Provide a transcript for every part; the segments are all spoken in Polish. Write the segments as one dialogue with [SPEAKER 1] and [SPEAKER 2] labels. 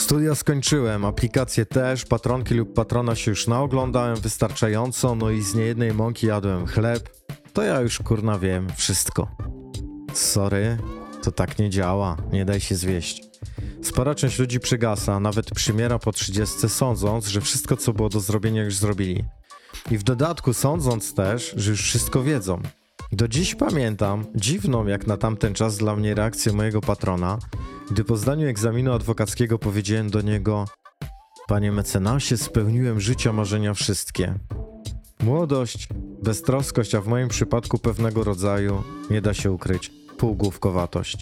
[SPEAKER 1] Studia skończyłem, aplikacje też, patronki lub patrona się już naoglądałem wystarczająco, no i z niejednej mąki jadłem chleb. To ja już kurna wiem wszystko. Sorry, to tak nie działa, nie daj się zwieść. Spora część ludzi przygasa, nawet przymiera po 30, sądząc, że wszystko co było do zrobienia już zrobili. I w dodatku sądząc też, że już wszystko wiedzą. Do dziś pamiętam dziwną jak na tamten czas dla mnie reakcję mojego patrona, gdy po zdaniu egzaminu adwokackiego powiedziałem do niego: Panie mecenasie, spełniłem życia marzenia wszystkie. Młodość, beztroskość, a w moim przypadku pewnego rodzaju, nie da się ukryć, półgłówkowatość.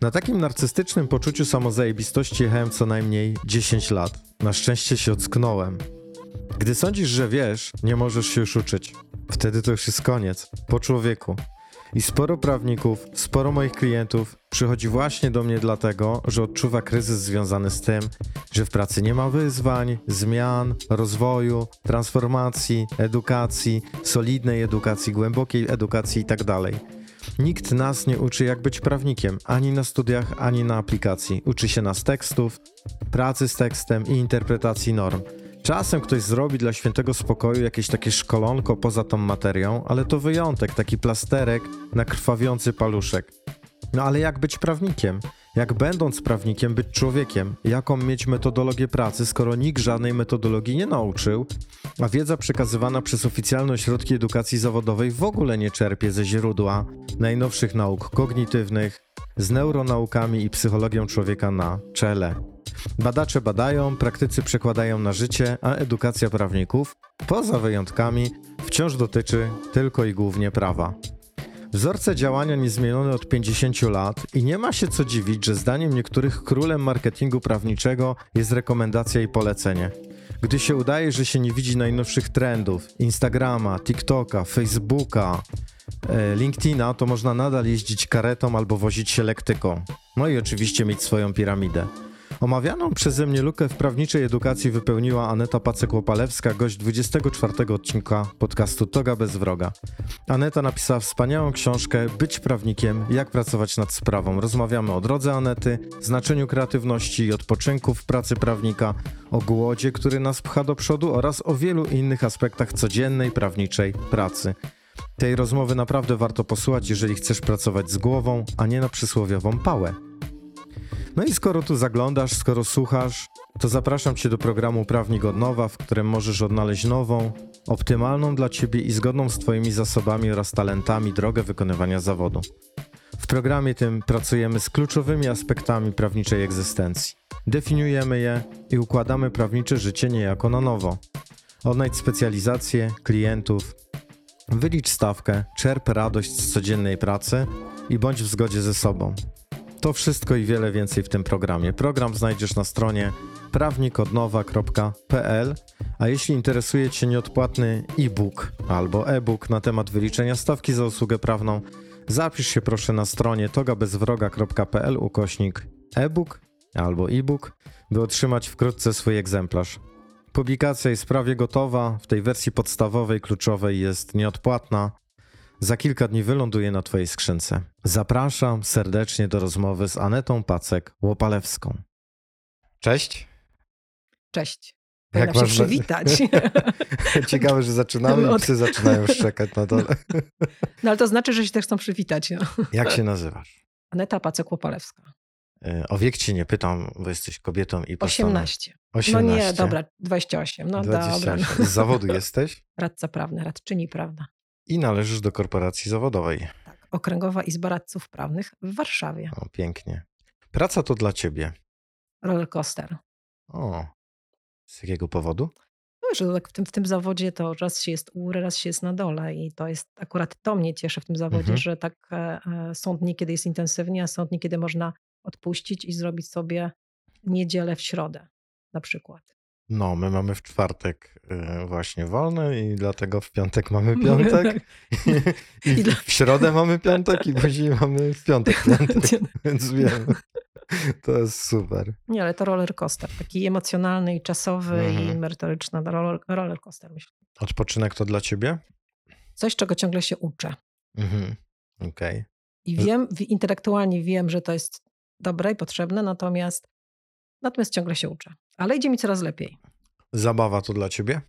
[SPEAKER 1] Na takim narcystycznym poczuciu samozajebistości jechałem co najmniej 10 lat. Na szczęście się ocknąłem. Gdy sądzisz, że wiesz, nie możesz się już uczyć. Wtedy to już jest koniec. Po człowieku. I sporo prawników, sporo moich klientów przychodzi właśnie do mnie dlatego, że odczuwa kryzys związany z tym, że w pracy nie ma wyzwań, zmian, rozwoju, transformacji, edukacji, solidnej edukacji, głębokiej edukacji itd. Nikt nas nie uczy, jak być prawnikiem, ani na studiach, ani na aplikacji. Uczy się nas tekstów, pracy z tekstem i interpretacji norm. Czasem ktoś zrobi dla świętego spokoju jakieś takie szkolonko poza tą materią, ale to wyjątek, taki plasterek na krwawiący paluszek. No ale jak być prawnikiem? Jak będąc prawnikiem być człowiekiem? Jaką mieć metodologię pracy, skoro nikt żadnej metodologii nie nauczył, a wiedza przekazywana przez oficjalne ośrodki edukacji zawodowej w ogóle nie czerpie ze źródła najnowszych nauk kognitywnych, z neuronaukami i psychologią człowieka na czele. Badacze badają, praktycy przekładają na życie, a edukacja prawników, poza wyjątkami, wciąż dotyczy tylko i głównie prawa. Wzorce działania niezmienione od 50 lat i nie ma się co dziwić, że zdaniem niektórych królem marketingu prawniczego jest rekomendacja i polecenie. Gdy się udaje, że się nie widzi najnowszych trendów Instagrama, TikToka, Facebooka, LinkedIna, to można nadal jeździć karetą albo wozić się lektyką. No i oczywiście mieć swoją piramidę. Omawianą przeze mnie lukę w prawniczej edukacji wypełniła Aneta Pacek-Łopalewska, gość 24 odcinka podcastu Toga bez wroga. Aneta napisała wspaniałą książkę Być prawnikiem, jak pracować nad sprawą. Rozmawiamy o drodze Anety, znaczeniu kreatywności i odpoczynku w pracy prawnika, o głodzie, który nas pcha do przodu oraz o wielu innych aspektach codziennej prawniczej pracy. Tej rozmowy naprawdę warto posłuchać, jeżeli chcesz pracować z głową, a nie na przysłowiową pałę. No i skoro tu zaglądasz, skoro słuchasz, to zapraszam Cię do programu Prawnik od Nowa, w którym możesz odnaleźć nową, optymalną dla Ciebie i zgodną z Twoimi zasobami oraz talentami drogę wykonywania zawodu. W programie tym pracujemy z kluczowymi aspektami prawniczej egzystencji. Definiujemy je i układamy prawnicze życie niejako na nowo. Odnajdź specjalizację, klientów, wylicz stawkę, czerp radość z codziennej pracy i bądź w zgodzie ze sobą. To wszystko i wiele więcej w tym programie. Program znajdziesz na stronie prawnikodnowa.pl, a jeśli interesuje Cię nieodpłatny e-book albo e-book na temat wyliczenia stawki za usługę prawną, zapisz się proszę na stronie togabezwroga.pl ukośnik e-book albo e-book, by otrzymać wkrótce swój egzemplarz. Publikacja jest prawie gotowa, w tej wersji podstawowej, kluczowej jest nieodpłatna, za kilka dni wyląduje na Twojej skrzynce. Zapraszam serdecznie do rozmowy z Anetą Pacek-Łopalewską. Cześć.
[SPEAKER 2] Cześć. Jak masz się przywitać.
[SPEAKER 1] Ciekawe, że zaczynamy i psy zaczynają szczekać na dole.
[SPEAKER 2] No ale to znaczy, że się też chcą przywitać. No.
[SPEAKER 1] Jak się nazywasz?
[SPEAKER 2] Aneta Pacek-Łopalewska.
[SPEAKER 1] E, o wiek ci nie pytam, bo jesteś kobietą i
[SPEAKER 2] postanow... 18. 18. No nie, dobra, 28. No 28.
[SPEAKER 1] dobra. Z zawodu jesteś?
[SPEAKER 2] Radca prawny, radczyni prawna
[SPEAKER 1] i należysz do korporacji zawodowej.
[SPEAKER 2] Tak, Okręgowa Izba Radców Prawnych w Warszawie.
[SPEAKER 1] O, pięknie. Praca to dla ciebie.
[SPEAKER 2] Rollercoaster.
[SPEAKER 1] O, z jakiego powodu?
[SPEAKER 2] No, że tak w tym, w tym zawodzie to raz się jest u góry, raz się jest na dole i to jest akurat to mnie cieszy w tym zawodzie, mhm. że tak e, e, są dni, kiedy jest intensywnie, a są dni, kiedy można odpuścić i zrobić sobie niedzielę w środę na przykład.
[SPEAKER 1] No, my mamy w czwartek y, właśnie wolny i dlatego w piątek mamy piątek. I, i w środę mamy piątek i później mamy w piątek piątek, więc wiemy. To jest super.
[SPEAKER 2] Nie, ale to roller coaster, taki emocjonalny i czasowy mhm. i merytoryczny roller, roller coaster myślę.
[SPEAKER 1] Odpoczynek to dla ciebie?
[SPEAKER 2] Coś, czego ciągle się uczę.
[SPEAKER 1] Mhm. Okej. Okay.
[SPEAKER 2] I wiem, intelektualnie wiem, że to jest dobre i potrzebne, natomiast natomiast ciągle się uczę. Ale idzie mi coraz lepiej.
[SPEAKER 1] Zabawa to dla ciebie?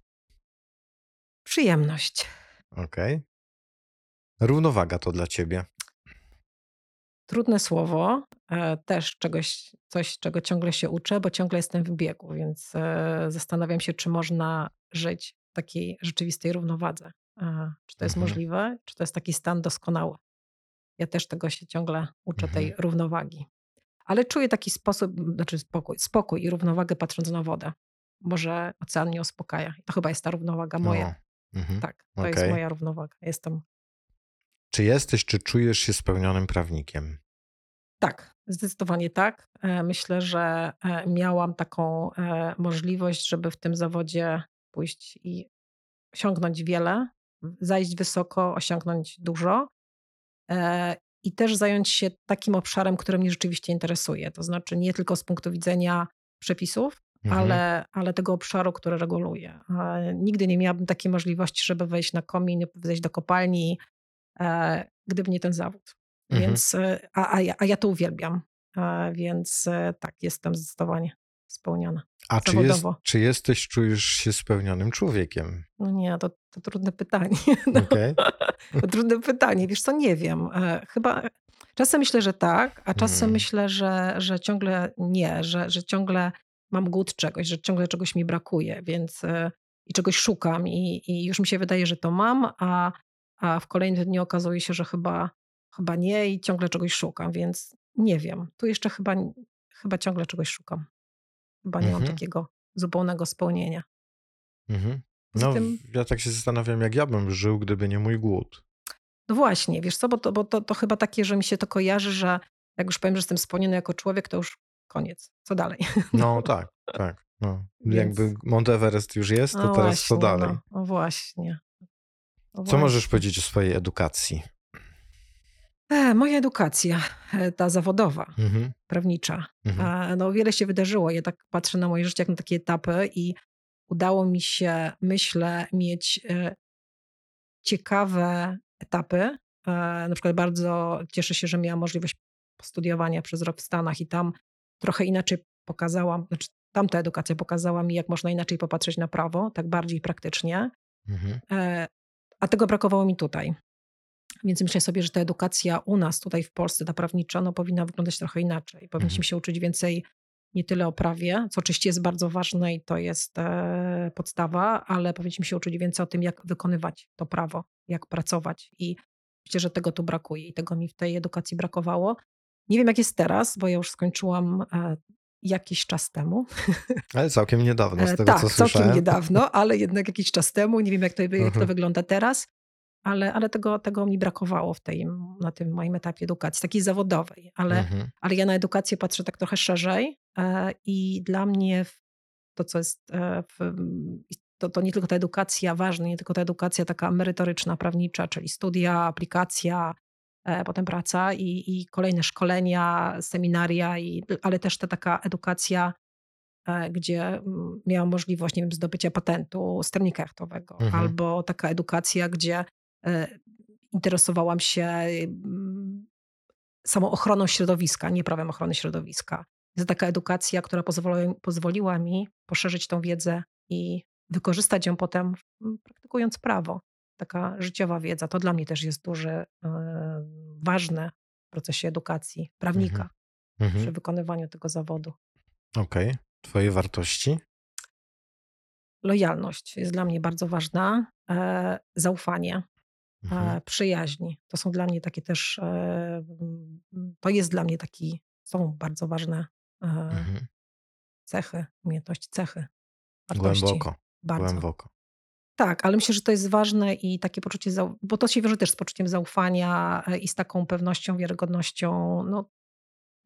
[SPEAKER 2] Przyjemność.
[SPEAKER 1] Okej. Równowaga to dla ciebie.
[SPEAKER 2] Trudne słowo, e, też czegoś, coś, czego ciągle się uczę, bo ciągle jestem w biegu, więc e, zastanawiam się, czy można żyć w takiej rzeczywistej równowadze. E, Czy to jest
[SPEAKER 1] Mhm.
[SPEAKER 2] możliwe, czy to jest taki stan doskonały. Ja też tego się ciągle uczę, tej
[SPEAKER 1] Mhm.
[SPEAKER 2] równowagi. Ale czuję taki sposób, znaczy spokój, spokój i równowagę patrząc na wodę. Może ocean mnie uspokaja. I to chyba jest ta równowaga moja.
[SPEAKER 1] O, mhm.
[SPEAKER 2] Tak, to jest
[SPEAKER 1] okej.
[SPEAKER 2] moja równowaga. Jestem
[SPEAKER 1] Czy jesteś, czy czujesz się spełnionym prawnikiem?
[SPEAKER 2] Tak, zdecydowanie tak. E, Myślę, że e, miałam taką e, możliwość, żeby w tym zawodzie pójść i osiągnąć wiele, zajść wysoko, osiągnąć dużo i też zająć się takim obszarem, który mnie rzeczywiście interesuje. To znaczy nie tylko z punktu widzenia przepisów,
[SPEAKER 1] Mhm.
[SPEAKER 2] ale, ale tego obszaru, który reguluje. Nigdy nie miałabym takiej możliwości, żeby wejść na komin, wejść do kopalni, e, gdyby nie ten zawód.
[SPEAKER 1] Mhm.
[SPEAKER 2] Więc, e, a, a, ja, a ja to uwielbiam, e, więc tak, jestem zdecydowanie spełniona.
[SPEAKER 1] A czy, jest, czy jesteś, czujesz się spełnionym człowiekiem?
[SPEAKER 2] No nie, to, to trudne pytanie. No,
[SPEAKER 1] Okej.
[SPEAKER 2] to trudne pytanie. Wiesz co, nie wiem. E, Chyba czasem myślę, że tak, a czasem
[SPEAKER 1] Mm.
[SPEAKER 2] myślę, że, że ciągle nie, że, że ciągle mam głód czegoś, że ciągle czegoś mi brakuje, więc e, i czegoś szukam i, i już mi się wydaje, że to mam, a, a w kolejnym dniu okazuje się, że chyba, chyba nie i ciągle czegoś szukam, więc nie wiem. Tu jeszcze chyba, chyba ciągle czegoś szukam. Chyba nie mam
[SPEAKER 1] Mhm.
[SPEAKER 2] takiego zupełnego spełnienia.
[SPEAKER 1] Mhm. No,
[SPEAKER 2] tym-
[SPEAKER 1] ja tak się zastanawiam, jak ja bym żył, gdyby nie mój głód.
[SPEAKER 2] No właśnie, wiesz co, bo to, bo to, to chyba takie, że mi się to kojarzy, że jak już powiem, że jestem spełniony jako człowiek, to już koniec. Co dalej?
[SPEAKER 1] No tak, tak. No.
[SPEAKER 2] Więc-
[SPEAKER 1] Jakby Mount Everest już jest, to
[SPEAKER 2] No
[SPEAKER 1] teraz co
[SPEAKER 2] właśnie,
[SPEAKER 1] dalej?
[SPEAKER 2] No, no właśnie. No
[SPEAKER 1] Co możesz powiedzieć o swojej edukacji?
[SPEAKER 2] E, moja edukacja, e, ta zawodowa,
[SPEAKER 1] Mhm.
[SPEAKER 2] prawnicza,
[SPEAKER 1] Mhm.
[SPEAKER 2] e, no wiele się wydarzyło. Ja tak patrzę na moje życie jak na takie etapy i udało mi się, myślę, mieć e, ciekawe etapy. E, Na przykład bardzo cieszę się, że miałam możliwość studiowania przez rok w Stanach i tam trochę inaczej pokazałam, znaczy tamta edukacja pokazała mi, jak można inaczej popatrzeć na prawo, tak bardziej praktycznie.
[SPEAKER 1] Mhm.
[SPEAKER 2] E, A tego brakowało mi tutaj. Więc myślę sobie, że ta edukacja u nas tutaj w Polsce, ta prawnicza, no, powinna wyglądać trochę inaczej. Powinniśmy
[SPEAKER 1] Mhm.
[SPEAKER 2] się uczyć więcej nie tyle o prawie, co oczywiście jest bardzo ważne i to jest e, podstawa, ale powinniśmy się uczyć więcej o tym, jak wykonywać to prawo, jak pracować. I myślę, że tego tu brakuje i tego mi w tej edukacji brakowało. Nie wiem, jak jest teraz, bo ja już skończyłam e, jakiś czas temu.
[SPEAKER 1] Ale całkiem niedawno, z
[SPEAKER 2] E,
[SPEAKER 1] tego
[SPEAKER 2] tak,
[SPEAKER 1] co
[SPEAKER 2] całkiem
[SPEAKER 1] słyszałem.
[SPEAKER 2] niedawno, ale jednak jakiś czas temu. Nie wiem, jak to, jak to
[SPEAKER 1] Mhm.
[SPEAKER 2] wygląda teraz, ale, ale tego, tego mi brakowało w tej, na tym moim etapie edukacji, takiej zawodowej. Ale,
[SPEAKER 1] Mhm.
[SPEAKER 2] ale ja na edukację patrzę tak trochę szerzej e, i dla mnie to, co jest e, w, to, to nie tylko ta edukacja ważna, nie tylko ta edukacja taka merytoryczna, prawnicza, czyli studia, aplikacja, e, potem praca i, i kolejne szkolenia, seminaria, i, ale też ta taka edukacja, gdzie miałam możliwość, nie wiem, zdobycia patentu sternika jachtowego,
[SPEAKER 1] Mhm.
[SPEAKER 2] albo taka edukacja, gdzie interesowałam się mm, samą ochroną środowiska, nie prawem ochrony środowiska. Jest taka edukacja, która pozwoliła, pozwoliła mi poszerzyć tą wiedzę i wykorzystać ją potem, mm, praktykując prawo. Taka życiowa wiedza. To dla mnie też jest duże, e, ważne w procesie edukacji prawnika przy
[SPEAKER 1] Mhm.
[SPEAKER 2] wykonywaniu tego zawodu.
[SPEAKER 1] Okej. Twoje wartości?
[SPEAKER 2] Lojalność jest dla mnie bardzo ważna, e, zaufanie,
[SPEAKER 1] Mhm.
[SPEAKER 2] e, przyjaźni. To są dla mnie takie też, e, mm, to jest dla mnie taki, są bardzo ważne e,
[SPEAKER 1] Mhm.
[SPEAKER 2] cechy, umiejętności, cechy, wartości.
[SPEAKER 1] Głęboko,
[SPEAKER 2] Bardzo.
[SPEAKER 1] głęboko.
[SPEAKER 2] Tak, ale myślę, że to jest ważne i takie poczucie, bo to się wiąże też z poczuciem zaufania i z taką pewnością, wiarygodnością. No,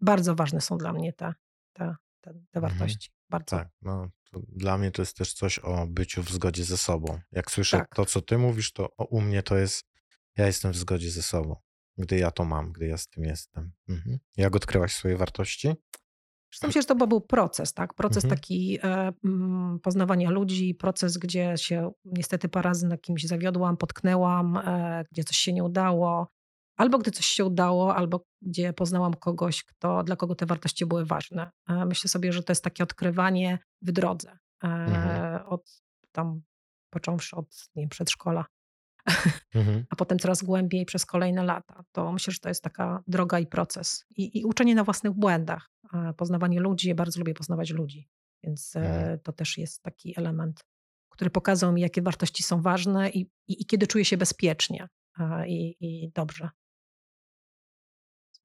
[SPEAKER 2] bardzo ważne są dla mnie te, te, te, te
[SPEAKER 1] Mhm.
[SPEAKER 2] wartości. Bardzo.
[SPEAKER 1] Tak, no dla mnie to jest też coś o byciu w zgodzie ze sobą. Jak słyszę
[SPEAKER 2] Tak.
[SPEAKER 1] to, co ty mówisz, to u mnie to jest, ja jestem w zgodzie ze sobą. Gdy ja to mam, gdy ja z tym jestem. Mhm. Jak odkryłaś swoje wartości?
[SPEAKER 2] Zresztą myślę, że to był proces, tak? Proces
[SPEAKER 1] Mhm.
[SPEAKER 2] taki e, mm, poznawania ludzi, proces, gdzie się niestety parę razy na kimś zawiodłam, potknęłam, e, gdzie coś się nie udało, albo gdy coś się udało, albo gdzie poznałam kogoś, kto, dla kogo te wartości były ważne. E, myślę sobie, że to jest takie odkrywanie w drodze. E,
[SPEAKER 1] Mhm.
[SPEAKER 2] Od tam, począwszy od nie wiem, przedszkola,
[SPEAKER 1] Mhm.
[SPEAKER 2] a potem coraz głębiej przez kolejne lata. To myślę, że to jest taka droga i proces. I, i uczenie na własnych błędach. Poznawanie ludzi, ja bardzo lubię poznawać ludzi. Więc e,
[SPEAKER 1] Mhm.
[SPEAKER 2] to też jest taki element, który pokazał mi, jakie wartości są ważne i, i, i kiedy czuję się bezpiecznie i, i dobrze.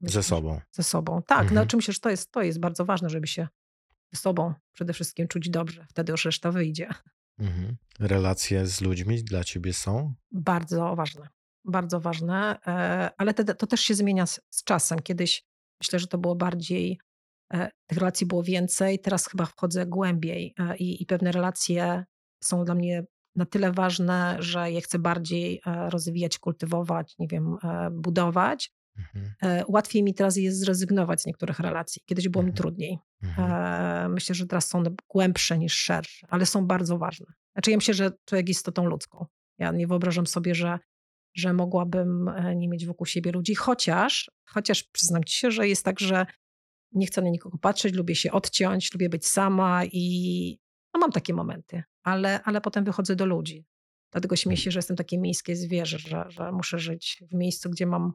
[SPEAKER 2] Myślę,
[SPEAKER 1] Ze sobą.
[SPEAKER 2] Ze sobą. Tak,
[SPEAKER 1] Mhm.
[SPEAKER 2] znaczy myślę, że to jest, to jest bardzo ważne, żeby się ze sobą przede wszystkim czuć dobrze. Wtedy już reszta wyjdzie.
[SPEAKER 1] Mhm. Relacje z ludźmi dla ciebie są?
[SPEAKER 2] Bardzo ważne. Bardzo ważne, e, ale to też się zmienia z, z czasem. Kiedyś myślę, że to było bardziej, e, tych relacji było więcej, teraz chyba wchodzę głębiej e, i, i pewne relacje są dla mnie na tyle ważne, że je chcę bardziej rozwijać, kultywować, nie wiem, budować.
[SPEAKER 1] Mhm.
[SPEAKER 2] E, Łatwiej mi teraz jest zrezygnować z niektórych relacji. Kiedyś było mi
[SPEAKER 1] Mhm.
[SPEAKER 2] trudniej.
[SPEAKER 1] Mhm.
[SPEAKER 2] E, Myślę, że teraz są głębsze niż szersze, ale są bardzo ważne. Znaczy ja myślę, że człowiek jest istotą ludzką. Ja nie wyobrażam sobie, że, że mogłabym e, nie mieć wokół siebie ludzi, chociaż, chociaż przyznam ci się, że jest tak, że nie chcę na nikogo patrzeć, lubię się odciąć, lubię być sama i no mam takie momenty, ale, ale potem wychodzę do ludzi. Dlatego śmieję się, że jestem takie miejskie zwierzę, że, że muszę żyć w miejscu, gdzie mam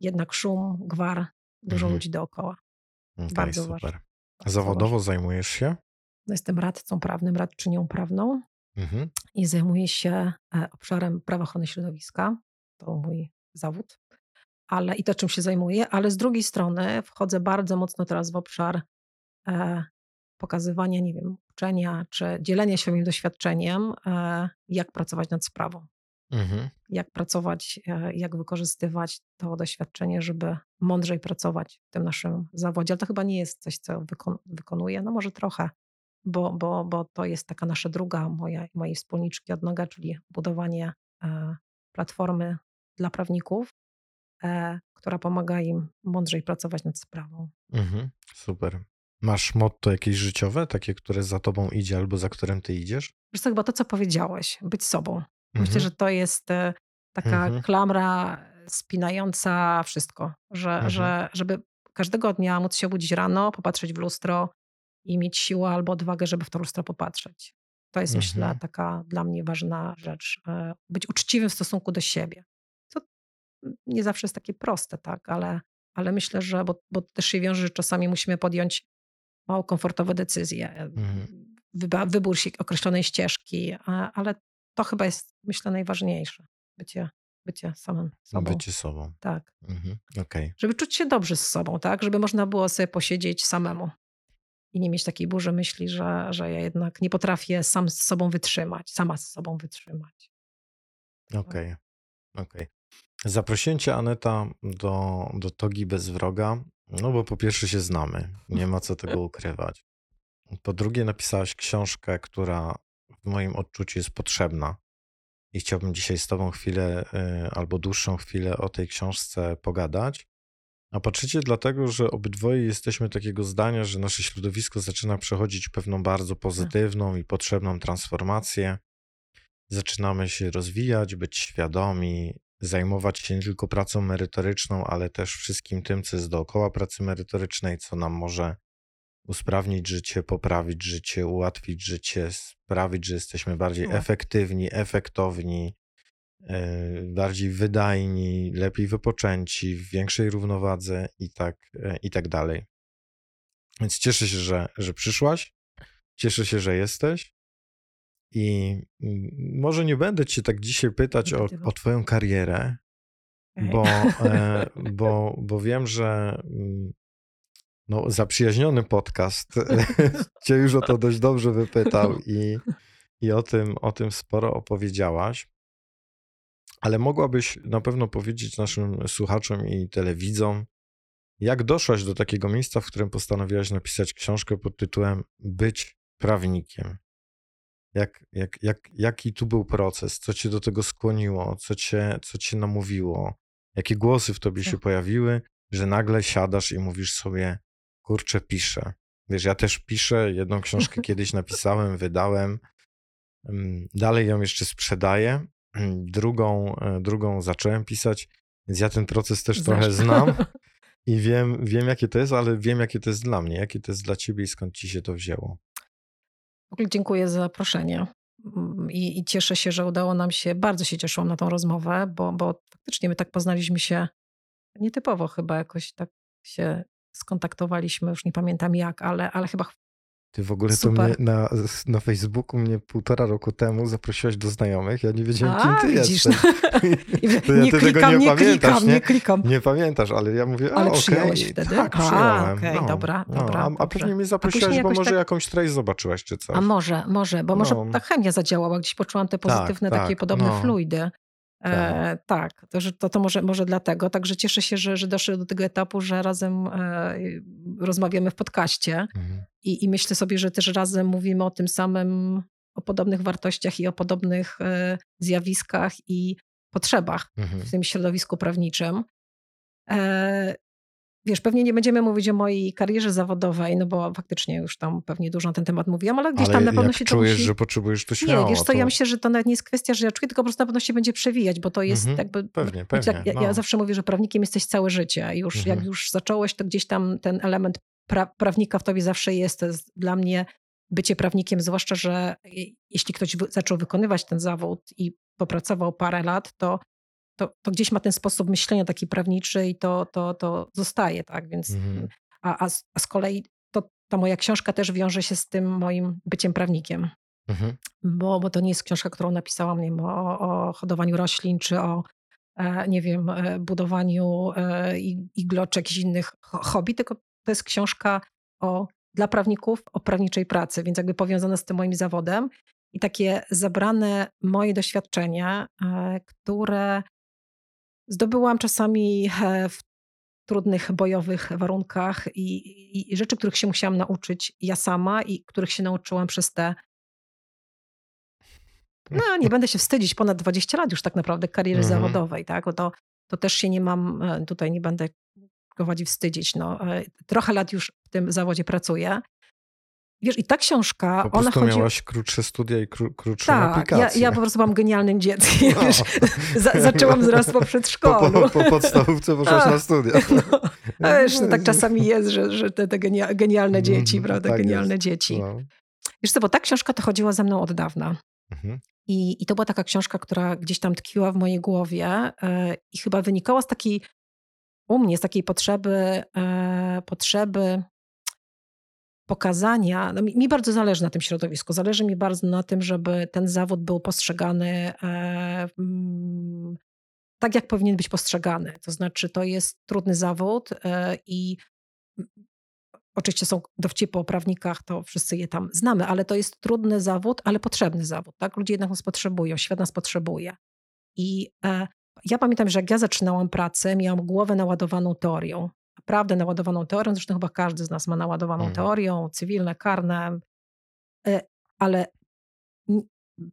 [SPEAKER 2] jednak szum, gwar, dużo
[SPEAKER 1] Mhm.
[SPEAKER 2] ludzi dookoła.
[SPEAKER 1] Okej,
[SPEAKER 2] bardzo
[SPEAKER 1] super.
[SPEAKER 2] Bardzo
[SPEAKER 1] Zawodowo zajmujesz się?
[SPEAKER 2] No, Jestem radcą prawnym, radczynią prawną
[SPEAKER 1] Mhm.
[SPEAKER 2] i zajmuję się e, obszarem prawa ochrony środowiska. To mój zawód. Ale i to, czym się zajmuję, ale z drugiej strony wchodzę bardzo mocno teraz w obszar e, pokazywania, nie wiem, uczenia czy dzielenia się moim doświadczeniem, e, jak pracować nad sprawą.
[SPEAKER 1] Mhm.
[SPEAKER 2] Jak pracować, e, jak wykorzystywać to doświadczenie, żeby mądrzej pracować w tym naszym zawodzie. Ale to chyba nie jest coś, co wykon- wykonuję, no może trochę, bo, bo, bo to jest taka nasza druga, moja, mojej wspólniczki odnoga, czyli budowanie e, platformy dla prawników, e, która pomaga im mądrzej pracować nad sprawą.
[SPEAKER 1] Mhm. Super. Masz motto jakieś życiowe, takie, które za tobą idzie albo za którym ty idziesz?
[SPEAKER 2] Wiesz co, chyba to, co powiedziałeś, być sobą. Myślę,
[SPEAKER 1] Mhm.
[SPEAKER 2] że to jest e, taka
[SPEAKER 1] Mhm.
[SPEAKER 2] klamra spinająca wszystko, że,
[SPEAKER 1] Mhm.
[SPEAKER 2] że żeby każdego dnia móc się obudzić rano, popatrzeć w lustro i mieć siłę albo odwagę, żeby w to lustro popatrzeć. To jest, myślę,
[SPEAKER 1] Mhm.
[SPEAKER 2] taka dla mnie ważna rzecz. e, Być uczciwym w stosunku do siebie. Co nie zawsze jest takie proste, tak, ale, ale myślę, że, bo, bo też się wiąże, że czasami musimy podjąć mało komfortowe decyzje, e,
[SPEAKER 1] Mhm.
[SPEAKER 2] wybór określonej ścieżki, ale to chyba jest, myślę, najważniejsze. Bycie, bycie samym sobą.
[SPEAKER 1] Bycie sobą.
[SPEAKER 2] Tak.
[SPEAKER 1] Mhm. Okej.
[SPEAKER 2] Żeby czuć się dobrze z sobą, tak? Żeby można było sobie posiedzieć samemu i nie mieć takiej burzy myśli, że, że ja jednak nie potrafię sam z sobą wytrzymać, sama z sobą wytrzymać.
[SPEAKER 1] Okej. Okej. Zaprosiłem cię, Aneta, do, do Togi bez wroga, no bo po pierwsze się znamy, nie ma co tego ukrywać. Po drugie napisałaś książkę, która w moim odczuciu jest potrzebna i chciałbym dzisiaj z tobą chwilę y, albo dłuższą chwilę o tej książce pogadać. A po trzecie dlatego, że obydwoje jesteśmy takiego zdania, że nasze środowisko zaczyna przechodzić pewną bardzo pozytywną i potrzebną transformację. Zaczynamy się rozwijać, być świadomi, zajmować się nie tylko pracą merytoryczną, ale też wszystkim tym, co jest dookoła pracy merytorycznej, co nam może usprawnić życie, poprawić życie, ułatwić życie, sprawić, że jesteśmy bardziej
[SPEAKER 2] Ułatwić.
[SPEAKER 1] efektywni, efektowni, yy, bardziej wydajni, lepiej wypoczęci, w większej równowadze i tak, yy, i tak dalej. Więc cieszę się, że, że przyszłaś, cieszę się, że jesteś i mm, może nie będę cię tak dzisiaj pytać o, o twoją karierę, bo, e, bo, bo wiem, że mm, no, zaprzyjaźniony podcast cię już o to dość dobrze wypytał i, i o, tym, o tym sporo opowiedziałaś. Ale mogłabyś na pewno powiedzieć naszym słuchaczom i telewidzom, jak doszłaś do takiego miejsca, w którym postanowiłaś napisać książkę pod tytułem Być prawnikiem? Jak, jak, jak, jaki tu był proces? Co cię do tego skłoniło? Co cię, co cię namówiło? Jakie głosy w tobie się
[SPEAKER 2] Tak.
[SPEAKER 1] pojawiły, że nagle siadasz i mówisz sobie, kurczę, piszę. Wiesz, ja też piszę, jedną książkę kiedyś napisałem, wydałem, mm, dalej ją jeszcze sprzedaję, drugą, e, drugą zacząłem pisać, Więc ja ten proces też
[SPEAKER 2] Znasz.
[SPEAKER 1] trochę znam i wiem, wiem, jakie to jest, ale wiem, jakie to jest dla mnie, jakie to jest dla ciebie i skąd ci się to wzięło.
[SPEAKER 2] W ogóle dziękuję za zaproszenie. Mm, I, I cieszę się, że udało nam się, bardzo się cieszyłam na tą rozmowę, bo, bo faktycznie my tak poznaliśmy się nietypowo chyba jakoś tak się skontaktowaliśmy, już nie pamiętam jak, ale, ale chyba
[SPEAKER 1] Ty w ogóle
[SPEAKER 2] Super.
[SPEAKER 1] to mnie na, na Facebooku mnie półtora roku temu zaprosiłaś do znajomych. Ja nie wiedziałem,
[SPEAKER 2] A,
[SPEAKER 1] kim ty
[SPEAKER 2] widzisz,
[SPEAKER 1] jesteś.
[SPEAKER 2] I
[SPEAKER 1] To ja-
[SPEAKER 2] nie
[SPEAKER 1] ty tego
[SPEAKER 2] klikam,
[SPEAKER 1] nie
[SPEAKER 2] nie,
[SPEAKER 1] pamiętasz,
[SPEAKER 2] klikam,
[SPEAKER 1] nie?
[SPEAKER 2] nie klikam.
[SPEAKER 1] Nie pamiętasz, ale ja mówię, a
[SPEAKER 2] Ale
[SPEAKER 1] okej,
[SPEAKER 2] przyjąłeś wtedy?
[SPEAKER 1] Tak,
[SPEAKER 2] A,
[SPEAKER 1] przyjąłem.
[SPEAKER 2] okej, dobra, dobra,
[SPEAKER 1] A, a pewnie mnie
[SPEAKER 2] A
[SPEAKER 1] zaprosiłaś,
[SPEAKER 2] później
[SPEAKER 1] bo może
[SPEAKER 2] tak-
[SPEAKER 1] jakąś treść zobaczyłaś czy coś.
[SPEAKER 2] A może, może, bo może
[SPEAKER 1] No.
[SPEAKER 2] ta chemia zadziałała, gdzieś poczułam te pozytywne,
[SPEAKER 1] tak,
[SPEAKER 2] takie podobne
[SPEAKER 1] no.
[SPEAKER 2] fluidy. E, tak, to, że to, to może, może dlatego. Także cieszę się, że, że doszły do tego etapu, że razem e, rozmawiamy w podcaście
[SPEAKER 1] Mhm.
[SPEAKER 2] i, i myślę sobie, że też razem mówimy o tym samym, o podobnych wartościach i o podobnych e, zjawiskach i potrzebach
[SPEAKER 1] Mhm.
[SPEAKER 2] w tym środowisku prawniczym. Wiesz, pewnie nie będziemy mówić o mojej karierze zawodowej, no bo faktycznie już tam pewnie dużo na ten temat mówiłam, ale gdzieś
[SPEAKER 1] Ale
[SPEAKER 2] tam na pewno się to
[SPEAKER 1] czujesz,
[SPEAKER 2] musi...
[SPEAKER 1] że potrzebujesz, to śmiało.
[SPEAKER 2] Nie, wiesz co, ja
[SPEAKER 1] to-
[SPEAKER 2] myślę, że to nawet nie jest kwestia, że ja czuję, tylko po prostu na pewno się będzie przewijać, bo to jest
[SPEAKER 1] Mhm,
[SPEAKER 2] jakby...
[SPEAKER 1] pewnie, pewnie,
[SPEAKER 2] ja, ja
[SPEAKER 1] no.
[SPEAKER 2] zawsze mówię, że prawnikiem jesteś całe życie. Już
[SPEAKER 1] Mhm.
[SPEAKER 2] jak już zacząłeś, to gdzieś tam ten element pra, prawnika w tobie zawsze jest. To jest dla mnie bycie prawnikiem, zwłaszcza, że jeśli ktoś zaczął wykonywać ten zawód i popracował parę lat, to, to, to gdzieś ma ten sposób myślenia taki prawniczy i to, to, to zostaje, tak? Więc
[SPEAKER 1] Mhm.
[SPEAKER 2] a, a, z, a z kolei to, ta moja książka też wiąże się z tym moim byciem prawnikiem
[SPEAKER 1] Mhm.
[SPEAKER 2] bo, bo to nie jest książka, którą napisałam nie wiem, o, o hodowaniu roślin, czy o, e, nie wiem, e, budowaniu e, ig- iglo, czy jakichś innych ho- hobby, tylko to jest książka o, dla prawników o prawniczej pracy, więc jakby powiązana z tym moim zawodem i takie zabrane moje doświadczenia, które zdobyłam czasami e, w trudnych, bojowych warunkach i, i, i rzeczy, których się musiałam nauczyć ja sama i których się nauczyłam przez te no, nie będę się wstydzić, ponad 20 lat już tak naprawdę kariery
[SPEAKER 1] Mhm.
[SPEAKER 2] zawodowej, tak? To, to też się nie mam, e, tutaj nie będę prowadzić wstydzić. No, e, trochę lat już w tym zawodzie pracuję. Wiesz, i ta książka,
[SPEAKER 1] Po
[SPEAKER 2] ona chodzi...
[SPEAKER 1] miałaś krótsze studia i kró, krótszą
[SPEAKER 2] Tak, ja,
[SPEAKER 1] aplikację.
[SPEAKER 2] ja po prostu mam genialnym dzieckiem.
[SPEAKER 1] No.
[SPEAKER 2] Wiesz, za, zaczęłam zaraz po
[SPEAKER 1] po,
[SPEAKER 2] przedszkolu.
[SPEAKER 1] po, po podstawówce poszłaś
[SPEAKER 2] A.
[SPEAKER 1] na studia.
[SPEAKER 2] No, a wiesz, no, tak czasami jest, że, że te, te genia- genialne dzieci,
[SPEAKER 1] Mhm,
[SPEAKER 2] prawda?
[SPEAKER 1] tak
[SPEAKER 2] genialne
[SPEAKER 1] jest.
[SPEAKER 2] dzieci.
[SPEAKER 1] No.
[SPEAKER 2] Wiesz co, bo ta książka to chodziła ze mną od dawna.
[SPEAKER 1] Mhm.
[SPEAKER 2] I, I to była taka książka, która gdzieś tam tkwiła w mojej głowie e, i chyba wynikała z takiej, u mnie, z takiej potrzeby, e, potrzeby pokazania. No mi, mi bardzo zależy na tym środowisku. Zależy mi bardzo na tym, żeby ten zawód był postrzegany e, mm, tak, jak powinien być postrzegany. To znaczy, to jest trudny zawód e, i Oczywiście są dowcipy o prawnikach, to wszyscy je tam znamy, ale to jest trudny zawód, ale potrzebny zawód. Tak? Ludzie jednak nas potrzebują, świat nas potrzebuje. I e, ja pamiętam, że jak ja zaczynałam pracę, miałam głowę naładowaną teorią. Naprawdę naładowaną teorią, zresztą chyba każdy z nas ma naładowaną
[SPEAKER 1] Mhm.
[SPEAKER 2] teorią, cywilne, karne, e, ale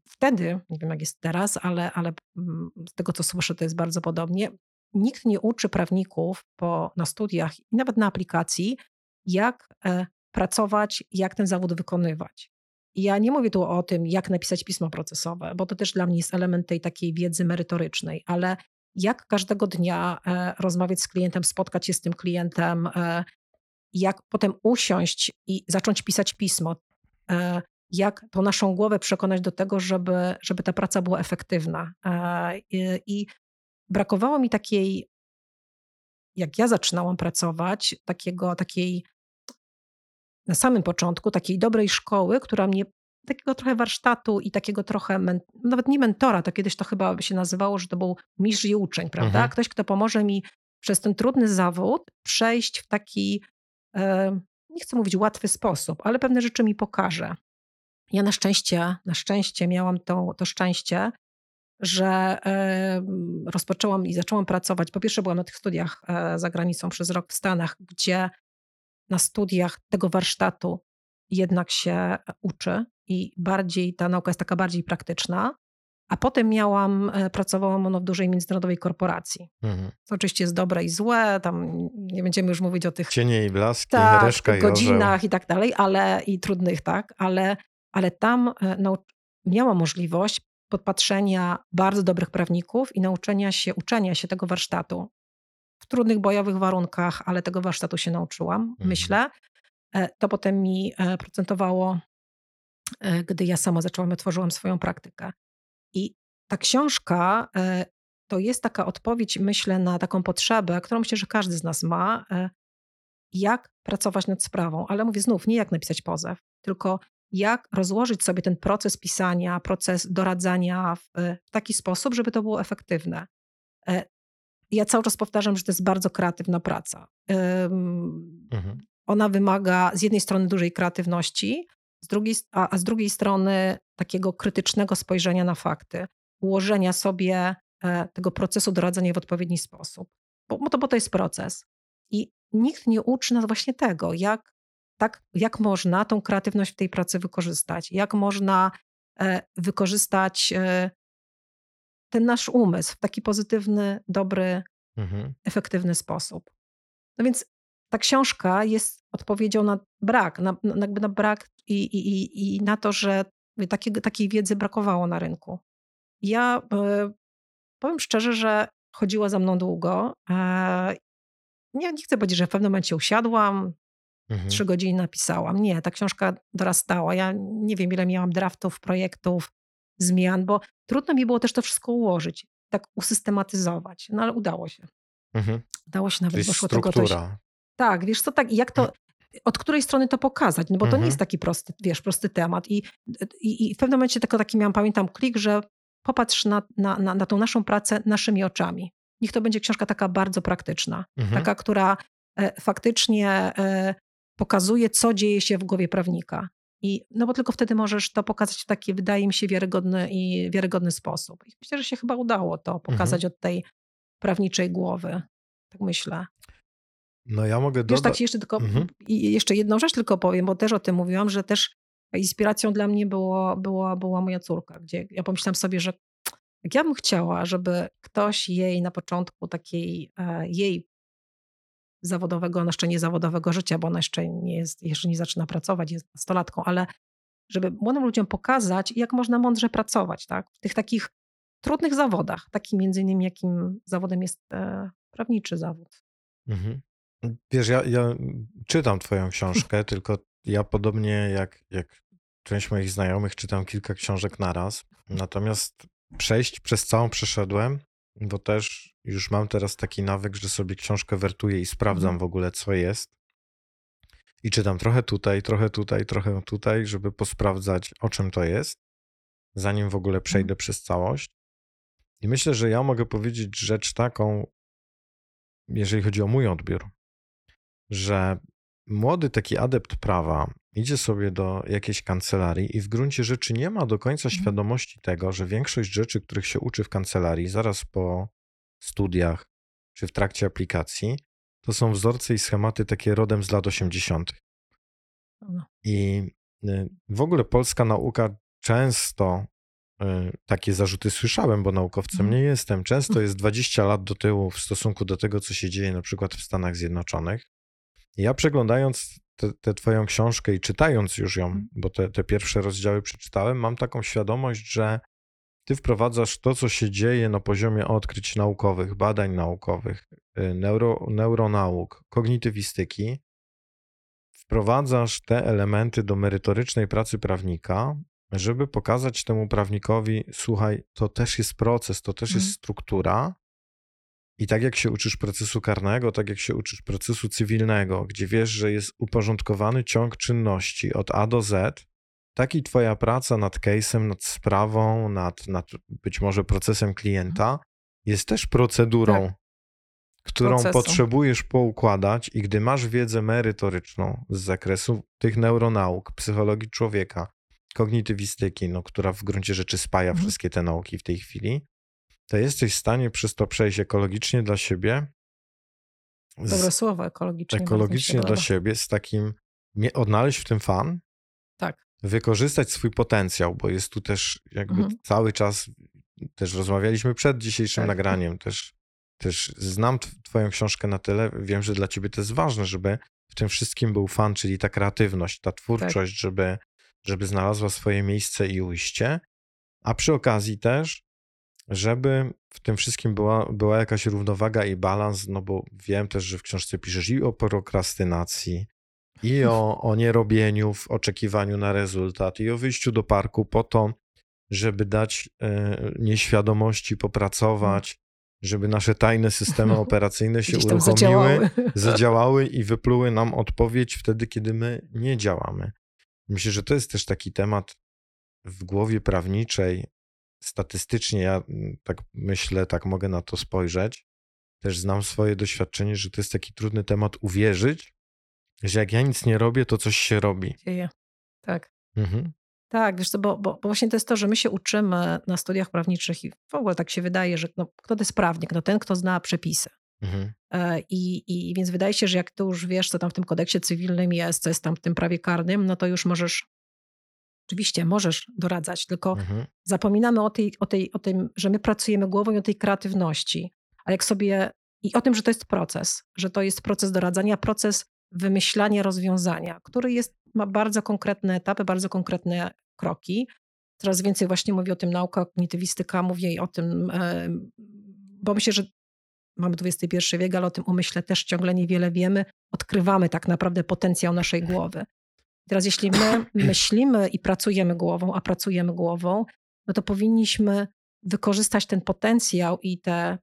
[SPEAKER 2] wtedy, nie wiem jak jest teraz, ale, ale mm, z tego co słyszę, to jest bardzo podobnie. Nikt nie uczy prawników po, na studiach i nawet na aplikacji, jak e, pracować, jak ten zawód wykonywać. Ja nie mówię tu o tym, jak napisać pismo procesowe, bo to też dla mnie jest element tej takiej wiedzy merytorycznej, ale jak każdego dnia e, rozmawiać z klientem, spotkać się z tym klientem, e, jak potem usiąść i zacząć pisać pismo, e, jak tą naszą głowę przekonać do tego, żeby, żeby ta praca była efektywna. I brakowało mi takiej, jak ja zaczynałam pracować, takiego, takiej na samym początku takiej dobrej szkoły, która mnie, takiego trochę warsztatu i takiego trochę, nawet nie mentora, to kiedyś to chyba się nazywało, że to był mistrz i uczeń, prawda?
[SPEAKER 1] Mhm.
[SPEAKER 2] Ktoś, kto pomoże mi przez ten trudny zawód przejść w taki, e, nie chcę mówić łatwy sposób, ale pewne rzeczy mi pokaże. Ja na szczęście, na szczęście miałam to, to szczęście, że e, rozpoczęłam i zaczęłam pracować. Po pierwsze, byłam na tych studiach e, za granicą przez rok w Stanach, gdzie na studiach tego warsztatu jednak się uczy i bardziej ta nauka jest taka bardziej praktyczna. A potem miałam, e, pracowałam no, w dużej międzynarodowej korporacji.
[SPEAKER 1] Mhm.
[SPEAKER 2] To oczywiście jest dobre i złe, tam nie będziemy już mówić o tych
[SPEAKER 1] Cienie i blaski,
[SPEAKER 2] tak,
[SPEAKER 1] reszka i
[SPEAKER 2] godzinach i tak dalej, ale i trudnych, tak, ale, ale tam e, nau- miałam możliwość podpatrzenia bardzo dobrych prawników i nauczenia się, uczenia się tego warsztatu. W trudnych bojowych warunkach, ale tego warsztatu się nauczyłam,
[SPEAKER 1] Mhm.
[SPEAKER 2] myślę. E, To potem mi e, procentowało, e, gdy ja sama zaczęłam, otworzyłam swoją praktykę. I ta książka to jest taka odpowiedź, myślę, na taką potrzebę, którą myślę, że każdy z nas ma, jak pracować nad sprawą. Ale mówię znów, nie jak napisać pozew, tylko jak rozłożyć sobie ten proces pisania, proces doradzania w, taki sposób, żeby to było efektywne. Ja cały czas powtarzam, że to jest bardzo kreatywna praca.
[SPEAKER 1] Mhm.
[SPEAKER 2] Ona wymaga z jednej strony dużej kreatywności, z drugiej, a, a z drugiej strony takiego krytycznego spojrzenia na fakty, ułożenia sobie e, tego procesu doradzania w odpowiedni sposób. Bo, bo, to, bo to jest proces. I nikt nie uczy nas właśnie tego, jak, tak, jak można tą kreatywność w tej pracy wykorzystać, jak można e, wykorzystać e, ten nasz umysł w taki pozytywny, dobry,
[SPEAKER 1] Mhm.
[SPEAKER 2] efektywny sposób. No więc ta książka jest odpowiedzią na brak, na, na, jakby na brak i, i, i- na to, że takiego, takiej wiedzy brakowało na rynku. Ja e, powiem szczerze, że chodziła za mną długo. E, nie, nie chcę powiedzieć, że w pewnym momencie usiadłam,
[SPEAKER 1] Mhm.
[SPEAKER 2] trzy godziny napisałam. Nie, ta książka dorastała. Ja nie wiem, ile miałam draftów, projektów, zmian, bo trudno mi było też to wszystko ułożyć, tak usystematyzować. No ale udało się.
[SPEAKER 1] Mhm.
[SPEAKER 2] Udało się nawet,
[SPEAKER 1] Czyli
[SPEAKER 2] doszło tego
[SPEAKER 1] struktura.
[SPEAKER 2] Tak, wiesz co, tak, i jak to, od której strony to pokazać, no bo to
[SPEAKER 1] Mhm.
[SPEAKER 2] nie jest taki prosty, wiesz, prosty temat. I, i, i w pewnym momencie tylko taki miałam, pamiętam, klik, że popatrz na, na, na, na tą naszą pracę naszymi oczami. Niech to będzie książka taka bardzo praktyczna,
[SPEAKER 1] Mhm.
[SPEAKER 2] taka, która e, faktycznie e, pokazuje, co dzieje się w głowie prawnika. I, no bo tylko wtedy możesz to pokazać w taki, wydaje mi się, wiarygodny i wiarygodny sposób. I myślę, że się chyba udało to pokazać od tej prawniczej głowy. Tak myślę.
[SPEAKER 1] No ja mogę
[SPEAKER 2] Wiesz, tak
[SPEAKER 1] dodać.
[SPEAKER 2] ci jeszcze tylko,
[SPEAKER 1] Mhm.
[SPEAKER 2] i jeszcze jedną rzecz tylko powiem, bo też o tym mówiłam, że też inspiracją dla mnie było, była, była moja córka, gdzie ja pomyślałam sobie, że jak ja bym chciała, żeby ktoś jej na początku takiej e, jej zawodowego, no jeszcze nie zawodowego życia, bo ona jeszcze nie jest, jeszcze nie zaczyna pracować, jest nastolatką, ale żeby młodym ludziom pokazać, jak można mądrze pracować, tak? W tych takich trudnych zawodach, takim między innymi jakim zawodem jest e, prawniczy zawód.
[SPEAKER 1] Mhm. Wiesz, ja, ja czytam twoją książkę, tylko ja podobnie jak, jak część moich znajomych czytam kilka książek naraz. Natomiast przejść przez całą przeszedłem, bo też już mam teraz taki nawyk, że sobie książkę wertuję i sprawdzam
[SPEAKER 2] Mhm.
[SPEAKER 1] w ogóle, co jest. I czytam trochę tutaj, trochę tutaj, trochę tutaj, żeby posprawdzać, o czym to jest, zanim w ogóle przejdę przez całość. I myślę, że ja mogę powiedzieć rzecz taką, jeżeli chodzi o mój odbiór, że młody taki adept prawa idzie sobie do jakiejś kancelarii i w gruncie rzeczy nie ma do końca
[SPEAKER 2] Mhm.
[SPEAKER 1] świadomości tego, że większość rzeczy, których się uczy w kancelarii zaraz po studiach czy w trakcie aplikacji, to są wzorce i schematy takie rodem z lat 80.
[SPEAKER 2] No.
[SPEAKER 1] I y, w ogóle polska nauka często y, takie zarzuty słyszałem, bo naukowcem
[SPEAKER 2] Mhm.
[SPEAKER 1] nie jestem. Często jest 20 lat do tyłu w stosunku do tego, co się dzieje na przykład w Stanach Zjednoczonych. Ja przeglądając tę twoją książkę i czytając już ją,
[SPEAKER 2] Mhm.
[SPEAKER 1] bo te, te pierwsze rozdziały przeczytałem, mam taką świadomość, że ty wprowadzasz to, co się dzieje na poziomie odkryć naukowych, badań naukowych, y, neuro, neuronauk, kognitywistyki, wprowadzasz te elementy do merytorycznej pracy prawnika, żeby pokazać temu prawnikowi, słuchaj, to też jest proces, to też jest
[SPEAKER 2] Mhm.
[SPEAKER 1] struktura. I tak jak się uczysz procesu karnego, tak jak się uczysz procesu cywilnego, gdzie wiesz, że jest uporządkowany ciąg czynności od A do Z, tak i twoja praca nad case'em, nad sprawą, nad, nad być może procesem klienta jest też procedurą, którą
[SPEAKER 2] Procesu.
[SPEAKER 1] potrzebujesz poukładać i gdy masz wiedzę merytoryczną z zakresu tych neuronauk, psychologii człowieka, kognitywistyki, no, która w gruncie rzeczy spaja
[SPEAKER 2] Mhm.
[SPEAKER 1] wszystkie te nauki w tej chwili, to jesteś w stanie przez to przejść ekologicznie dla siebie,
[SPEAKER 2] Dobre słowo, ekologicznie.
[SPEAKER 1] ekologicznie dla siebie, z takim, odnaleźć w tym fan,
[SPEAKER 2] Tak.
[SPEAKER 1] wykorzystać swój potencjał, bo jest tu też jakby
[SPEAKER 2] Mhm.
[SPEAKER 1] cały czas, też rozmawialiśmy przed dzisiejszym
[SPEAKER 2] Tak.
[SPEAKER 1] nagraniem, też, też znam tw- twoją książkę na tyle, wiem, że dla ciebie to jest ważne, żeby w tym wszystkim był fan, czyli ta kreatywność, ta twórczość,
[SPEAKER 2] Tak.
[SPEAKER 1] żeby, żeby znalazła swoje miejsce i ujście, A przy okazji też, żeby w tym wszystkim była, była jakaś równowaga i balans, no bo wiem też, że w książce piszesz i o prokrastynacji, i o, o nierobieniu w oczekiwaniu na rezultat, i o wyjściu do parku po to, żeby dać e, nieświadomości popracować, żeby nasze tajne systemy operacyjne się uruchomiły,
[SPEAKER 2] zadziałały.
[SPEAKER 1] zadziałały i wypluły nam odpowiedź wtedy, kiedy my nie działamy. Myślę, że to jest też taki temat w głowie prawniczej. Statystycznie ja mm, tak myślę, tak mogę na to spojrzeć. Też znam swoje doświadczenie, że to jest taki trudny temat uwierzyć, że jak ja nic nie robię, to coś się robi.
[SPEAKER 2] Dzieje. Tak.
[SPEAKER 1] Mhm.
[SPEAKER 2] Tak, wiesz co, bo, bo, bo właśnie to jest to, że my się uczymy na studiach prawniczych i w ogóle tak się wydaje, że no, kto to jest prawnik? No ten, kto zna przepisy.
[SPEAKER 1] Mhm.
[SPEAKER 2] E, I, I więc wydaje się, że jak ty już wiesz, co tam w tym kodeksie cywilnym jest, co jest tam w tym prawie karnym, no to już możesz, oczywiście możesz doradzać, tylko
[SPEAKER 1] Mhm.
[SPEAKER 2] zapominamy o, tej, o, tej, o tym, że my pracujemy głową i o tej kreatywności. A jak sobie, i o tym, że to jest proces, że to jest proces doradzania, proces wymyślania rozwiązania, który jest, ma bardzo konkretne etapy, bardzo konkretne kroki. Coraz więcej właśnie mówi o tym nauka, kognitywistyka, mówi o tym, e, bo myślę, że mamy XXI wiek, ale o tym umyśle też ciągle niewiele wiemy. Odkrywamy tak naprawdę potencjał naszej głowy. Teraz jeśli my myślimy i pracujemy głową, a pracujemy głową, no to powinniśmy wykorzystać ten potencjał i te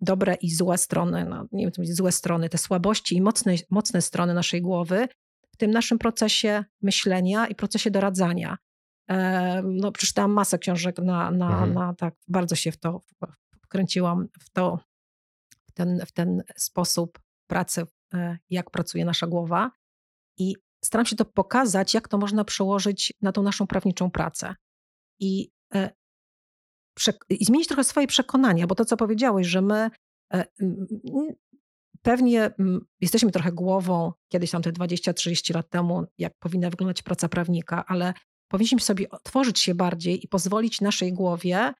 [SPEAKER 2] dobre i złe strony, no nie wiem, co złe strony, te słabości i mocne, mocne strony naszej głowy w tym naszym procesie myślenia i procesie doradzania. No, przeczytałam masę książek na, na,
[SPEAKER 1] Mhm.
[SPEAKER 2] na tak, bardzo się w to wkręciłam, w to, w ten, w ten sposób pracy, e, jak pracuje nasza głowa. I staram się to pokazać, jak to można przełożyć na tą naszą prawniczą pracę. I, e, i zmienić trochę swoje przekonania, bo to, co powiedziałeś, że my e, pewnie jesteśmy trochę głową, kiedyś tam te 20-30 lat temu, jak powinna wyglądać praca prawnika, ale powinniśmy sobie otworzyć się bardziej i pozwolić naszej głowie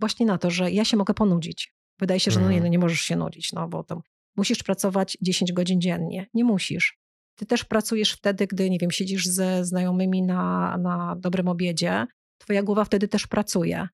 [SPEAKER 2] właśnie na to, że ja się mogę ponudzić. Wydaje się, że no nie,
[SPEAKER 1] Mhm.
[SPEAKER 2] no nie możesz się nudzić, no bo to musisz pracować 10 godzin dziennie. Nie musisz. Ty też pracujesz wtedy, gdy, nie wiem, siedzisz ze znajomymi na, na dobrym obiedzie. Twoja głowa wtedy też pracuje.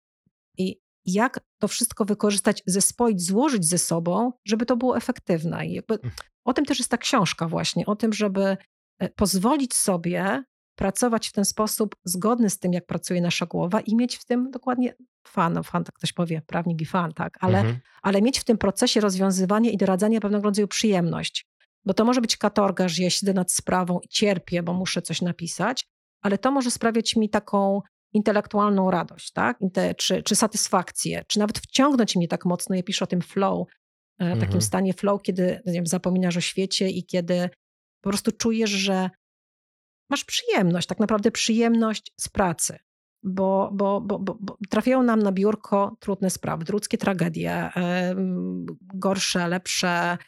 [SPEAKER 2] I jak to wszystko wykorzystać, zespoić, złożyć ze sobą, żeby to było efektywne. I jakby o tym też jest ta książka właśnie, o tym, żeby e, pozwolić sobie pracować w ten sposób zgodny z tym, jak pracuje nasza głowa i mieć w tym dokładnie fan, no fan, tak ktoś powie, prawnik i fan, tak, ale,
[SPEAKER 1] Mhm.
[SPEAKER 2] ale mieć w tym procesie rozwiązywania i doradzania pewnego rodzaju przyjemność. Bo to może być katorga, że ja siedzę nad sprawą i cierpię, bo muszę coś napisać, ale to może sprawiać mi taką intelektualną radość, tak? Czy, czy satysfakcję, czy nawet wciągnąć mnie tak mocno. Ja piszę o tym flow, e, takim
[SPEAKER 1] Mhm.
[SPEAKER 2] stanie flow, kiedy nie wiem, zapominasz o świecie i kiedy po prostu czujesz, że masz przyjemność, tak naprawdę przyjemność z pracy. Bo, bo, bo, bo, bo trafiają nam na biurko trudne sprawy, ludzkie tragedie, em, gorsze, lepsze e,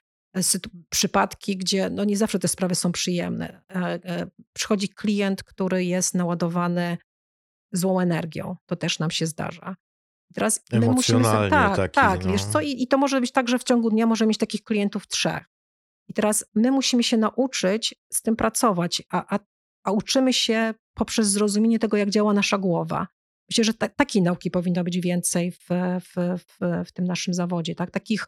[SPEAKER 2] przypadki, gdzie no nie zawsze te sprawy są przyjemne. E, e, Przychodzi klient, który jest naładowany złą energią. To też nam się zdarza. I Teraz my musimy sobie, tak,
[SPEAKER 1] taki,
[SPEAKER 2] tak,
[SPEAKER 1] no.
[SPEAKER 2] wiesz co, i, i to może być tak, że w ciągu dnia może mieć takich klientów trzech. I teraz my musimy się nauczyć z tym pracować, a, a, a uczymy się poprzez zrozumienie tego, jak działa nasza głowa. Myślę, że ta, takiej nauki powinno być więcej w, w, w, w tym naszym zawodzie. Tak? Takich,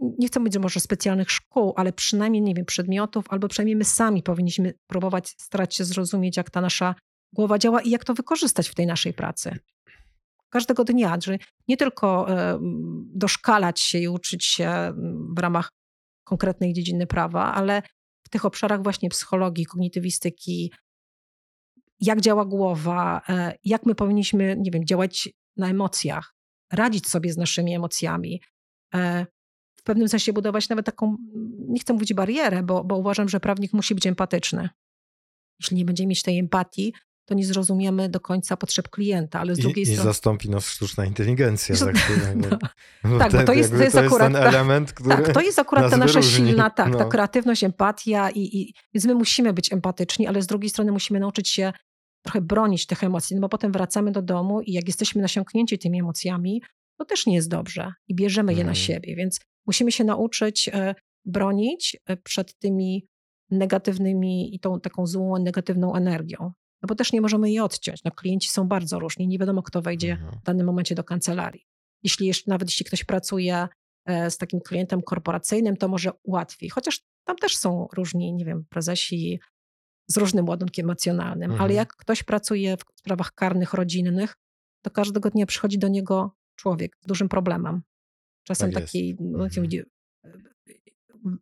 [SPEAKER 2] nie chcę mówić, że może specjalnych szkół, ale przynajmniej, nie wiem, przedmiotów, albo przynajmniej my sami powinniśmy próbować starać się zrozumieć, jak ta nasza głowa działa i jak to wykorzystać w tej naszej pracy. Każdego dnia, że nie tylko e, doszkalać się i uczyć się w ramach konkretnej dziedziny prawa, ale w tych obszarach właśnie psychologii, kognitywistyki, jak działa głowa, e, jak my powinniśmy, nie wiem, działać na emocjach, radzić sobie z naszymi emocjami. W pewnym sensie budować nawet taką, nie chcę mówić barierę, bo, bo uważam, że prawnik musi być empatyczny. Jeśli nie będziemy mieć tej empatii, to nie zrozumiemy do końca potrzeb klienta, ale z drugiej
[SPEAKER 1] I, I
[SPEAKER 2] strony...
[SPEAKER 1] zastąpi nas sztuczna inteligencja za chwilę.
[SPEAKER 2] No.
[SPEAKER 1] Bo
[SPEAKER 2] Tak, bo
[SPEAKER 1] ten-
[SPEAKER 2] to jest- to jest akurat
[SPEAKER 1] ten
[SPEAKER 2] ta-
[SPEAKER 1] element, który...
[SPEAKER 2] Tak, to jest akurat ta nasza
[SPEAKER 1] wyróżni.
[SPEAKER 2] silna, tak, ta
[SPEAKER 1] No.
[SPEAKER 2] kreatywność, empatia i, i więc my musimy być empatyczni, ale z drugiej strony musimy nauczyć się trochę bronić tych emocji, no bo potem wracamy do domu i jak jesteśmy nasiąknięci tymi emocjami, to też nie jest dobrze i bierzemy je na
[SPEAKER 1] Mhm.
[SPEAKER 2] siebie, więc musimy się nauczyć e, bronić e, przed tymi negatywnymi i tą taką złą, negatywną energią. no bo też nie możemy jej odciąć. No, klienci są bardzo różni, nie wiadomo, kto wejdzie
[SPEAKER 1] Mhm.
[SPEAKER 2] w danym momencie do kancelarii. Jeśli jeszcze, nawet jeśli ktoś pracuje e, z takim klientem korporacyjnym, to może łatwiej, chociaż tam też są różni, nie wiem, prezesi z różnym ładunkiem emocjonalnym,
[SPEAKER 1] Mhm.
[SPEAKER 2] ale jak ktoś pracuje w sprawach karnych, rodzinnych, to każdego dnia przychodzi do niego człowiek z dużym problemem. Czasem
[SPEAKER 1] Tak
[SPEAKER 2] takiej, no,
[SPEAKER 1] Mhm.
[SPEAKER 2] e,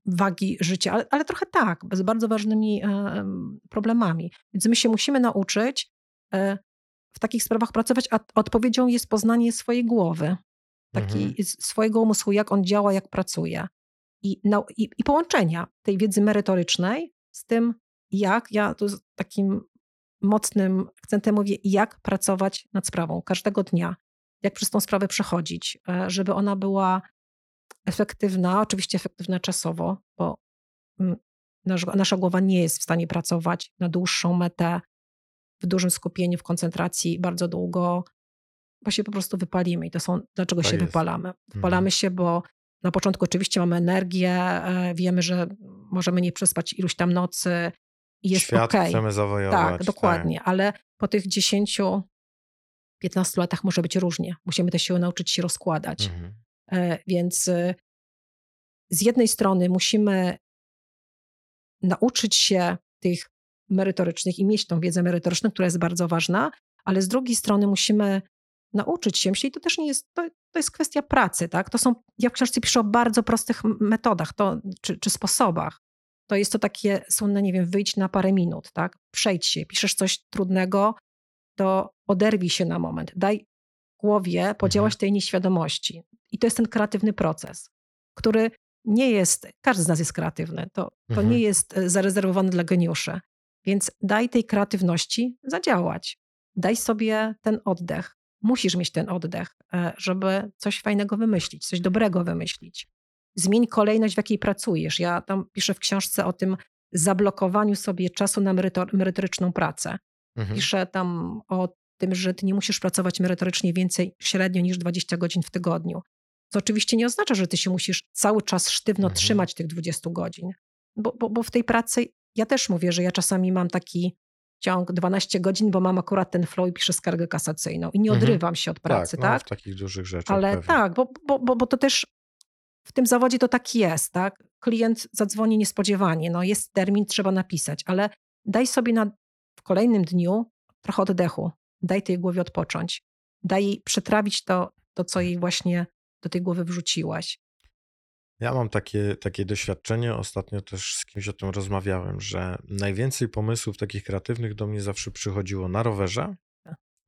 [SPEAKER 2] wagi życia, ale, ale trochę tak, z bardzo ważnymi e, em, problemami. Więc my się musimy nauczyć e, w takich sprawach pracować, a odpowiedzią jest poznanie swojej głowy, takiej,
[SPEAKER 1] Mhm.
[SPEAKER 2] swojego umysłu, jak on działa, jak pracuje. I, nau- i, I połączenia tej wiedzy merytorycznej z tym, jak, ja tu z takim mocnym akcentem mówię, jak pracować nad sprawą każdego dnia, jak przez tą sprawę przechodzić, e, żeby ona była efektywna, oczywiście efektywna czasowo, bo mm, nasz, nasza głowa nie jest w stanie pracować na dłuższą metę, w dużym skupieniu, w koncentracji bardzo długo, bo się po prostu wypalimy. I to są, dlaczego
[SPEAKER 1] Tak
[SPEAKER 2] się
[SPEAKER 1] jest.
[SPEAKER 2] wypalamy? Wypalamy się, bo na początku oczywiście mamy energię, e, wiemy, że możemy nie przespać iluś tam nocy i jest
[SPEAKER 1] Świat
[SPEAKER 2] okej.
[SPEAKER 1] chcemy zawojować.
[SPEAKER 2] Tak, dokładnie, ale po tych 10, 15 latach może być różnie. Musimy też się nauczyć się rozkładać.
[SPEAKER 1] Mhm.
[SPEAKER 2] E, Więc e, z jednej strony musimy nauczyć się tych merytorycznych i mieć tą wiedzę merytoryczną, która jest bardzo ważna, ale z drugiej strony musimy nauczyć się, myślę, i to też nie jest, to, to jest kwestia pracy, tak? To są, ja w książce piszę o bardzo prostych metodach to, czy, czy sposobach. To jest to takie słynne, nie wiem, wyjdź na parę minut, tak? Przejdź się, piszesz coś trudnego, to oderwij się na moment, daj głowie podziałać tej nieświadomości. I to jest ten kreatywny proces, który nie jest, każdy z nas jest kreatywny, to, to
[SPEAKER 1] Mhm.
[SPEAKER 2] nie jest e, zarezerwowane dla geniuszy. Więc daj tej kreatywności zadziałać. Daj sobie ten oddech. Musisz mieć ten oddech, e, żeby coś fajnego wymyślić, coś dobrego wymyślić. Zmień kolejność, w jakiej pracujesz. Ja tam piszę w książce o tym zablokowaniu sobie czasu na merytor- merytoryczną pracę.
[SPEAKER 1] Mhm.
[SPEAKER 2] Piszę tam o tym, że ty nie musisz pracować merytorycznie więcej średnio niż 20 godzin w tygodniu. Co oczywiście nie oznacza, że ty się musisz cały czas sztywno
[SPEAKER 1] Mhm.
[SPEAKER 2] trzymać tych 20 godzin. Bo, bo, bo w tej pracy ja też mówię, że ja czasami mam taki ciąg 12 godzin, bo mam akurat ten flow i piszę skargę kasacyjną i nie
[SPEAKER 1] Mhm.
[SPEAKER 2] odrywam się od pracy,
[SPEAKER 1] tak,
[SPEAKER 2] tak?
[SPEAKER 1] No, w takich dużych rzeczach.
[SPEAKER 2] Ale
[SPEAKER 1] pewnie.
[SPEAKER 2] tak, bo, bo, bo, bo to też w tym zawodzie to tak jest, tak? Klient zadzwoni niespodziewanie, no jest termin, trzeba napisać, ale daj sobie na, kolejnym dniu trochę oddechu, daj tej głowie odpocząć, daj jej przetrawić to, to, co jej właśnie do tej głowy wrzuciłaś.
[SPEAKER 1] Ja mam takie, takie doświadczenie, ostatnio też z kimś o tym rozmawiałem, że najwięcej pomysłów takich kreatywnych do mnie zawsze przychodziło na rowerze,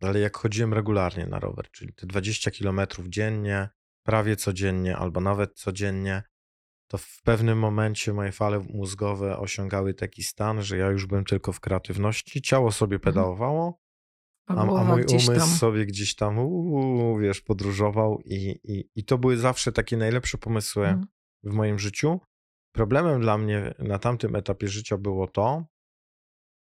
[SPEAKER 1] ale jak chodziłem regularnie na rower, czyli te 20 kilometrów dziennie, prawie codziennie albo nawet codziennie, to w pewnym momencie moje fale mózgowe osiągały taki stan, że ja już byłem tylko w kreatywności, ciało sobie pedałowało, a, a mój
[SPEAKER 2] Mhm.
[SPEAKER 1] umysł
[SPEAKER 2] tam.
[SPEAKER 1] sobie gdzieś tam, uu, wiesz, podróżował i, i, i to były zawsze takie najlepsze pomysły
[SPEAKER 2] Mhm.
[SPEAKER 1] w moim życiu. Problemem dla mnie na tamtym etapie życia było to,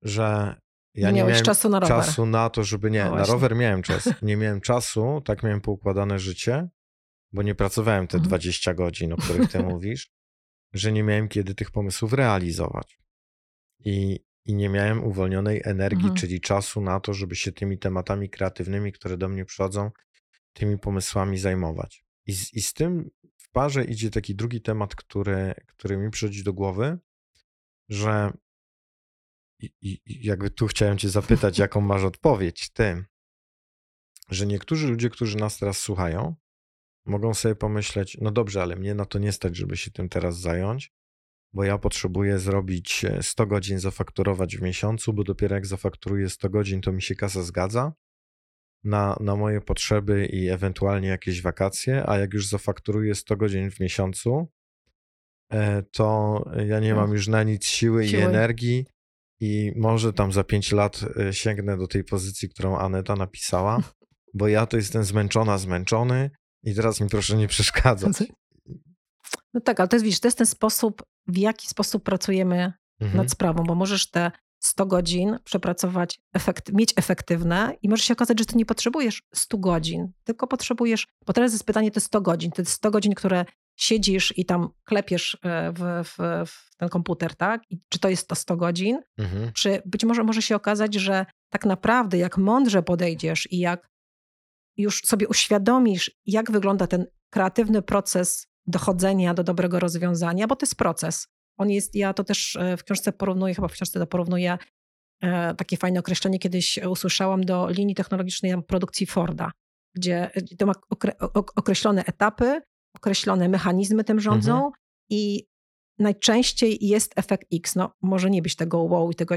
[SPEAKER 1] że ja
[SPEAKER 2] nie
[SPEAKER 1] miałem
[SPEAKER 2] czasu na rower.
[SPEAKER 1] czasu na to, żeby nie,
[SPEAKER 2] No
[SPEAKER 1] na rower miałem czas. Nie miałem czasu, tak miałem poukładane życie, bo nie pracowałem te
[SPEAKER 2] Mhm.
[SPEAKER 1] 20 godzin, o których ty mówisz, że nie miałem kiedy tych pomysłów realizować. I, i nie miałem uwolnionej energii,
[SPEAKER 2] Mhm.
[SPEAKER 1] czyli czasu na to, żeby się tymi tematami kreatywnymi, które do mnie przychodzą, tymi pomysłami zajmować. I z, i z tym w parze idzie taki drugi temat, który, który mi przychodzi do głowy, że i i jakby tu chciałem cię zapytać, jaką masz odpowiedź, ty, że niektórzy ludzie, którzy nas teraz słuchają, mogą sobie pomyśleć, no dobrze, ale mnie na to nie stać, żeby się tym teraz zająć, bo ja potrzebuję zrobić e, 100 godzin, zafakturować w miesiącu, bo dopiero jak zafakturuję 100 godzin, to mi się kasa zgadza na, na moje potrzeby i ewentualnie jakieś wakacje, a jak już zafakturuję 100 godzin w miesiącu, e, to ja nie
[SPEAKER 2] No.
[SPEAKER 1] mam już na nic siły i
[SPEAKER 2] Siły.
[SPEAKER 1] energii i może tam za 5 lat e, sięgnę do tej pozycji, którą Aneta napisała, bo ja to jestem zmęczona, zmęczony i teraz mi proszę nie przeszkadzać.
[SPEAKER 2] No tak, ale to jest, widzisz, to jest ten sposób, w jaki sposób pracujemy
[SPEAKER 1] Mhm.
[SPEAKER 2] nad sprawą, bo możesz te 100 godzin przepracować, efekt, mieć efektywne i może się okazać, że ty nie potrzebujesz 100 godzin, tylko potrzebujesz, bo teraz jest pytanie, to jest 100 godzin, to jest 100 godzin, które siedzisz i tam klepiesz e, w, w, w ten komputer, tak? I czy to jest to 100 godzin,
[SPEAKER 1] Mhm.
[SPEAKER 2] czy być może może się okazać, że tak naprawdę, jak mądrze podejdziesz i jak już sobie uświadomisz, jak wygląda ten kreatywny proces dochodzenia do dobrego rozwiązania, bo to jest proces. On jest, ja to też e, w książce porównuję, chyba w książce to porównuję e, takie fajne określenie kiedyś usłyszałam do linii technologicznej produkcji Forda, gdzie to ma określone etapy, określone mechanizmy tym rządzą mhm. i najczęściej jest efekt X. No, może nie być tego wow i tego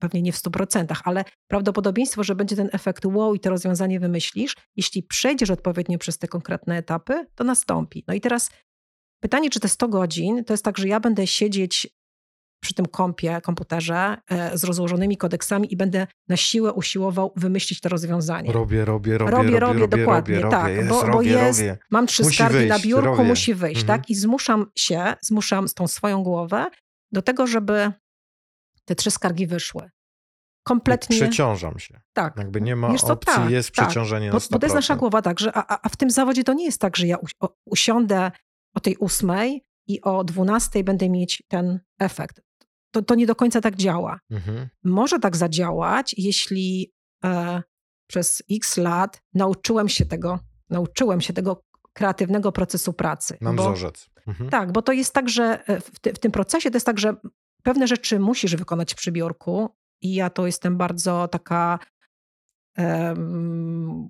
[SPEAKER 2] pewnie nie w 100%, ale prawdopodobieństwo, że będzie ten efekt wow i to rozwiązanie wymyślisz, jeśli przejdziesz odpowiednio przez te konkretne etapy, to nastąpi. No i teraz pytanie, czy te 100 godzin to jest tak, że ja będę siedzieć przy tym kompie, komputerze e, z rozłożonymi kodeksami i będę na siłę usiłował wymyślić to rozwiązanie.
[SPEAKER 1] Robię, robię, robię,
[SPEAKER 2] robię, robię,
[SPEAKER 1] robię
[SPEAKER 2] dokładnie,
[SPEAKER 1] robię,
[SPEAKER 2] tak,
[SPEAKER 1] robię,
[SPEAKER 2] bo,
[SPEAKER 1] jest,
[SPEAKER 2] bo jest,
[SPEAKER 1] robię.
[SPEAKER 2] mam trzy
[SPEAKER 1] Musi
[SPEAKER 2] skargi
[SPEAKER 1] wyjść,
[SPEAKER 2] na biurku,
[SPEAKER 1] robię.
[SPEAKER 2] musi wyjść,
[SPEAKER 1] Mhm.
[SPEAKER 2] tak? I zmuszam się, zmuszam tą swoją głowę do tego, żeby te trzy skargi wyszły. Kompletnie.
[SPEAKER 1] Przeciążam się.
[SPEAKER 2] Tak.
[SPEAKER 1] Jakby nie ma
[SPEAKER 2] Wiesz co,
[SPEAKER 1] opcji,
[SPEAKER 2] tak,
[SPEAKER 1] jest
[SPEAKER 2] tak.
[SPEAKER 1] przeciążenie
[SPEAKER 2] Bo,
[SPEAKER 1] na 100%.
[SPEAKER 2] bo to jest nasza głowa tak, że a, a w tym zawodzie to nie jest tak, że ja u, o, usiądę o tej ósmej i o dwunastej będę mieć ten efekt. To, to nie do końca tak działa.
[SPEAKER 1] Mhm.
[SPEAKER 2] Może tak zadziałać, jeśli e, przez x lat nauczyłem się tego, nauczyłem się tego kreatywnego procesu pracy.
[SPEAKER 1] Mam
[SPEAKER 2] bo,
[SPEAKER 1] wzorzec. Mhm.
[SPEAKER 2] Tak, bo to jest tak, że e, w, ty, w tym procesie to jest tak, że pewne rzeczy musisz wykonać przy biurku i ja to jestem bardzo taka em,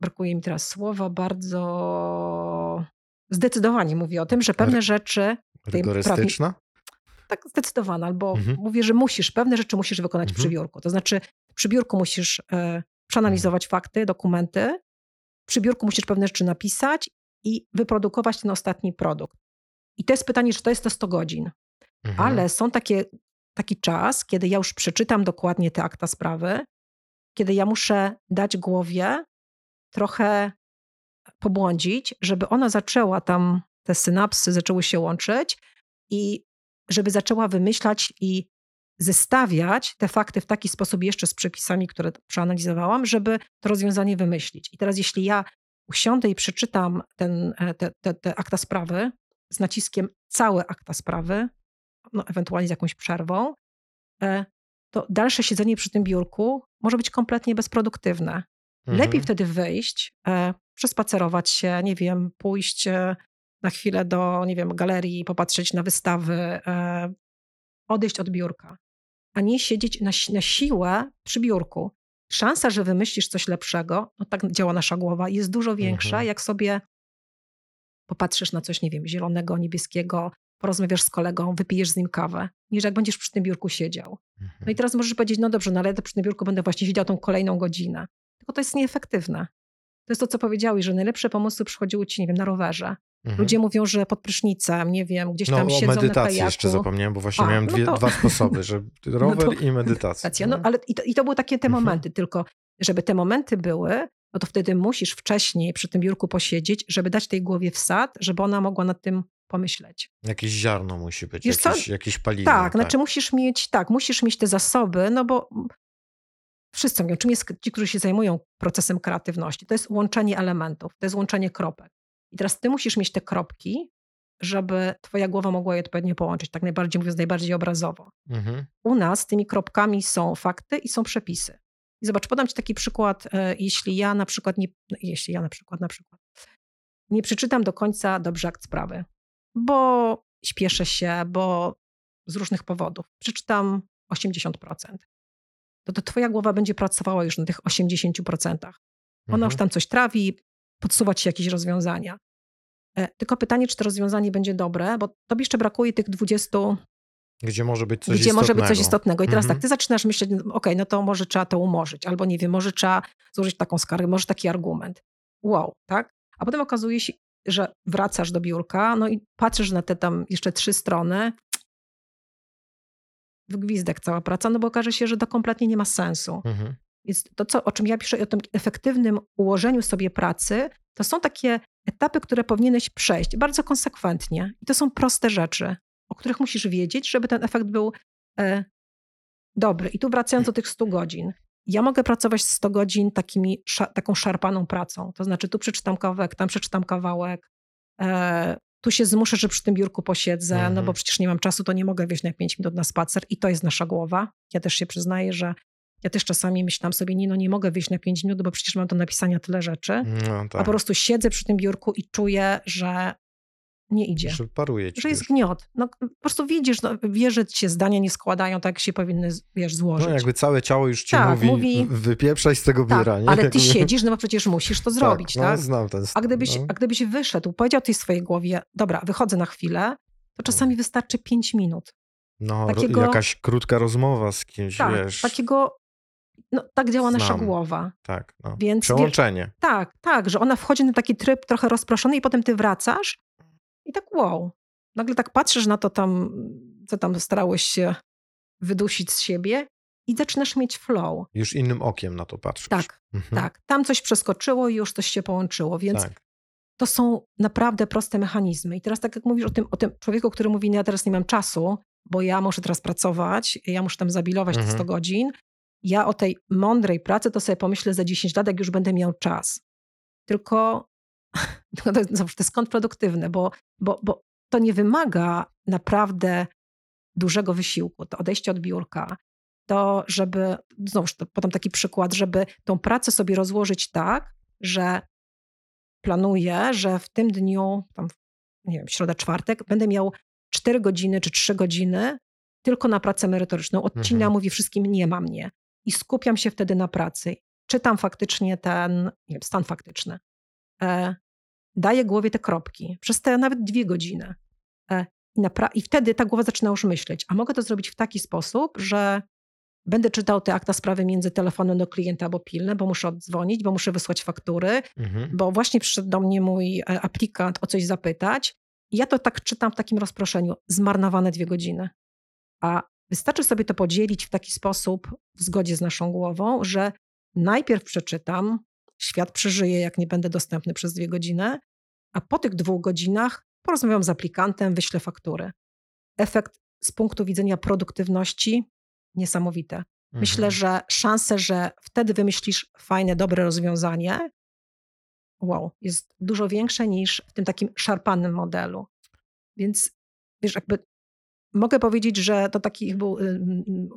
[SPEAKER 2] brakuje mi teraz słowa, bardzo zdecydowanie mówię o tym, że pewne rzeczy
[SPEAKER 1] Rygorystyczna?
[SPEAKER 2] tak zdecydowana, albo
[SPEAKER 1] Mhm.
[SPEAKER 2] mówię, że musisz, pewne rzeczy musisz wykonać przy
[SPEAKER 1] Mhm.
[SPEAKER 2] biurku. To znaczy przy biurku musisz e, przeanalizować fakty, dokumenty, przy biurku musisz pewne rzeczy napisać i wyprodukować ten ostatni produkt. I to jest pytanie, czy to jest te 100 godzin.
[SPEAKER 1] Mhm.
[SPEAKER 2] Ale są takie, taki czas, kiedy ja już przeczytam dokładnie te akta sprawy, kiedy ja muszę dać głowie trochę pobłądzić, żeby ona zaczęła tam, te synapsy zaczęły się łączyć i żeby zaczęła wymyślać i zestawiać te fakty w taki sposób jeszcze z przepisami, które przeanalizowałam, żeby to rozwiązanie wymyślić. I teraz jeśli ja usiądę i przeczytam ten, e, te, te, te akta sprawy z naciskiem całe akta sprawy, no, ewentualnie z jakąś przerwą, e, to dalsze siedzenie przy tym biurku może być kompletnie bezproduktywne. Lepiej
[SPEAKER 1] Mhm.
[SPEAKER 2] wtedy wyjść, e, przespacerować się, nie wiem, pójść e, na chwilę do, nie wiem, galerii, popatrzeć na wystawy, odejść od biurka, a nie siedzieć na, na siłę przy biurku. Szansa, że wymyślisz coś lepszego, no tak działa nasza głowa, jest dużo większa,
[SPEAKER 1] Mhm.
[SPEAKER 2] jak sobie popatrzysz na coś, nie wiem, zielonego, niebieskiego, porozmawiasz z kolegą, wypijesz z nim kawę, niż jak będziesz przy tym biurku siedział. No i
[SPEAKER 1] Mhm.
[SPEAKER 2] teraz możesz powiedzieć, no dobrze, no ale ja przy tym biurku będę właśnie siedział tą kolejną godzinę. Tylko to jest nieefektywne. To jest to, co powiedziałeś, że najlepsze pomysły przychodziły ci, nie wiem, na rowerze.
[SPEAKER 1] Mhm.
[SPEAKER 2] Ludzie mówią, że pod prysznicem, nie wiem, gdzieś
[SPEAKER 1] No
[SPEAKER 2] tam
[SPEAKER 1] o
[SPEAKER 2] siedzą na
[SPEAKER 1] medytacji jeszcze zapomniałem, bo właśnie
[SPEAKER 2] A,
[SPEAKER 1] miałem
[SPEAKER 2] no
[SPEAKER 1] dwie,
[SPEAKER 2] to-
[SPEAKER 1] dwa sposoby, że rower i medytacja.
[SPEAKER 2] Racja, no, ale i to, i to były takie te
[SPEAKER 1] Mhm.
[SPEAKER 2] momenty, tylko żeby te momenty były, no to wtedy musisz wcześniej przy tym biurku posiedzieć, żeby dać tej głowie wsad, żeby ona mogła nad tym pomyśleć.
[SPEAKER 1] Jakieś ziarno musi być,
[SPEAKER 2] Wiesz co?
[SPEAKER 1] jakieś, jakieś paliwo.
[SPEAKER 2] Tak, znaczy musisz mieć, tak, musisz mieć te zasoby, no bo wszyscy mówią, czym jest ci, którzy się zajmują procesem kreatywności, to jest łączenie elementów, to jest łączenie kropek. I teraz ty musisz mieć te kropki, żeby twoja głowa mogła je odpowiednio połączyć, tak najbardziej mówiąc, najbardziej obrazowo.
[SPEAKER 1] Mhm.
[SPEAKER 2] U nas tymi kropkami są fakty i są przepisy. I zobacz, podam ci taki przykład, e, jeśli ja na przykład nie, no, jeśli ja na przykład, na przykład nie przeczytam do końca dobrze akt sprawy, bo śpieszę się, bo z różnych powodów przeczytam 80%, to, to twoja głowa będzie pracowała już na tych 80%. Ona
[SPEAKER 1] Mhm.
[SPEAKER 2] już tam coś trawi, podsuwa ci jakieś rozwiązania. E, Tylko pytanie, czy to rozwiązanie będzie dobre, bo tobie jeszcze brakuje tych 20
[SPEAKER 1] Gdzie może być coś
[SPEAKER 2] gdzie może być coś
[SPEAKER 1] istotnego.
[SPEAKER 2] istotnego. I teraz
[SPEAKER 1] Mhm.
[SPEAKER 2] tak, ty zaczynasz myśleć, no, okej, no to może trzeba to umorzyć, albo nie wiem, może trzeba złożyć taką skargę, może taki argument. Wow, tak? A potem okazuje się, że wracasz do biurka, no i patrzysz na te tam jeszcze trzy strony, w gwizdek cała praca, no bo okaże się, że to kompletnie nie ma sensu.
[SPEAKER 1] Mhm.
[SPEAKER 2] Więc to, co, o czym ja piszę, o tym efektywnym ułożeniu sobie pracy, to są takie etapy, które powinieneś przejść bardzo konsekwentnie. I to są proste rzeczy, o których musisz wiedzieć, żeby ten efekt był e, dobry. I tu wracając do tych 100 godzin. Ja mogę pracować 100 godzin takimi, taką szarpaną pracą. To znaczy, tu przeczytam kawałek, tam przeczytam kawałek, e, tu się zmuszę, że przy tym biurku posiedzę, no bo
[SPEAKER 1] Mhm.
[SPEAKER 2] przecież nie mam czasu, to nie mogę wyjść na 5 minut na spacer. I to jest nasza głowa. Ja też się przyznaję, że Ja też czasami myślałam sobie, nie no, nie mogę wyjść na 5 minut, bo przecież mam do napisania tyle rzeczy.
[SPEAKER 1] No,
[SPEAKER 2] A
[SPEAKER 1] tak.
[SPEAKER 2] po prostu siedzę przy tym biurku i czuję, że nie idzie.
[SPEAKER 1] Że paruje ci
[SPEAKER 2] Że jest
[SPEAKER 1] już.
[SPEAKER 2] gniot. No, po prostu widzisz, no, wiesz, że się zdania nie składają tak, jak się powinny, wiesz, złożyć.
[SPEAKER 1] No jakby całe ciało już ci
[SPEAKER 2] Tak,
[SPEAKER 1] mówi,
[SPEAKER 2] mówi-
[SPEAKER 1] wypieprzaj z tego
[SPEAKER 2] tak,
[SPEAKER 1] biura, nie?
[SPEAKER 2] ale ty siedzisz, no bo przecież musisz to zrobić,
[SPEAKER 1] tak?
[SPEAKER 2] tak?
[SPEAKER 1] No, znam ten
[SPEAKER 2] A
[SPEAKER 1] stan,
[SPEAKER 2] gdybyś,
[SPEAKER 1] no.
[SPEAKER 2] a gdybyś wyszedł, powiedział tej swojej głowie, dobra, wychodzę na chwilę, to czasami wystarczy 5 minut.
[SPEAKER 1] No,
[SPEAKER 2] takiego-
[SPEAKER 1] jakaś krótka rozmowa z kimś,
[SPEAKER 2] Tak,
[SPEAKER 1] wiesz.
[SPEAKER 2] takiego, no tak działa nasza
[SPEAKER 1] Znam.
[SPEAKER 2] głowa.
[SPEAKER 1] Tak, no.
[SPEAKER 2] Więc
[SPEAKER 1] Przełączenie.
[SPEAKER 2] Tak, tak, że ona wchodzi na taki tryb trochę rozproszony i potem ty wracasz i tak wow. Nagle tak patrzysz na to tam, co tam starałeś się wydusić z siebie i zaczynasz mieć flow.
[SPEAKER 1] Już innym okiem na to patrzysz.
[SPEAKER 2] Tak,
[SPEAKER 1] Mhm.
[SPEAKER 2] tak. Tam coś przeskoczyło i już coś się połączyło, więc
[SPEAKER 1] tak.
[SPEAKER 2] to są naprawdę proste mechanizmy. I teraz tak jak mówisz o tym, o tym człowieku, który mówi, no ja teraz nie mam czasu, bo ja muszę teraz pracować, ja muszę tam zabilować te
[SPEAKER 1] Mhm.
[SPEAKER 2] 100 godzin. Ja o tej mądrej pracy to sobie pomyślę za 10 lat, jak już będę miał czas. Tylko to, znowu, to jest kontrproduktywne, bo, bo, bo to nie wymaga naprawdę dużego wysiłku. To odejście od biurka, to żeby, znowuż to podam taki przykład, żeby tą pracę sobie rozłożyć tak, że planuję, że w tym dniu, tam, nie wiem, środa, czwartek, będę miał 4 godziny czy 3 godziny tylko na pracę merytoryczną. Odcina,
[SPEAKER 1] Mhm.
[SPEAKER 2] mówi wszystkim, nie ma mnie. I skupiam się wtedy na pracy. Czytam faktycznie ten, nie wiem, stan faktyczny. E, daję głowie te kropki przez te nawet dwie godziny. E, i, napra- I wtedy ta głowa zaczyna już myśleć, a mogę to zrobić w taki sposób, że będę czytał te akta sprawy między telefonem do klienta, bo pilne, bo muszę oddzwonić, bo muszę wysłać faktury,
[SPEAKER 1] Mhm.
[SPEAKER 2] bo właśnie przyszedł do mnie mój e, aplikant o coś zapytać. I ja to tak czytam w takim rozproszeniu. Zmarnowane dwie godziny. A wystarczy sobie to podzielić w taki sposób, w zgodzie z naszą głową, że najpierw przeczytam, świat przeżyje, jak nie będę dostępny przez dwie godziny, a po tych dwóch godzinach porozmawiam z aplikantem, wyślę faktury. Efekt z punktu widzenia produktywności niesamowite. Myślę,
[SPEAKER 1] Mhm.
[SPEAKER 2] że szanse, że wtedy wymyślisz fajne, dobre rozwiązanie, wow, jest dużo większe niż w tym takim szarpanym modelu. Więc wiesz, jakby mogę powiedzieć, że to taki był y, y,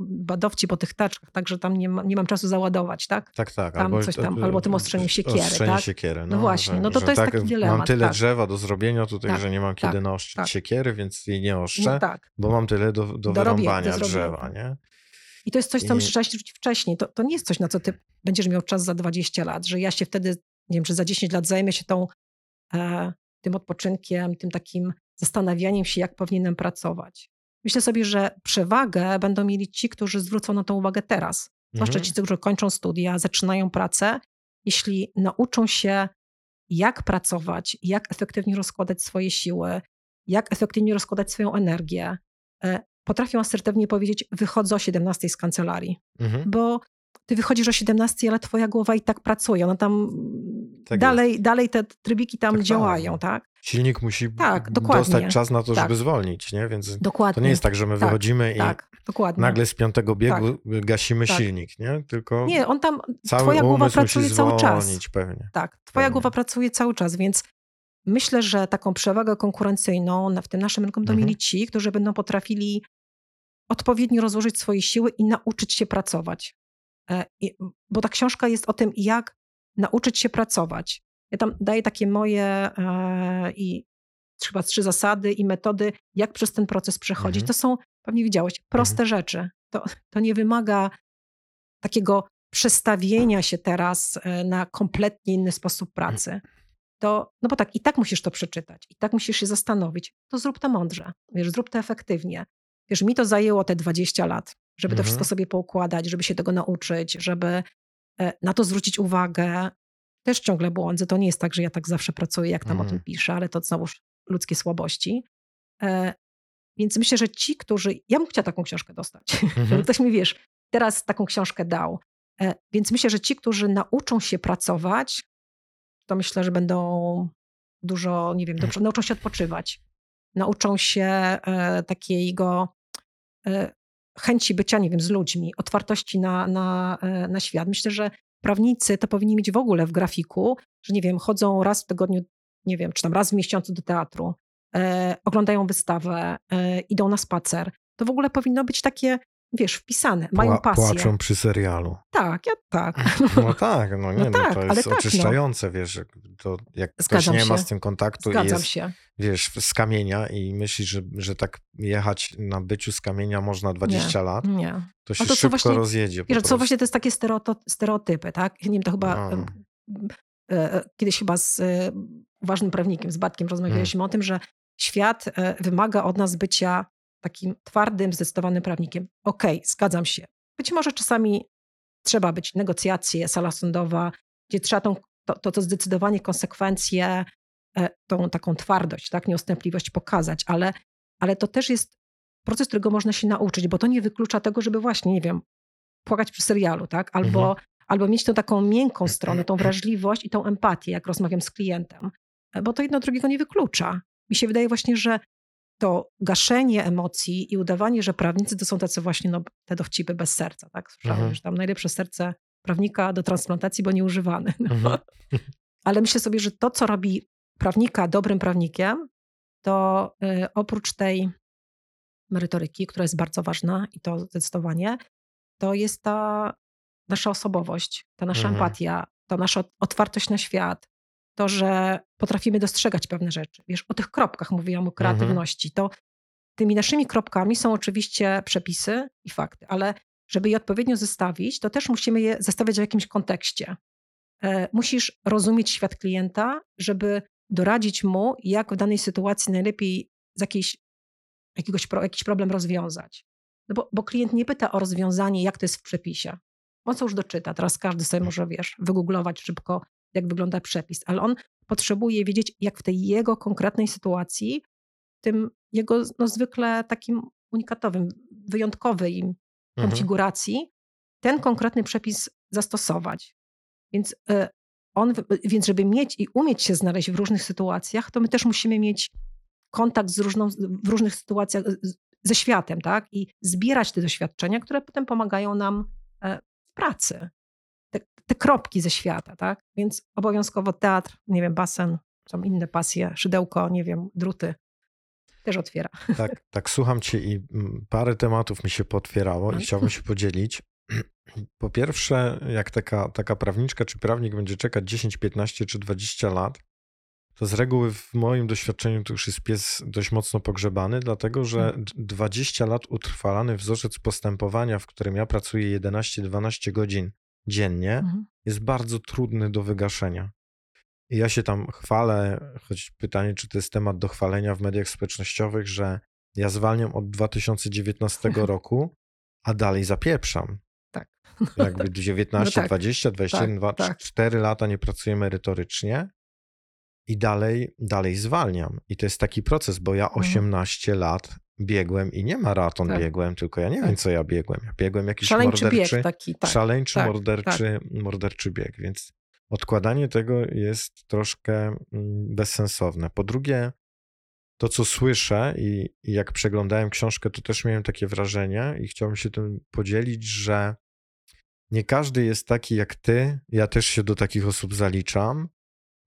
[SPEAKER 2] badowci po tych taczkach, tak, że tam nie, ma, nie mam czasu załadować, tak?
[SPEAKER 1] Tak, tak.
[SPEAKER 2] tam coś tam, albo tym ostrzeniem siekiery,
[SPEAKER 1] Ostrzenie
[SPEAKER 2] tak?
[SPEAKER 1] siekiery,
[SPEAKER 2] No właśnie,
[SPEAKER 1] że-
[SPEAKER 2] no to to jest
[SPEAKER 1] tak,
[SPEAKER 2] taki
[SPEAKER 1] Mam
[SPEAKER 2] dylemat,
[SPEAKER 1] tyle
[SPEAKER 2] tak.
[SPEAKER 1] drzewa do zrobienia tutaj,
[SPEAKER 2] Tak,
[SPEAKER 1] że nie mam kiedy
[SPEAKER 2] tak,
[SPEAKER 1] naostrzyć
[SPEAKER 2] tak.
[SPEAKER 1] siekiery, więc jej nie oszczę,
[SPEAKER 2] No tak.
[SPEAKER 1] bo mam tyle do, do,
[SPEAKER 2] Do
[SPEAKER 1] wyrąbania
[SPEAKER 2] zrobienia.
[SPEAKER 1] drzewa, nie?
[SPEAKER 2] I to jest coś, co
[SPEAKER 1] I-
[SPEAKER 2] rzucić wcześniej. To, to nie jest coś, na co ty będziesz miał czas za 20 lat, że ja się wtedy, nie wiem, czy za 10 lat zajmę się tą, e, tym odpoczynkiem, tym takim zastanawianiem się, jak powinienem pracować. Myślę sobie, że przewagę będą mieli ci, którzy zwrócą na to uwagę teraz. Zwłaszcza
[SPEAKER 1] Mhm.
[SPEAKER 2] ci, którzy kończą studia, zaczynają pracę. Jeśli nauczą się, jak pracować, jak efektywnie rozkładać swoje siły, jak efektywnie rozkładać swoją energię, e, potrafią asertywnie powiedzieć: Wychodzę o 17 z kancelarii,
[SPEAKER 1] Mhm.
[SPEAKER 2] bo ty wychodzisz o 17, ale twoja głowa i tak pracuje. Ona tam
[SPEAKER 1] Tak
[SPEAKER 2] dalej, dalej te trybiki tam
[SPEAKER 1] Tak,
[SPEAKER 2] działają, tak?
[SPEAKER 1] Silnik musi
[SPEAKER 2] Tak,
[SPEAKER 1] dostać czas na to,
[SPEAKER 2] Tak.
[SPEAKER 1] żeby zwolnić, nie? Więc
[SPEAKER 2] Dokładnie.
[SPEAKER 1] to nie jest tak, że my
[SPEAKER 2] Tak,
[SPEAKER 1] wychodzimy i
[SPEAKER 2] Tak,
[SPEAKER 1] nagle z piątego biegu gasimy
[SPEAKER 2] Tak.
[SPEAKER 1] silnik, nie? Tylko
[SPEAKER 2] Nie, on tam,
[SPEAKER 1] cały
[SPEAKER 2] twoja głowa pracuje cały czas.
[SPEAKER 1] zwolnić pewnie.
[SPEAKER 2] Tak, twoja
[SPEAKER 1] Pewnie.
[SPEAKER 2] głowa pracuje cały czas, więc myślę, że taką przewagę konkurencyjną w tym naszym rynku będą
[SPEAKER 1] Mhm.
[SPEAKER 2] mieli ci, którzy będą potrafili odpowiednio rozłożyć swoje siły i nauczyć się pracować. E, Bo ta książka jest o tym, jak nauczyć się pracować. Ja tam daję takie moje e, i chyba trzy zasady i metody, jak przez ten proces przechodzić.
[SPEAKER 1] Mhm.
[SPEAKER 2] To są, pewnie widziałeś, proste rzeczy. To, to nie wymaga takiego przestawienia się teraz e, na kompletnie inny sposób pracy. To, no bo tak, i tak musisz to przeczytać, i tak musisz się zastanowić. To zrób to mądrze, wiesz, zrób to efektywnie. Wiesz, mi to zajęło te 20 lat, żeby to
[SPEAKER 1] Mhm.
[SPEAKER 2] wszystko sobie poukładać, żeby się tego nauczyć, żeby e, na to zwrócić uwagę. Też ciągle błądzę. To nie jest tak, że ja tak zawsze pracuję, jak tam o tym piszę, ale to znowuż ludzkie słabości. E, Więc myślę, że ci, którzy. Ja bym chciała taką książkę dostać.
[SPEAKER 1] Mhm.
[SPEAKER 2] Żeby ktoś mi, wiesz, teraz taką książkę dał. E, Więc myślę, że ci, którzy nauczą się pracować, to myślę, że będą dużo, nie wiem, dobrze, nauczą się odpoczywać. Nauczą się e, takiego e, chęci bycia, nie wiem, z ludźmi, otwartości na, na, e, na świat. Myślę, że prawnicy to powinni mieć w ogóle w grafiku, że nie wiem, chodzą raz w tygodniu, nie wiem, czy tam raz w miesiącu do teatru, e, oglądają wystawę, e, idą na spacer. To w ogóle powinno być takie wiesz, wpisane, mają
[SPEAKER 1] Pła-
[SPEAKER 2] pasję.
[SPEAKER 1] Płaczą przy serialu.
[SPEAKER 2] Tak, ja tak.
[SPEAKER 1] No tak, no nie,
[SPEAKER 2] No
[SPEAKER 1] no,
[SPEAKER 2] tak,
[SPEAKER 1] to
[SPEAKER 2] ale
[SPEAKER 1] jest
[SPEAKER 2] tak, no.
[SPEAKER 1] oczyszczające, wiesz, że to jak ktoś
[SPEAKER 2] Zgadzam
[SPEAKER 1] nie ma
[SPEAKER 2] się.
[SPEAKER 1] z tym kontaktu i
[SPEAKER 2] Zgadzam
[SPEAKER 1] jest,
[SPEAKER 2] się.
[SPEAKER 1] wiesz, z kamienia i myślisz, że, że tak jechać na byciu z kamienia można 20 lat,
[SPEAKER 2] Nie.
[SPEAKER 1] to się
[SPEAKER 2] to, co
[SPEAKER 1] szybko
[SPEAKER 2] właśnie-
[SPEAKER 1] rozjedzie
[SPEAKER 2] Wiesz, to
[SPEAKER 1] prostu.
[SPEAKER 2] właśnie to jest takie stereotypy, tak? Nie wiem, to chyba
[SPEAKER 1] No.
[SPEAKER 2] e, e, kiedyś chyba z e, ważnym prawnikiem, z Batkiem rozmawialiśmy o tym, że świat wymaga od nas bycia takim twardym, zdecydowanym prawnikiem. Okej, zgadzam się. Być może czasami trzeba być negocjacje, sala sądowa, gdzie trzeba tą, to, to, to zdecydowanie konsekwencje, e, tą taką twardość, tak, nieustępliwość pokazać, ale, ale to też jest proces, którego można się nauczyć, bo to nie wyklucza tego, żeby właśnie, nie wiem, płakać przy serialu, tak, albo, albo mieć tą taką miękką stronę, tą wrażliwość i tą empatię, jak rozmawiam z klientem, E, bo to jedno drugiego nie wyklucza. Mi się wydaje właśnie, że to gaszenie emocji i udawanie, że prawnicy to są tacy właśnie no, te dowcipy bez serca, tak? Słyszałem,
[SPEAKER 1] Mhm.
[SPEAKER 2] że tam najlepsze serce prawnika do transplantacji, bo nieużywany. No.
[SPEAKER 1] Mhm.
[SPEAKER 2] Ale myślę sobie, że to, co robi prawnika dobrym prawnikiem, to y, oprócz tej merytoryki, która jest bardzo ważna i to zdecydowanie, to jest ta nasza osobowość, ta nasza
[SPEAKER 1] Mhm.
[SPEAKER 2] empatia, ta nasza otwartość na świat, to, że potrafimy dostrzegać pewne rzeczy. Wiesz, o tych kropkach mówiłam, o kreatywności. To tymi naszymi kropkami są oczywiście przepisy i fakty, ale żeby je odpowiednio zestawić, to też musimy je zestawiać w jakimś kontekście. E, Musisz rozumieć świat klienta, żeby doradzić mu, jak w danej sytuacji najlepiej z jakiejś, jakiegoś pro, jakiś problem rozwiązać. No bo, bo klient nie pyta o rozwiązanie, jak to jest w przepisie. On co już doczyta. Teraz każdy sobie może, wiesz, wygooglować szybko, jak wygląda przepis, ale on potrzebuje wiedzieć, jak w tej jego konkretnej sytuacji, tym jego no, zwykle takim unikatowym, wyjątkowej
[SPEAKER 1] Mhm.
[SPEAKER 2] konfiguracji, ten konkretny przepis zastosować. Więc, y, on, więc żeby mieć i umieć się znaleźć w różnych sytuacjach, to my też musimy mieć kontakt z różną, w różnych sytuacjach ze światem, tak? I zbierać te doświadczenia, które potem pomagają nam e, w pracy. Te, te kropki ze świata, tak? Więc obowiązkowo teatr, nie wiem, basen, są inne pasje, szydełko, nie wiem, druty. Też otwiera.
[SPEAKER 1] Tak, tak słucham cię i mm, parę tematów mi się potwierało i chciałbym się podzielić. Po pierwsze, jak taka, taka prawniczka czy prawnik będzie czekać 10, 15 czy 20 lat, to z reguły w moim doświadczeniu to już jest pies dość mocno pogrzebany, dlatego że d- 20 lat utrwalany wzorzec postępowania, w którym ja pracuję 11-12 godzin dziennie,
[SPEAKER 2] Mhm.
[SPEAKER 1] jest bardzo trudny do wygaszenia. I ja się tam chwalę, choć pytanie, czy to jest temat do chwalenia w mediach społecznościowych, że ja zwalniam od 2019 roku, a dalej zapieprzam.
[SPEAKER 2] Tak.
[SPEAKER 1] Jakby 19,
[SPEAKER 2] No tak.
[SPEAKER 1] 20, 21,
[SPEAKER 2] Tak,
[SPEAKER 1] 2,
[SPEAKER 2] tak.
[SPEAKER 1] 4 lata nie pracuję merytorycznie i dalej, dalej zwalniam. I to jest taki proces, bo ja
[SPEAKER 2] Mhm.
[SPEAKER 1] 18 lat biegłem i nie maraton
[SPEAKER 2] Tak.
[SPEAKER 1] biegłem, tylko ja nie
[SPEAKER 2] Tak.
[SPEAKER 1] wiem, co ja biegłem. Ja biegłem jakiś
[SPEAKER 2] Szaleńczy
[SPEAKER 1] morderczy,
[SPEAKER 2] bieg taki, tak.
[SPEAKER 1] szaleńczy
[SPEAKER 2] tak,
[SPEAKER 1] morderczy, morderczy bieg, więc odkładanie tego jest troszkę mm, bezsensowne. Po drugie, to co słyszę i, i jak przeglądałem książkę, to też miałem takie wrażenie i chciałbym się tym podzielić, że nie każdy jest taki jak ty. Ja też się do takich osób zaliczam,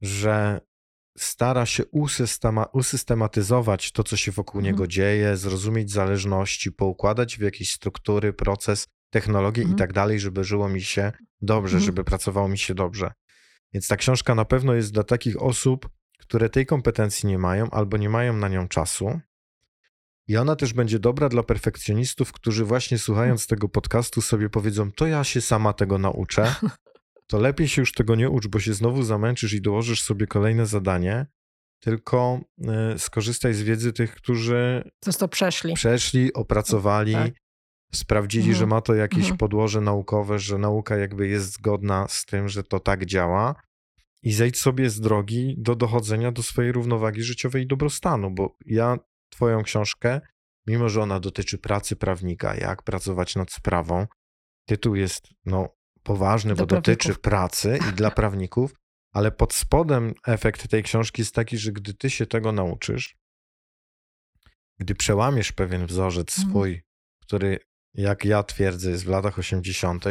[SPEAKER 1] że stara się usystema, usystematyzować to, co się wokół
[SPEAKER 2] Mhm.
[SPEAKER 1] niego dzieje, zrozumieć zależności, poukładać w jakieś struktury, proces, technologię i
[SPEAKER 2] Mhm.
[SPEAKER 1] tak dalej, żeby żyło mi się dobrze,
[SPEAKER 2] Mhm.
[SPEAKER 1] żeby pracowało mi się dobrze. Więc ta książka na pewno jest dla takich osób, które tej kompetencji nie mają albo nie mają na nią czasu. I ona też będzie dobra dla perfekcjonistów, którzy właśnie słuchając tego podcastu sobie powiedzą: To ja się sama tego nauczę. To lepiej się już tego nie ucz, bo się znowu zamęczysz i dołożysz sobie kolejne zadanie. Tylko y, skorzystaj z wiedzy tych, którzy
[SPEAKER 2] Co to przeszli.
[SPEAKER 1] przeszli, opracowali,
[SPEAKER 2] Tak.
[SPEAKER 1] sprawdzili,
[SPEAKER 2] Mhm.
[SPEAKER 1] że ma to jakieś
[SPEAKER 2] Mhm.
[SPEAKER 1] podłoże naukowe, że nauka jakby jest zgodna z tym, że to tak działa. I zejdź sobie z drogi do dochodzenia do swojej równowagi życiowej i dobrostanu, bo ja Twoją książkę, mimo że ona dotyczy pracy prawnika, jak pracować nad sprawą, tytuł jest no, poważny, bo dotyczy pracy i dla prawników, ale pod spodem efekt tej książki jest taki, że gdy ty się tego nauczysz, gdy przełamiesz pewien wzorzec
[SPEAKER 2] Mhm.
[SPEAKER 1] swój, który, jak ja twierdzę, jest w latach 80.,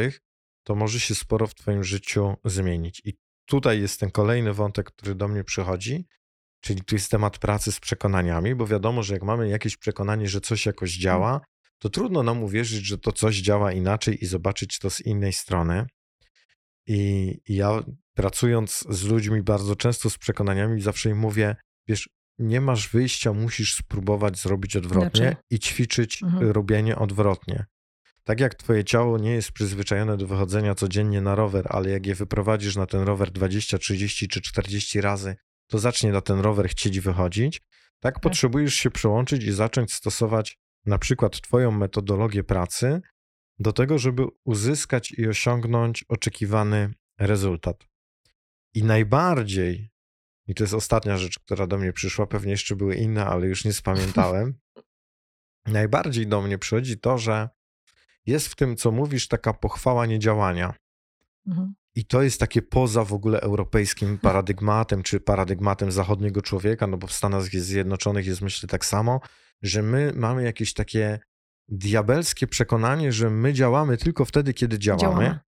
[SPEAKER 1] to może się sporo w Twoim życiu zmienić. I tutaj jest ten kolejny wątek, który do mnie przychodzi, czyli tu jest temat pracy z przekonaniami, bo wiadomo, że jak mamy jakieś przekonanie, że coś jakoś działa, to trudno nam uwierzyć, że to coś działa inaczej i zobaczyć to z innej strony. I, i ja pracując z ludźmi bardzo często z przekonaniami, zawsze im mówię, wiesz, nie masz wyjścia, musisz spróbować zrobić odwrotnie i ćwiczyć
[SPEAKER 2] Mhm.
[SPEAKER 1] robienie odwrotnie. Tak jak twoje ciało nie jest przyzwyczajone do wychodzenia codziennie na rower, ale jak je wyprowadzisz na ten rower 20, 30 czy 40 razy, to zacznie na ten rower chcieć wychodzić, tak potrzebujesz się przełączyć i zacząć stosować na przykład twoją metodologię pracy do tego, żeby uzyskać i osiągnąć oczekiwany rezultat. I najbardziej, i to jest ostatnia rzecz, która do mnie przyszła, pewnie jeszcze były inne, ale już nie spamiętałem. najbardziej do mnie przychodzi to, że jest w tym, co mówisz, taka pochwała niedziałania.
[SPEAKER 2] Mhm.
[SPEAKER 1] I to jest takie poza w ogóle europejskim paradygmatem, czy paradygmatem zachodniego człowieka, no bo w Stanach Zjednoczonych jest myślę tak samo, że my mamy jakieś takie diabelskie przekonanie, że my działamy tylko wtedy, kiedy działamy,
[SPEAKER 2] Działamy.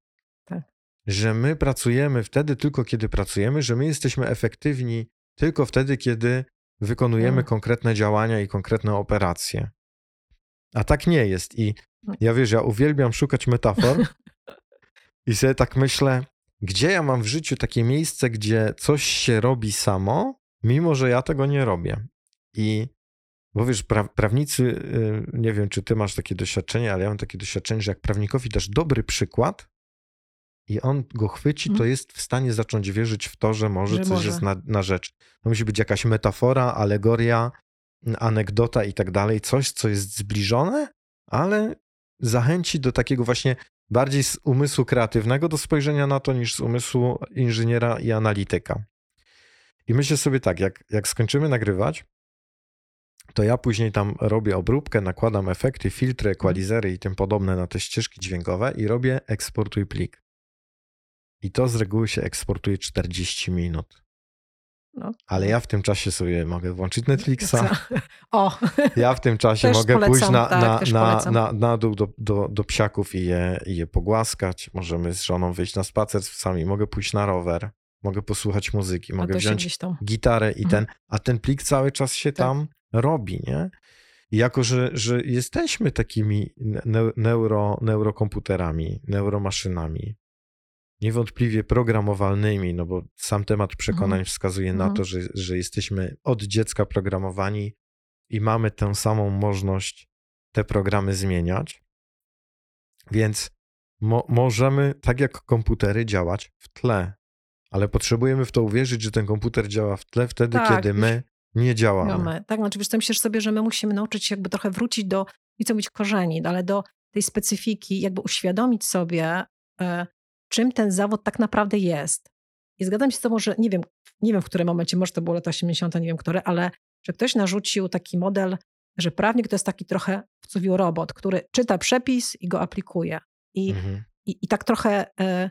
[SPEAKER 1] że my pracujemy wtedy tylko, kiedy pracujemy, że my jesteśmy efektywni tylko wtedy, kiedy wykonujemy
[SPEAKER 2] Mm.
[SPEAKER 1] konkretne działania i konkretne operacje. A tak nie jest. I
[SPEAKER 2] No.
[SPEAKER 1] ja wiesz, ja uwielbiam szukać metafor i sobie tak myślę, gdzie ja mam w życiu takie miejsce, gdzie coś się robi samo, mimo że ja tego nie robię. I bo wiesz, pra, prawnicy, y, nie wiem, czy ty masz takie doświadczenie, ale ja mam takie doświadczenie, że jak prawnikowi dasz dobry przykład i on go chwyci, to
[SPEAKER 2] Mhm.
[SPEAKER 1] jest w stanie zacząć wierzyć w to, że może
[SPEAKER 2] Że
[SPEAKER 1] coś
[SPEAKER 2] może.
[SPEAKER 1] jest na, na rzecz. To musi być jakaś metafora, alegoria, anegdota i tak dalej, coś, co jest zbliżone, ale zachęci do takiego właśnie bardziej z umysłu kreatywnego do spojrzenia na to niż z umysłu inżyniera i analityka. I myślę sobie tak, jak, jak skończymy nagrywać, to ja później tam robię obróbkę, nakładam efekty, filtry, equalizery i tym podobne na te ścieżki dźwiękowe i robię eksportuj plik. I to z reguły się eksportuje 40 minut.
[SPEAKER 2] No.
[SPEAKER 1] Ale ja w tym czasie sobie mogę włączyć Netflixa,
[SPEAKER 2] Co? O,
[SPEAKER 1] ja w tym czasie mogę pójść
[SPEAKER 2] polecam,
[SPEAKER 1] na,
[SPEAKER 2] tak,
[SPEAKER 1] na, na, na, na dół do, do, do psiaków i je, i je pogłaskać. Możemy z żoną wyjść na spacer sami. Mogę pójść na rower, mogę posłuchać muzyki, mogę wziąć
[SPEAKER 2] tam.
[SPEAKER 1] gitarę i
[SPEAKER 2] Mhm.
[SPEAKER 1] ten, a ten plik cały czas się
[SPEAKER 2] Tak.
[SPEAKER 1] tam robi, nie? I jako, że, że jesteśmy takimi ne, neuro, neurokomputerami, neuromaszynami, niewątpliwie programowalnymi, no bo sam temat przekonań
[SPEAKER 2] Mhm.
[SPEAKER 1] wskazuje na
[SPEAKER 2] Mhm.
[SPEAKER 1] to, że, że jesteśmy od dziecka programowani i mamy tę samą możliwość te programy zmieniać. Więc mo, możemy, tak jak komputery, działać w tle, ale potrzebujemy w to uwierzyć, że ten komputer działa w tle wtedy,
[SPEAKER 2] Tak,
[SPEAKER 1] kiedy my nie działamy.
[SPEAKER 2] Tak, znaczy wiesz, co, myślę sobie, że my musimy nauczyć się jakby trochę wrócić do, nie chcę mówić korzeni, ale do tej specyfiki, jakby uświadomić sobie, e, czym ten zawód tak naprawdę jest. I zgadzam się z tobą, że nie wiem, nie wiem w którym momencie, może to było lata 80., nie wiem które, ale że ktoś narzucił taki model, że prawnik to jest taki trochę w cudzysłowie robot, który czyta przepis i go aplikuje. I,
[SPEAKER 1] Mhm.
[SPEAKER 2] i, i tak trochę e,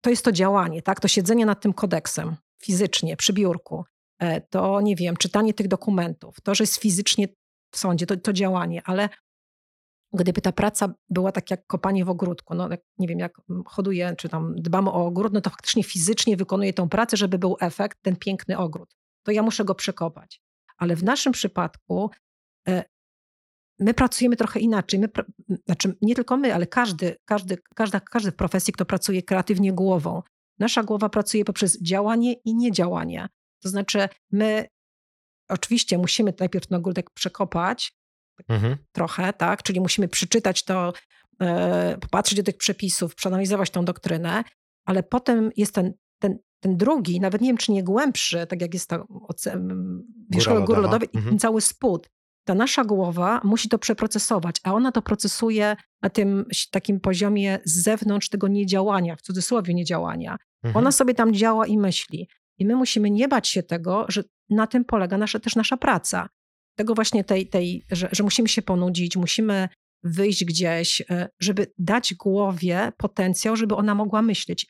[SPEAKER 2] to jest to działanie, tak? To siedzenie nad tym kodeksem fizycznie, przy biurku, e, to nie wiem, czytanie tych dokumentów, to, że jest fizycznie w sądzie, to, to działanie, ale gdyby ta praca była tak jak kopanie w ogródku, no jak, nie wiem, jak hoduję, czy tam dbamy o ogród, no to faktycznie fizycznie wykonuję tą pracę, żeby był efekt, ten piękny ogród. To ja muszę go przekopać. Ale w naszym przypadku e, my pracujemy trochę inaczej. My, znaczy nie tylko my, ale każdy, każdy, każda, każdy w profesji, kto pracuje kreatywnie głową. Nasza głowa pracuje poprzez działanie i niedziałanie. To znaczy my oczywiście musimy najpierw ten ogródek przekopać
[SPEAKER 1] Mhm.
[SPEAKER 2] trochę, tak? Czyli musimy przeczytać to, e, popatrzeć do tych przepisów, przeanalizować tą doktrynę, ale potem jest ten, ten, ten drugi, nawet nie wiem, czy nie głębszy, tak jak jest ta wierzchołek góry lodowej i
[SPEAKER 1] Mhm.
[SPEAKER 2] ten cały spód. Ta nasza głowa musi to przeprocesować, a ona to procesuje na tym takim poziomie z zewnątrz tego niedziałania, w cudzysłowie niedziałania.
[SPEAKER 1] Mhm.
[SPEAKER 2] Ona sobie tam działa i myśli. I my musimy nie bać się tego, że na tym polega nasza, też nasza praca. Tego właśnie tej, tej że, że musimy się ponudzić, musimy wyjść gdzieś, e, żeby dać głowie potencjał, żeby ona mogła myśleć.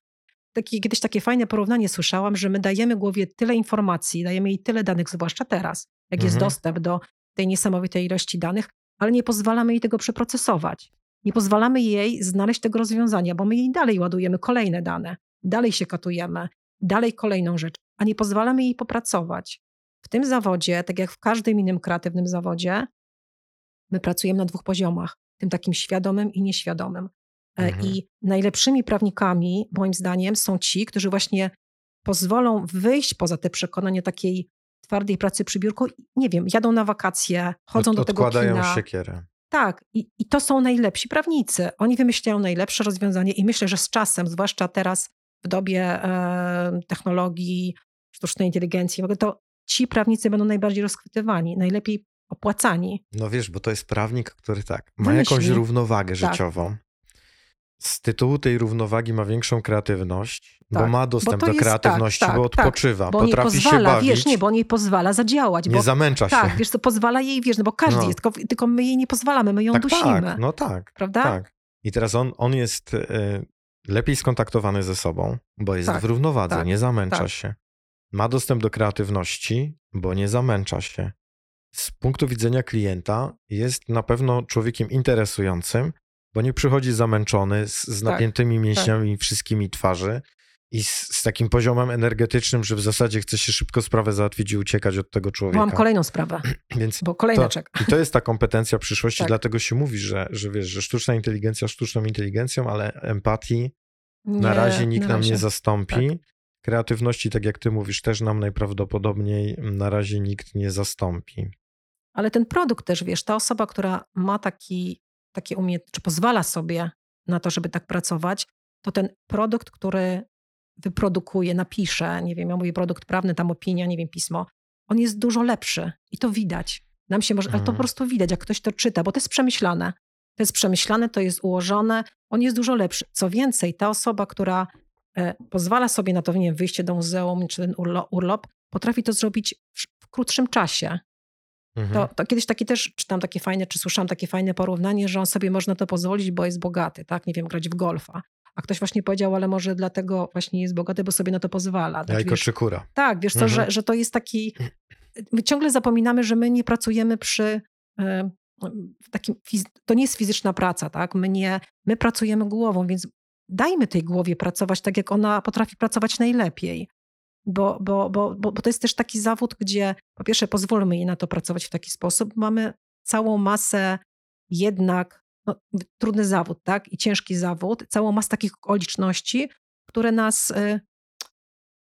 [SPEAKER 2] Taki, kiedyś takie fajne porównanie słyszałam, że my dajemy głowie tyle informacji, dajemy jej tyle danych, zwłaszcza teraz, jak jest
[SPEAKER 1] Mhm.
[SPEAKER 2] dostęp do tej niesamowitej ilości danych, ale nie pozwalamy jej tego przeprocesować. Nie pozwalamy jej znaleźć tego rozwiązania, bo my jej dalej ładujemy kolejne dane, dalej się katujemy, dalej kolejną rzecz, a nie pozwalamy jej popracować. W tym zawodzie, tak jak w każdym innym kreatywnym zawodzie, My pracujemy na dwóch poziomach, tym takim świadomym i nieświadomym. E,
[SPEAKER 1] Mhm.
[SPEAKER 2] I najlepszymi prawnikami, moim zdaniem, są ci, którzy właśnie pozwolą wyjść poza te przekonania takiej twardej pracy przy biurku. Nie wiem, jadą na wakacje, chodzą
[SPEAKER 1] Od,
[SPEAKER 2] do tego
[SPEAKER 1] odkładają
[SPEAKER 2] kina.
[SPEAKER 1] siekierę.
[SPEAKER 2] Tak, i, i to są najlepsi prawnicy. Oni wymyślają najlepsze rozwiązanie i myślę, że z czasem, zwłaszcza teraz w dobie e, technologii, sztucznej inteligencji, to ci prawnicy będą najbardziej rozchwytywani, najlepiej opłacani.
[SPEAKER 1] No wiesz, bo to jest prawnik, który tak, ma
[SPEAKER 2] Wymyśli.
[SPEAKER 1] jakąś równowagę
[SPEAKER 2] Tak.
[SPEAKER 1] życiową. Z tytułu tej równowagi ma większą kreatywność, bo
[SPEAKER 2] Tak,
[SPEAKER 1] ma
[SPEAKER 2] bo
[SPEAKER 1] dostęp
[SPEAKER 2] to
[SPEAKER 1] do
[SPEAKER 2] jest-
[SPEAKER 1] kreatywności,
[SPEAKER 2] tak,
[SPEAKER 1] bo
[SPEAKER 2] tak,
[SPEAKER 1] odpoczywa,
[SPEAKER 2] Bo
[SPEAKER 1] potrafi się
[SPEAKER 2] pozwala,
[SPEAKER 1] bawić,
[SPEAKER 2] wiesz, nie, bo on jej pozwala zadziałać.
[SPEAKER 1] nie
[SPEAKER 2] bo,
[SPEAKER 1] zamęcza
[SPEAKER 2] tak,
[SPEAKER 1] się.
[SPEAKER 2] wiesz, co pozwala jej, wiesz, no bo każdy
[SPEAKER 1] No.
[SPEAKER 2] jest, tylko, tylko my jej nie pozwalamy, my ją
[SPEAKER 1] tak,
[SPEAKER 2] dusimy,
[SPEAKER 1] tak, no tak,
[SPEAKER 2] prawda?
[SPEAKER 1] tak. I teraz on, on jest e, lepiej skontaktowany ze sobą, bo jest
[SPEAKER 2] Tak,
[SPEAKER 1] w równowadze,
[SPEAKER 2] tak,
[SPEAKER 1] nie zamęcza
[SPEAKER 2] tak.
[SPEAKER 1] się. Ma dostęp do kreatywności, bo nie zamęcza się. Z punktu widzenia klienta jest na pewno człowiekiem interesującym, bo nie przychodzi zamęczony, z, z
[SPEAKER 2] Tak,
[SPEAKER 1] napiętymi mięśniami wszystkimi twarzy i z, z takim poziomem energetycznym, że w zasadzie chce się szybko sprawę załatwić i uciekać od tego człowieka.
[SPEAKER 2] Mam kolejną sprawę,
[SPEAKER 1] Więc
[SPEAKER 2] bo kolejna
[SPEAKER 1] to,
[SPEAKER 2] czeka.
[SPEAKER 1] I to jest ta kompetencja przyszłości,
[SPEAKER 2] Tak.
[SPEAKER 1] dlatego się mówi, że, że wiesz, że sztuczna inteligencja sztuczną inteligencją, ale empatii na
[SPEAKER 2] Nie,
[SPEAKER 1] razie nikt
[SPEAKER 2] na
[SPEAKER 1] nam
[SPEAKER 2] razie.
[SPEAKER 1] nie zastąpi. Kreatywności, tak jak ty mówisz, też nam najprawdopodobniej na razie nikt nie zastąpi.
[SPEAKER 2] Ale ten produkt też, wiesz, ta osoba, która ma taki, takie umiejętności, czy pozwala sobie na to, żeby tak pracować, to ten produkt, który wyprodukuje, napisze, nie wiem, ja mówię produkt prawny, tam opinia, nie wiem, pismo, on jest dużo lepszy i to widać. Nam się może, ale to po
[SPEAKER 1] Mhm.
[SPEAKER 2] prostu widać, jak ktoś to czyta, bo to jest przemyślane. To jest przemyślane, to jest ułożone, on jest dużo lepszy. Co więcej, ta osoba, która pozwala sobie na to, nie wiem, wyjście do muzeum czy ten urlo- urlop, potrafi to zrobić w, krótszym czasie.
[SPEAKER 1] Mhm.
[SPEAKER 2] To, to kiedyś taki też czytam takie fajne, czy słyszałam takie fajne porównanie, że on sobie można to pozwolić, bo jest bogaty, tak? Nie wiem, grać w golfa. A ktoś właśnie powiedział, ale może dlatego właśnie jest bogaty, bo sobie na to pozwala. Tak,
[SPEAKER 1] Jajko
[SPEAKER 2] wiesz,
[SPEAKER 1] czy kura?
[SPEAKER 2] tak wiesz co,
[SPEAKER 1] Mhm.
[SPEAKER 2] że, że to jest taki... My ciągle zapominamy, że my nie pracujemy przy... e, w takim, to nie jest fizyczna praca, tak? My, nie, my pracujemy głową, więc dajmy tej głowie pracować tak, jak ona potrafi pracować najlepiej. Bo, bo, bo, bo, bo to jest też taki zawód, gdzie po pierwsze pozwólmy jej na to pracować w taki sposób. Mamy całą masę jednak, no, trudny zawód, tak? I ciężki zawód, całą masę takich okoliczności, które nas, y,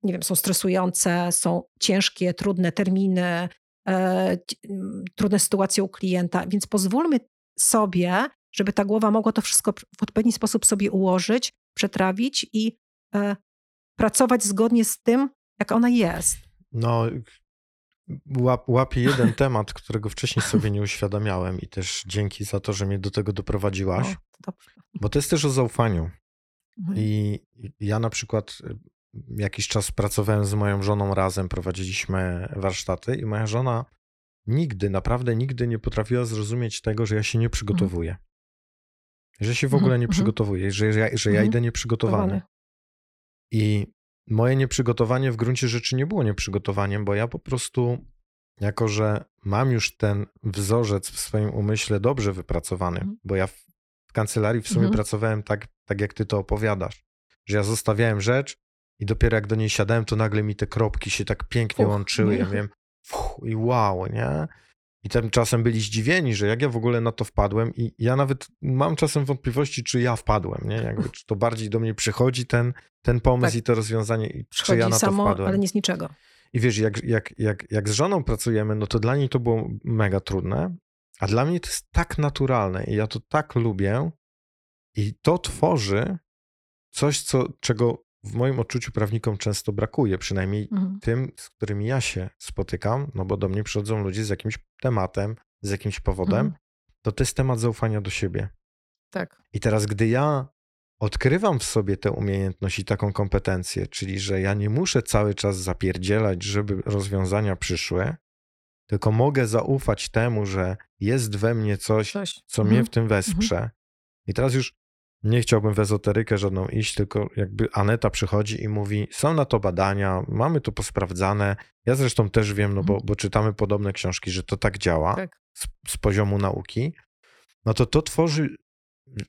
[SPEAKER 2] nie wiem, są stresujące, są ciężkie, trudne terminy, e, trudne sytuacje u klienta, więc pozwólmy sobie, żeby ta głowa mogła to wszystko w odpowiedni sposób sobie ułożyć, przetrawić i e, pracować zgodnie z tym, jak ona jest.
[SPEAKER 1] No, łap, łapię jeden temat, którego wcześniej sobie nie uświadamiałem i też dzięki za to, że mnie do tego doprowadziłaś,
[SPEAKER 2] O, to
[SPEAKER 1] bo to jest też o zaufaniu.
[SPEAKER 2] Mhm.
[SPEAKER 1] I ja na przykład y, jakiś czas pracowałem z moją żoną razem, prowadziliśmy warsztaty i moja żona nigdy, naprawdę nigdy nie potrafiła zrozumieć tego, że ja się nie przygotowuję. Że się w ogóle nie
[SPEAKER 2] Mhm,
[SPEAKER 1] przygotowuję, że, ja, że ja
[SPEAKER 2] Mhm.
[SPEAKER 1] idę nieprzygotowany.
[SPEAKER 2] Przygotowany.
[SPEAKER 1] I moje nieprzygotowanie w gruncie rzeczy nie było nieprzygotowaniem, bo ja po prostu, jako że mam już ten wzorzec w swoim umyśle dobrze wypracowany,
[SPEAKER 2] Mhm.
[SPEAKER 1] bo ja w, w kancelarii w sumie
[SPEAKER 2] Mhm.
[SPEAKER 1] pracowałem tak, tak, jak ty to opowiadasz, że ja zostawiałem rzecz i dopiero jak do niej siadałem, to nagle mi te kropki się tak pięknie
[SPEAKER 2] Fuch,
[SPEAKER 1] łączyły. Ja
[SPEAKER 2] nie?
[SPEAKER 1] miałem fuch, i wow, nie? I tymczasem byli zdziwieni, że jak ja w ogóle na to wpadłem i ja nawet mam czasem wątpliwości, czy ja wpadłem, nie? Jakby, czy to bardziej do mnie przychodzi ten, ten pomysł
[SPEAKER 2] Tak.
[SPEAKER 1] i to rozwiązanie, i czy ja na to
[SPEAKER 2] samo,
[SPEAKER 1] wpadłem.
[SPEAKER 2] ale nie z niczego.
[SPEAKER 1] I wiesz, jak, jak, jak, jak z żoną pracujemy, no to dla niej to było mega trudne, a dla mnie to jest tak naturalne i ja to tak lubię i to tworzy coś, co, czego w moim odczuciu prawnikom często brakuje, przynajmniej
[SPEAKER 2] Mhm.
[SPEAKER 1] tym, z którymi ja się spotykam, no bo do mnie przychodzą ludzie z jakimś tematem, z jakimś powodem,
[SPEAKER 2] Mhm.
[SPEAKER 1] to to jest temat zaufania do siebie.
[SPEAKER 2] Tak.
[SPEAKER 1] I teraz, gdy ja odkrywam w sobie tę umiejętność i taką kompetencję, czyli że ja nie muszę cały czas zapierdzielać, żeby rozwiązania przyszły, tylko mogę zaufać temu, że jest we mnie coś,
[SPEAKER 2] Coś.
[SPEAKER 1] co
[SPEAKER 2] Mhm.
[SPEAKER 1] mnie w tym wesprze. I teraz już nie chciałbym w ezoterykę żadną iść, tylko jakby Aneta przychodzi i mówi: Są na to badania, mamy to posprawdzane. Ja zresztą też wiem, no bo,
[SPEAKER 2] Mhm.
[SPEAKER 1] bo czytamy podobne książki, że to tak działa
[SPEAKER 2] Tak.
[SPEAKER 1] z, z poziomu nauki. No to to tworzy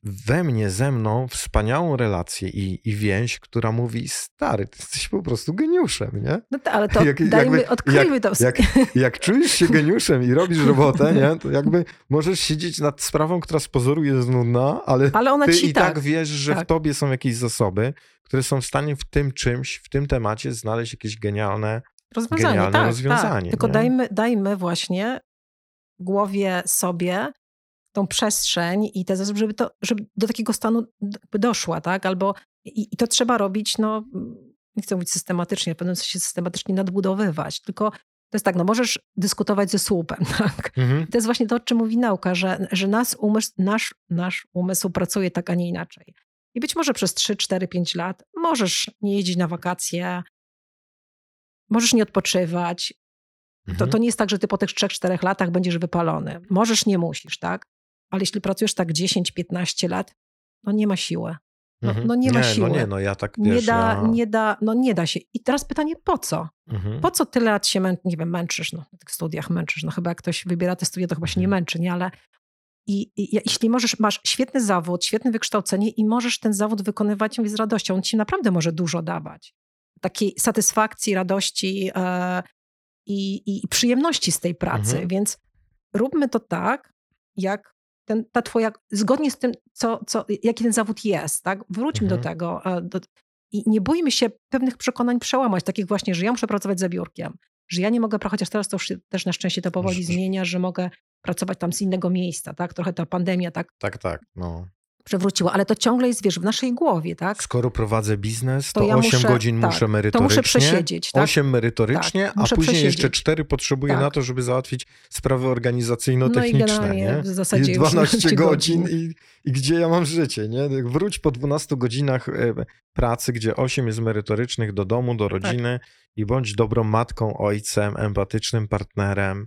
[SPEAKER 1] we mnie, ze mną wspaniałą relację i, i więź, która mówi, stary, ty jesteś po prostu geniuszem, nie?
[SPEAKER 2] No to, ale to
[SPEAKER 1] Jak-
[SPEAKER 2] dajmy,
[SPEAKER 1] jakby-
[SPEAKER 2] odkryjmy to.
[SPEAKER 1] Jak, jak czujesz się geniuszem i robisz robotę, nie? To jakby możesz siedzieć nad sprawą, która z pozoru jest nudna, ale
[SPEAKER 2] Ale ona
[SPEAKER 1] ty
[SPEAKER 2] ci
[SPEAKER 1] i tak,
[SPEAKER 2] tak.
[SPEAKER 1] wiesz, że w
[SPEAKER 2] tak.
[SPEAKER 1] tobie są jakieś zasoby, które są w stanie w tym czymś, w tym temacie znaleźć jakieś genialne
[SPEAKER 2] Rozwiązanie,
[SPEAKER 1] genialne
[SPEAKER 2] tak,
[SPEAKER 1] rozwiązanie,
[SPEAKER 2] tak. Tylko
[SPEAKER 1] nie?
[SPEAKER 2] dajmy, dajmy właśnie głowie sobie tą przestrzeń i te zasoby, żeby, to, żeby do takiego stanu doszła, tak? Albo i, i to trzeba robić, no nie chcę mówić systematycznie, w pewnym sensie systematycznie nadbudowywać, tylko to jest tak, no możesz dyskutować ze słupem, tak?
[SPEAKER 1] Mhm.
[SPEAKER 2] To jest właśnie to, o czym mówi nauka, że, że nas umysł, nasz, nasz umysł pracuje tak, a nie inaczej. I być może przez 3, 4, 5 lat możesz nie jeździć na wakacje, możesz nie odpoczywać. To,
[SPEAKER 1] Mhm.
[SPEAKER 2] to nie jest tak, że ty po tych 3-4 latach będziesz wypalony. Możesz, nie musisz, tak? Ale jeśli pracujesz tak 10-15 lat, no nie ma siły. No,
[SPEAKER 1] Mhm.
[SPEAKER 2] no nie ma siły.
[SPEAKER 1] No nie, no ja tak,
[SPEAKER 2] nie,
[SPEAKER 1] wiesz,
[SPEAKER 2] da,
[SPEAKER 1] ja...
[SPEAKER 2] nie, da, no nie da się. I teraz pytanie, po co?
[SPEAKER 1] Mhm.
[SPEAKER 2] Po co tyle lat się mę, nie wiem, męczysz, no, na tych studiach męczysz? No chyba jak ktoś wybiera te studia, to chyba się nie
[SPEAKER 1] Mhm.
[SPEAKER 2] męczy, nie? Ale i, i, jeśli możesz, masz świetny zawód, świetne wykształcenie i możesz ten zawód wykonywać mówię, z radością, on ci naprawdę może dużo dawać. Takiej satysfakcji, radości e, i, i, i przyjemności z tej pracy.
[SPEAKER 1] Mhm.
[SPEAKER 2] Więc róbmy to tak, jak ten, ta twoja, zgodnie z tym, co, co, jaki ten zawód jest, tak? Wróćmy do
[SPEAKER 1] Mhm.
[SPEAKER 2] tego. e, Do, I nie bójmy się pewnych przekonań przełamać, takich właśnie, że ja muszę pracować za biurkiem, że ja nie mogę, chociaż teraz to już się też na szczęście to powoli zmienia, że mogę pracować tam z innego miejsca, tak? Trochę ta pandemia tak
[SPEAKER 1] Tak, tak, no.
[SPEAKER 2] Przewróciła, ale to ciągle jest, wiesz, w naszej głowie, tak?
[SPEAKER 1] Skoro prowadzę biznes, to,
[SPEAKER 2] To ja
[SPEAKER 1] 8
[SPEAKER 2] muszę-
[SPEAKER 1] godzin
[SPEAKER 2] tak,
[SPEAKER 1] muszę
[SPEAKER 2] To
[SPEAKER 1] merytorycznie.
[SPEAKER 2] muszę przesiedzieć, tak?
[SPEAKER 1] 8 merytorycznie,
[SPEAKER 2] Tak,
[SPEAKER 1] a później jeszcze
[SPEAKER 2] przesiedzieć.
[SPEAKER 1] 4 potrzebuję
[SPEAKER 2] Tak.
[SPEAKER 1] na to, żeby załatwić sprawy
[SPEAKER 2] No i
[SPEAKER 1] organizacyjno-techniczne. nie?
[SPEAKER 2] w zasadzie
[SPEAKER 1] I
[SPEAKER 2] już
[SPEAKER 1] 12
[SPEAKER 2] 12
[SPEAKER 1] godzin
[SPEAKER 2] godzin.
[SPEAKER 1] i, i gdzie ja mam życie, nie? Wróć po 12 godzinach e, pracy, gdzie 8 jest merytorycznych do domu,
[SPEAKER 2] Tak.
[SPEAKER 1] do rodziny i bądź dobrą matką, ojcem, empatycznym partnerem.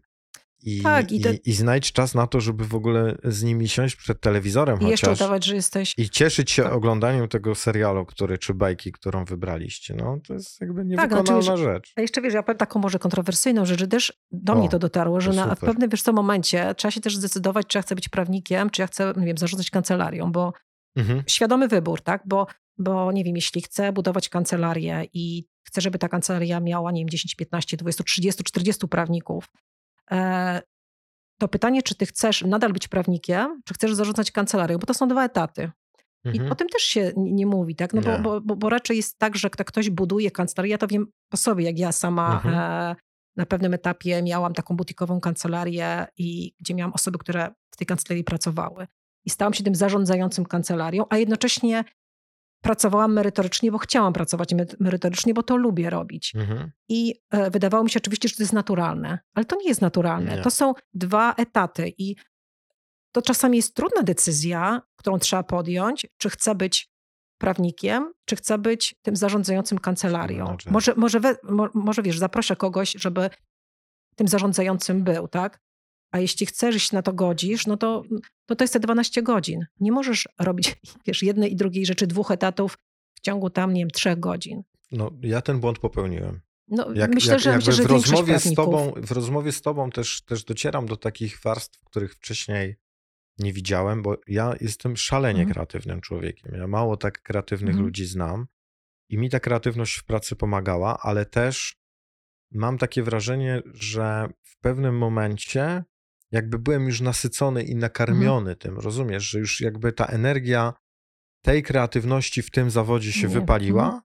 [SPEAKER 1] I,
[SPEAKER 2] Tak, i
[SPEAKER 1] i,
[SPEAKER 2] te-
[SPEAKER 1] i znajdź czas na to, żeby w ogóle z nimi siąść przed telewizorem
[SPEAKER 2] I jeszcze
[SPEAKER 1] chociaż
[SPEAKER 2] udawać, że jesteś...
[SPEAKER 1] i cieszyć się
[SPEAKER 2] Tak.
[SPEAKER 1] oglądaniem tego serialu, który, czy bajki, którą wybraliście. No, to jest jakby
[SPEAKER 2] Tak,
[SPEAKER 1] niewykonalna
[SPEAKER 2] znaczy,
[SPEAKER 1] rzecz.
[SPEAKER 2] A jeszcze wiesz, ja powiem taką może kontrowersyjną rzecz, że też do
[SPEAKER 1] O,
[SPEAKER 2] mnie to dotarło, że
[SPEAKER 1] to
[SPEAKER 2] na, w pewnym wiesz co momencie trzeba się też zdecydować, czy ja chcę być prawnikiem, czy ja chcę, nie wiem, zarządzać kancelarią, bo
[SPEAKER 1] Mhm.
[SPEAKER 2] świadomy wybór, tak? Bo, bo nie wiem, jeśli chcę budować kancelarię i chcę, żeby ta kancelaria miała, nie wiem, 10, 15, 20, 30, 40 prawników, to pytanie, czy ty chcesz nadal być prawnikiem, czy chcesz zarządzać kancelarią, bo to są dwa etaty. I
[SPEAKER 1] Mhm.
[SPEAKER 2] o tym też się nie, mówi, tak? No bo, bo, bo, bo raczej jest tak, że kto- ktoś buduje kancelarię, ja to wiem po sobie, jak ja sama
[SPEAKER 1] Mhm.
[SPEAKER 2] e, na pewnym etapie miałam taką butikową kancelarię i gdzie miałam osoby, które w tej kancelarii pracowały. I stałam się tym zarządzającym kancelarią, a jednocześnie pracowałam merytorycznie, bo chciałam pracować me- merytorycznie, bo to lubię robić.
[SPEAKER 1] Mhm.
[SPEAKER 2] I e, wydawało mi się oczywiście, że to jest naturalne, ale to nie jest naturalne.
[SPEAKER 1] Nie.
[SPEAKER 2] To są dwa etaty i to czasami jest trudna decyzja, którą trzeba podjąć, czy chcę być prawnikiem, czy chcę być tym zarządzającym kancelarią. Może, może, we, mo, może wiesz, zaproszę kogoś, żeby tym zarządzającym był, tak? A jeśli chcesz, się na to godzisz, no to, to to jest te 12 godzin. Nie możesz robić, wiesz, jednej i drugiej rzeczy, dwóch etatów w ciągu tam, nie wiem, trzech godzin.
[SPEAKER 1] No, ja ten błąd popełniłem.
[SPEAKER 2] No,
[SPEAKER 1] Jak,
[SPEAKER 2] myślę,
[SPEAKER 1] jak,
[SPEAKER 2] że, myślę, że
[SPEAKER 1] w rozmowie z tobą, w rozmowie z tobą też, też docieram do takich warstw, których wcześniej nie widziałem, bo ja jestem szalenie
[SPEAKER 2] Mhm.
[SPEAKER 1] kreatywnym człowiekiem. Ja mało tak kreatywnych
[SPEAKER 2] Mhm.
[SPEAKER 1] ludzi znam i mi ta kreatywność w pracy pomagała, ale też mam takie wrażenie, że w pewnym momencie jakby byłem już nasycony i nakarmiony tym, rozumiesz, że już jakby ta energia tej kreatywności w tym zawodzie się
[SPEAKER 2] Nie.
[SPEAKER 1] wypaliła.
[SPEAKER 2] Mhm.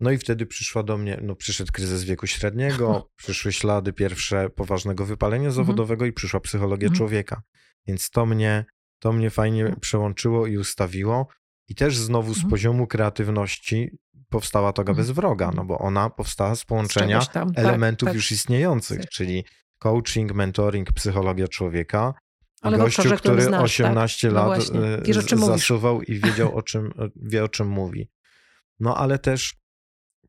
[SPEAKER 1] No i wtedy przyszła do mnie, no przyszedł kryzys wieku średniego, przyszły ślady pierwsze poważnego wypalenia zawodowego i przyszła psychologia
[SPEAKER 2] Mhm.
[SPEAKER 1] człowieka. Więc to mnie, to mnie fajnie przełączyło i ustawiło. I też znowu z
[SPEAKER 2] Mhm.
[SPEAKER 1] poziomu kreatywności powstała toga
[SPEAKER 2] Mhm.
[SPEAKER 1] bez wroga, no bo ona powstała z połączenia
[SPEAKER 2] czegoś tam, tak,
[SPEAKER 1] elementów
[SPEAKER 2] tak.
[SPEAKER 1] już istniejących,
[SPEAKER 2] Tak.
[SPEAKER 1] czyli coaching, mentoring, psychologia człowieka.
[SPEAKER 2] Ale
[SPEAKER 1] Gościu,
[SPEAKER 2] który znasz,
[SPEAKER 1] 18
[SPEAKER 2] tak? No
[SPEAKER 1] lat
[SPEAKER 2] właśnie.
[SPEAKER 1] e,
[SPEAKER 2] Wiesz, o czym mówisz.
[SPEAKER 1] zasuwał i wiedział o czym, wie o czym mówi. No ale też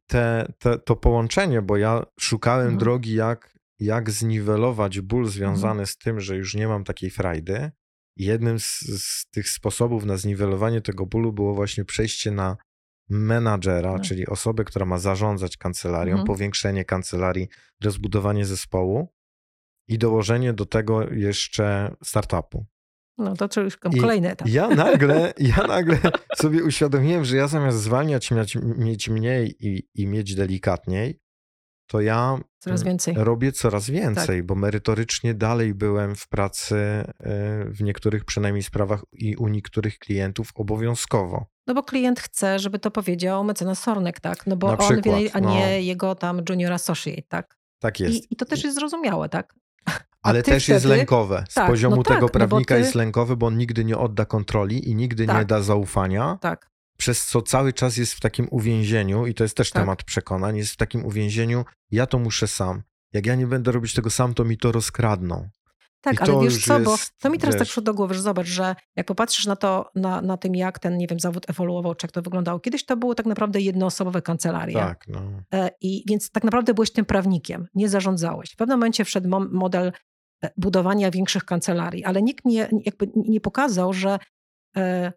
[SPEAKER 1] te, te, to połączenie, bo ja szukałem
[SPEAKER 2] Mhm.
[SPEAKER 1] drogi, jak, jak zniwelować ból związany z tym, że już nie mam takiej frajdy. Jednym z, z tych sposobów na zniwelowanie tego bólu było właśnie przejście na menadżera,
[SPEAKER 2] No.
[SPEAKER 1] czyli osobę, która ma zarządzać kancelarią,
[SPEAKER 2] Mhm.
[SPEAKER 1] powiększenie kancelarii, rozbudowanie zespołu i dołożenie do tego jeszcze startupu.
[SPEAKER 2] No to już kolejny etap.
[SPEAKER 1] Ja nagle, ja nagle sobie uświadomiłem, że ja zamiast zwalniać, mieć, mniej i, i mieć delikatniej, to ja
[SPEAKER 2] Coraz
[SPEAKER 1] mm, robię coraz więcej, bo merytorycznie dalej byłem w pracy y, w niektórych przynajmniej sprawach i u niektórych klientów obowiązkowo.
[SPEAKER 2] No bo klient chce, żeby to powiedział mecenas Sornek, tak? No bo
[SPEAKER 1] Na
[SPEAKER 2] on
[SPEAKER 1] przykład,
[SPEAKER 2] wie, a
[SPEAKER 1] no.
[SPEAKER 2] nie jego tam junior associate, tak?
[SPEAKER 1] Tak jest.
[SPEAKER 2] I, I to też jest zrozumiałe, tak?
[SPEAKER 1] Ale też jest
[SPEAKER 2] wtedy-
[SPEAKER 1] lękowe. Z
[SPEAKER 2] tak,
[SPEAKER 1] poziomu
[SPEAKER 2] no tak,
[SPEAKER 1] tego
[SPEAKER 2] no bo
[SPEAKER 1] prawnika
[SPEAKER 2] ty-
[SPEAKER 1] jest lękowy, bo on nigdy nie odda kontroli i nigdy nie
[SPEAKER 2] Tak.
[SPEAKER 1] da zaufania.
[SPEAKER 2] Tak.
[SPEAKER 1] przez co cały czas jest w takim uwięzieniu, i to jest też
[SPEAKER 2] Tak.
[SPEAKER 1] temat przekonań, jest w takim uwięzieniu, ja to muszę sam. Jak ja nie będę robić tego sam, to mi to rozkradną.
[SPEAKER 2] Tak, ale wiesz co, bo
[SPEAKER 1] jest,
[SPEAKER 2] to mi teraz tak
[SPEAKER 1] wiesz-
[SPEAKER 2] przyszło do głowy, że zobacz, że jak popatrzysz na to, na, na tym jak ten, nie wiem, zawód ewoluował, czy jak to wyglądało. Kiedyś to było tak naprawdę jednoosobowe kancelarie.
[SPEAKER 1] Tak, no.
[SPEAKER 2] E, I więc tak naprawdę byłeś tym prawnikiem, nie zarządzałeś. W pewnym momencie wszedł mo- model e, budowania większych kancelarii, ale nikt nie, jakby nie pokazał, że e,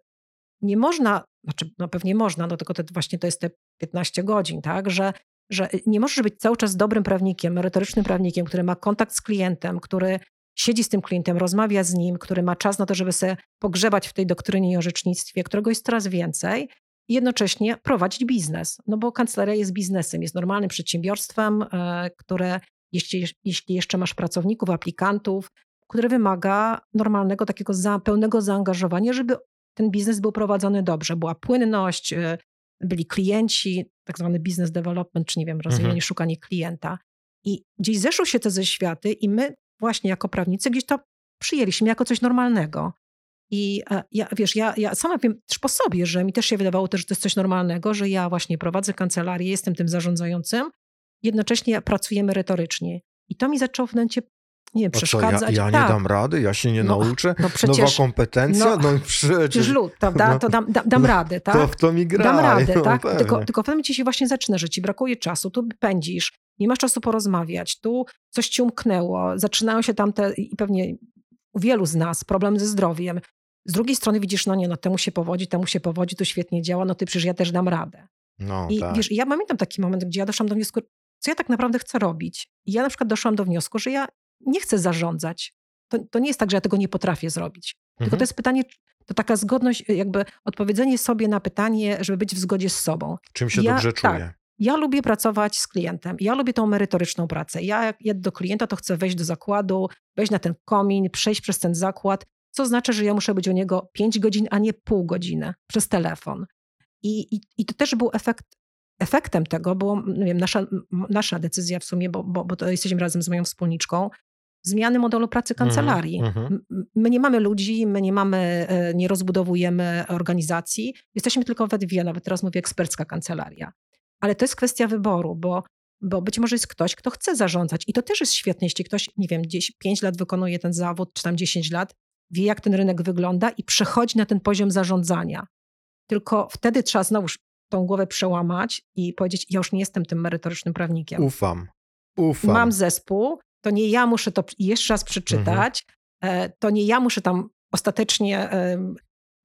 [SPEAKER 2] nie można, znaczy no pewnie można, no tylko to właśnie to jest te 15 godzin, tak, że, że nie możesz być cały czas dobrym prawnikiem, merytorycznym prawnikiem, który ma kontakt z klientem, który siedzi z tym klientem, rozmawia z nim, który ma czas na to, żeby sobie pogrzebać w tej doktrynie i orzecznictwie, którego jest coraz więcej, i jednocześnie prowadzić biznes. No bo kancelaria jest biznesem, jest normalnym przedsiębiorstwem, e, które jeśli, jeśli jeszcze masz pracowników, aplikantów, które wymaga normalnego takiego za, pełnego zaangażowania, żeby ten biznes był prowadzony dobrze. Była płynność, e, byli klienci, tak zwany business development, czy nie wiem, rozwijanie,
[SPEAKER 1] Mhm.
[SPEAKER 2] szukanie klienta. I gdzieś zeszły się te ze światy i my właśnie jako prawnicy gdzieś to przyjęliśmy jako coś normalnego. I e, ja, wiesz, ja, ja sama wiem też po sobie, że mi też się wydawało, też, że to jest coś normalnego, że ja właśnie prowadzę kancelarię, jestem tym zarządzającym, jednocześnie pracuję merytorycznie. I to mi zaczęło w momencie, nie wiem,
[SPEAKER 1] A co, ja,
[SPEAKER 2] przeszkadzać.
[SPEAKER 1] ja nie
[SPEAKER 2] tak,
[SPEAKER 1] dam rady, ja się nie
[SPEAKER 2] No,
[SPEAKER 1] nauczę,
[SPEAKER 2] no
[SPEAKER 1] nowa
[SPEAKER 2] przecież,
[SPEAKER 1] kompetencja, no,
[SPEAKER 2] no,
[SPEAKER 1] przecież,
[SPEAKER 2] lud, prawda? to dam, dam, dam
[SPEAKER 1] no,
[SPEAKER 2] radę, tak?
[SPEAKER 1] to w to mi gra.
[SPEAKER 2] Dam radę,
[SPEAKER 1] no,
[SPEAKER 2] tak? Tylko, tylko w momencie się właśnie zaczyna, że ci brakuje czasu, tu pędzisz, nie masz czasu porozmawiać, tu coś ci umknęło, zaczynają się tam te, i pewnie u wielu z nas, problem ze zdrowiem. Z drugiej strony widzisz, no nie, no temu się powodzi, temu się powodzi, to świetnie działa, no ty przecież ja też dam radę.
[SPEAKER 1] No,
[SPEAKER 2] I
[SPEAKER 1] tak.
[SPEAKER 2] wiesz, ja pamiętam taki moment, gdzie ja doszłam do wniosku, co ja tak naprawdę chcę robić. I ja na przykład doszłam do wniosku, że ja nie chcę zarządzać. To, to nie jest tak, że ja tego nie potrafię zrobić. Tylko
[SPEAKER 1] Mhm.
[SPEAKER 2] to jest pytanie, to taka zgodność, jakby odpowiedzenie sobie na pytanie, żeby być w zgodzie z sobą.
[SPEAKER 1] Czym się
[SPEAKER 2] ja-
[SPEAKER 1] dobrze
[SPEAKER 2] tak. Ja lubię pracować z klientem. Ja lubię tą merytoryczną pracę. Ja jak jadę do klienta, to chcę wejść do zakładu, wejść na ten komin, przejść przez ten zakład, co znaczy, że ja muszę być u niego 5 godzin, a nie pół godziny przez telefon. I, i, i to też był efekt, efektem tego, było nie wiem, nasza, nasza decyzja w sumie, bo, bo, bo to jesteśmy razem z moją wspólniczką, zmiany modelu pracy kancelarii.
[SPEAKER 1] mhm.
[SPEAKER 2] M- m- My nie mamy ludzi, my nie mamy, e, nie rozbudowujemy organizacji. Jesteśmy tylko we dwie, nawet teraz mówię ekspercka kancelaria. Ale to jest kwestia wyboru, bo, bo być może jest ktoś, kto chce zarządzać. I to też jest świetne, jeśli ktoś, nie wiem, gdzieś 5 lat wykonuje ten zawód, czy tam 10 lat, wie, jak ten rynek wygląda i przechodzi na ten poziom zarządzania. Tylko wtedy trzeba znowuż tą głowę przełamać i powiedzieć: Ja już nie jestem tym merytorycznym prawnikiem.
[SPEAKER 1] Ufam. Ufam.
[SPEAKER 2] Mam zespół, to nie ja muszę to jeszcze raz przeczytać, e, to nie ja muszę tam ostatecznie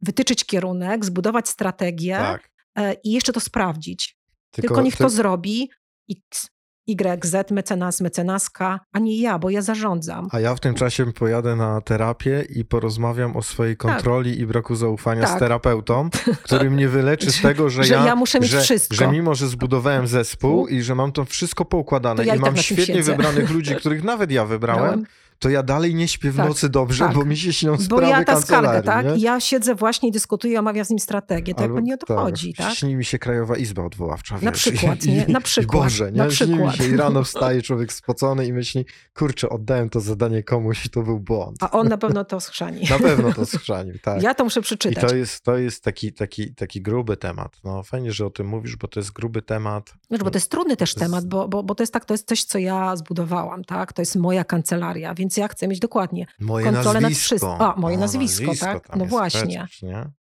[SPEAKER 2] wytyczyć kierunek, zbudować strategię
[SPEAKER 1] tak.
[SPEAKER 2] e, i jeszcze to sprawdzić. Tylko, niech
[SPEAKER 1] ty-
[SPEAKER 2] to zrobi X, Y, Z, mecenas, mecenaska, a nie ja, bo ja zarządzam.
[SPEAKER 1] A ja w tym czasie pojadę na terapię i porozmawiam o swojej kontroli i braku zaufania z
[SPEAKER 2] Tak.
[SPEAKER 1] terapeutą, który mnie wyleczy z tego, że,
[SPEAKER 2] Że
[SPEAKER 1] ja,
[SPEAKER 2] ja muszę mieć
[SPEAKER 1] że,
[SPEAKER 2] wszystko.
[SPEAKER 1] że mimo, że zbudowałem zespół i że mam to wszystko poukładane
[SPEAKER 2] To ja
[SPEAKER 1] i
[SPEAKER 2] i tak
[SPEAKER 1] mam świetnie
[SPEAKER 2] siedzę.
[SPEAKER 1] wybranych ludzi, których nawet ja wybrałem,
[SPEAKER 2] Brałem.
[SPEAKER 1] To ja dalej nie śpię w
[SPEAKER 2] Tak,
[SPEAKER 1] nocy dobrze,
[SPEAKER 2] tak.
[SPEAKER 1] bo mi się śnią
[SPEAKER 2] Bo
[SPEAKER 1] sprawy
[SPEAKER 2] ja ta skarga, tak?
[SPEAKER 1] nie?
[SPEAKER 2] I ja siedzę właśnie i dyskutuję, omawiam z nim strategię. To
[SPEAKER 1] Albo-
[SPEAKER 2] jakby nie o to chodzi, tak?
[SPEAKER 1] Śni mi się Krajowa Izba Odwoławcza,
[SPEAKER 2] Na
[SPEAKER 1] wiesz,
[SPEAKER 2] przykład,
[SPEAKER 1] i,
[SPEAKER 2] nie? Na
[SPEAKER 1] i
[SPEAKER 2] przykład,
[SPEAKER 1] Boże, nie?
[SPEAKER 2] na
[SPEAKER 1] Śni mi
[SPEAKER 2] przykład.
[SPEAKER 1] się i rano wstaje człowiek spocony i myśli, kurczę, oddałem to zadanie komuś i to był błąd.
[SPEAKER 2] A on na pewno to schrzani.
[SPEAKER 1] Na pewno to schrzanił, tak.
[SPEAKER 2] Ja to muszę
[SPEAKER 1] I
[SPEAKER 2] przeczytać.
[SPEAKER 1] to jest, to jest taki, taki, taki gruby temat. No fajnie, że o tym mówisz, bo to jest gruby temat.
[SPEAKER 2] Znaczy, bo to jest trudny też temat, bo, bo, bo to jest tak, to jest coś, co ja zbudowałam, tak? To jest moja kancelaria, więc ja chcę mieć dokładnie
[SPEAKER 1] Moje
[SPEAKER 2] kontrolę nad
[SPEAKER 1] nazwisko.
[SPEAKER 2] wszystkim. A, moje
[SPEAKER 1] O,
[SPEAKER 2] nazwisko, tak? No właśnie.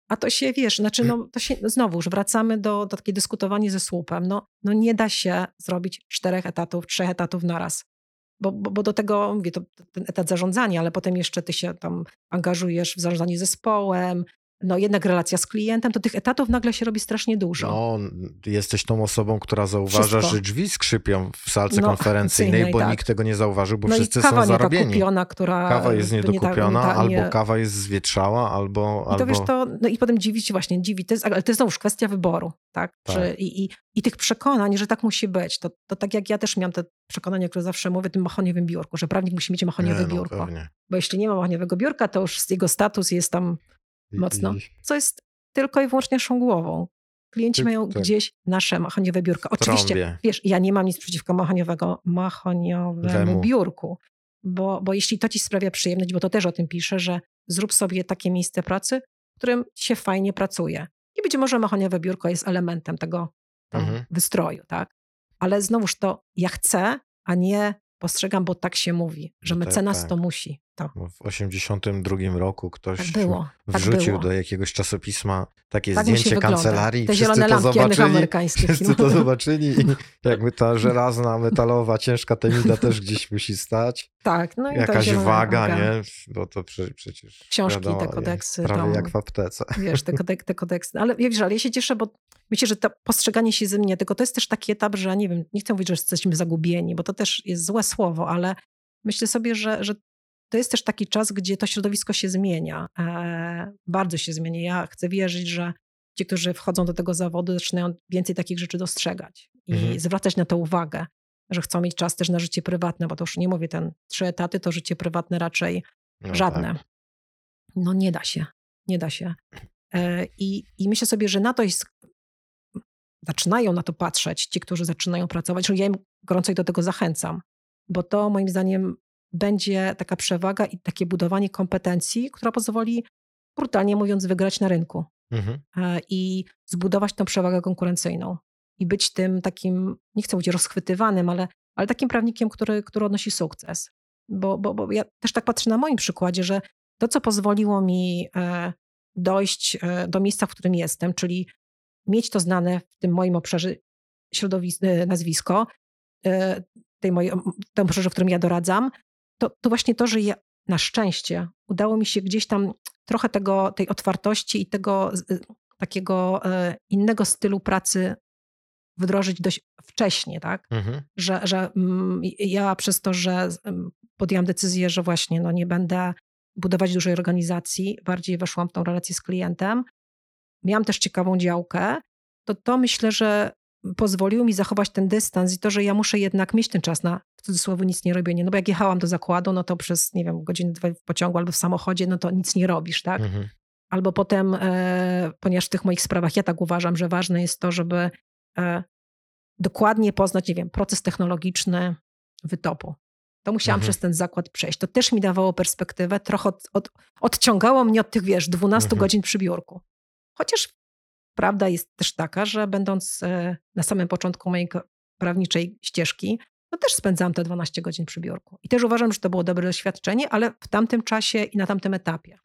[SPEAKER 2] A to się, wiesz, znaczy, no, to się, znowuż wracamy do, do takiej dyskutowania ze słupem. No, no nie da się zrobić czterech etatów, trzech etatów naraz. Bo, bo, bo do tego, mówię, to ten etat zarządzania, ale potem jeszcze ty się tam angażujesz w zarządzanie zespołem, no jednak relacja z klientem, to tych etatów nagle się robi strasznie dużo.
[SPEAKER 1] No, jesteś tą osobą, która zauważa,
[SPEAKER 2] Wszystko.
[SPEAKER 1] że drzwi skrzypią w salce
[SPEAKER 2] No,
[SPEAKER 1] konferencyjnej, bo
[SPEAKER 2] tak.
[SPEAKER 1] nikt tego nie zauważył, bo
[SPEAKER 2] no
[SPEAKER 1] wszyscy
[SPEAKER 2] kawa
[SPEAKER 1] są zarobieni.
[SPEAKER 2] niedokupiona, która...
[SPEAKER 1] Kawa jest
[SPEAKER 2] nie nie
[SPEAKER 1] niedokupiona,
[SPEAKER 2] nie-
[SPEAKER 1] albo kawa jest zwietrzała, albo...
[SPEAKER 2] I to
[SPEAKER 1] albo...
[SPEAKER 2] wiesz, to, no i potem dziwi się właśnie, dziwi, to jest, ale to jest znowuż kwestia wyboru, tak?
[SPEAKER 1] Tak.
[SPEAKER 2] Czy, i, i, I tych przekonań, że tak musi być. To, to tak jak ja też miałam te przekonania, które zawsze mówię, tym mahoniowym biurku, że prawnik musi mieć mahoniowe
[SPEAKER 1] Nie, no,
[SPEAKER 2] biurko.
[SPEAKER 1] pewnie.
[SPEAKER 2] Bo jeśli nie ma mahoniowego biurka, to już jego status jest tam mocno. Co jest tylko i wyłącznie naszą głową. Klienci
[SPEAKER 1] Ty-
[SPEAKER 2] mają
[SPEAKER 1] tak.
[SPEAKER 2] gdzieś nasze mahoniowe biurka.
[SPEAKER 1] w
[SPEAKER 2] Oczywiście,
[SPEAKER 1] trąbie.
[SPEAKER 2] wiesz, ja nie mam nic przeciwko mahoniowego, mahoniowemu
[SPEAKER 1] Wemu.
[SPEAKER 2] biurku, bo, bo jeśli to ci sprawia przyjemność, bo to też o tym piszę, że zrób sobie takie miejsce pracy, w którym się fajnie pracuje. I być może mahoniowe biurko jest elementem tego
[SPEAKER 1] Mhm.
[SPEAKER 2] wystroju, tak? Ale znowuż to ja chcę, a nie postrzegam, bo tak się mówi, że
[SPEAKER 1] No tak,
[SPEAKER 2] mecenas
[SPEAKER 1] tak.
[SPEAKER 2] to musi. To.
[SPEAKER 1] Bo W 82 roku ktoś
[SPEAKER 2] Tak było. Tak
[SPEAKER 1] wrzucił
[SPEAKER 2] było.
[SPEAKER 1] do jakiegoś czasopisma takie
[SPEAKER 2] Tak
[SPEAKER 1] zdjęcie kancelarii.
[SPEAKER 2] Te
[SPEAKER 1] wszyscy
[SPEAKER 2] zielone
[SPEAKER 1] to zobaczyli.
[SPEAKER 2] amerykańskich.
[SPEAKER 1] Wszyscy to zobaczyli i jakby ta żelazna, metalowa, ciężka temida też gdzieś musi stać.
[SPEAKER 2] Tak, no i
[SPEAKER 1] Jakaś waga,
[SPEAKER 2] lampka.
[SPEAKER 1] nie? Bo to prze, przecież
[SPEAKER 2] Książki, te
[SPEAKER 1] wiadomo, nie?
[SPEAKER 2] kodeksy,
[SPEAKER 1] Prawie jak w aptece.
[SPEAKER 2] wiesz, te, kodek, te kodeksy. Ale wiesz, ale ja się cieszę, bo myślę, że to postrzeganie się ze mnie, tylko to jest też taki etap, że nie wiem, nie chcę mówić, że jesteśmy zagubieni, bo to też jest złe słowo, ale myślę sobie, że, że to jest też taki czas, gdzie to środowisko się zmienia. E, bardzo się zmienia. Ja chcę wierzyć, że ci, którzy wchodzą do tego zawodu, zaczynają więcej takich rzeczy dostrzegać i
[SPEAKER 1] Mhm.
[SPEAKER 2] zwracać na to uwagę, że chcą mieć czas też na życie prywatne, bo to już nie mówię, ten trzy etaty, to życie prywatne raczej
[SPEAKER 1] No
[SPEAKER 2] Żadne.
[SPEAKER 1] tak.
[SPEAKER 2] No nie da się. Nie da się. E, I, I myślę sobie, że na to jest. Zaczynają na to patrzeć ci, którzy zaczynają pracować. że Ja im gorąco do tego zachęcam, bo to moim zdaniem będzie taka przewaga i takie budowanie kompetencji, która pozwoli, brutalnie mówiąc, wygrać na rynku
[SPEAKER 1] Mhm.
[SPEAKER 2] e, i zbudować tą przewagę konkurencyjną. I być tym takim, nie chcę mówić rozchwytywanym, ale, ale takim prawnikiem, który, który odnosi sukces. Bo, bo, bo ja też tak patrzę na moim przykładzie, że to, co pozwoliło mi e, dojść e, do miejsca, w którym jestem, czyli mieć to znane w tym moim obszarze środowisko, nazwisko, e, tej mojej, tym obszarze, w którym ja doradzam, to, to właśnie to, że ja na szczęście udało mi się gdzieś tam trochę tego, tej otwartości i tego y, takiego e, innego stylu pracy wdrożyć dość wcześnie, tak?
[SPEAKER 1] Mhm.
[SPEAKER 2] że, że mm, ja przez to, że podjęłam decyzję, że właśnie no, nie będę budować dużej organizacji, bardziej weszłam w tą relację z klientem, miałam też ciekawą działkę, to to myślę, że pozwoliło mi zachować ten dystans i to, że ja muszę jednak mieć ten czas na w cudzysłowie nic nie robienie. No bo jak jechałam do zakładu, no to przez, nie wiem, godzinę, dwie w pociągu albo w samochodzie, no to nic nie robisz, tak?
[SPEAKER 1] Mhm.
[SPEAKER 2] Albo potem, e, ponieważ w tych moich sprawach ja tak uważam, że ważne jest to, żeby e, dokładnie poznać, nie wiem, proces technologiczny wytopu. To musiałam
[SPEAKER 1] Mhm.
[SPEAKER 2] przez ten zakład przejść. To też mi dawało perspektywę, trochę od, od, odciągało mnie od tych, wiesz, 12
[SPEAKER 1] Mhm.
[SPEAKER 2] godzin przy biurku. Chociaż prawda jest też taka, że będąc e, na samym początku mojej prawniczej ścieżki, no też spędzałam te 12 godzin przy biurku. I też uważam, że to było dobre doświadczenie, ale w tamtym czasie i na tamtym etapie.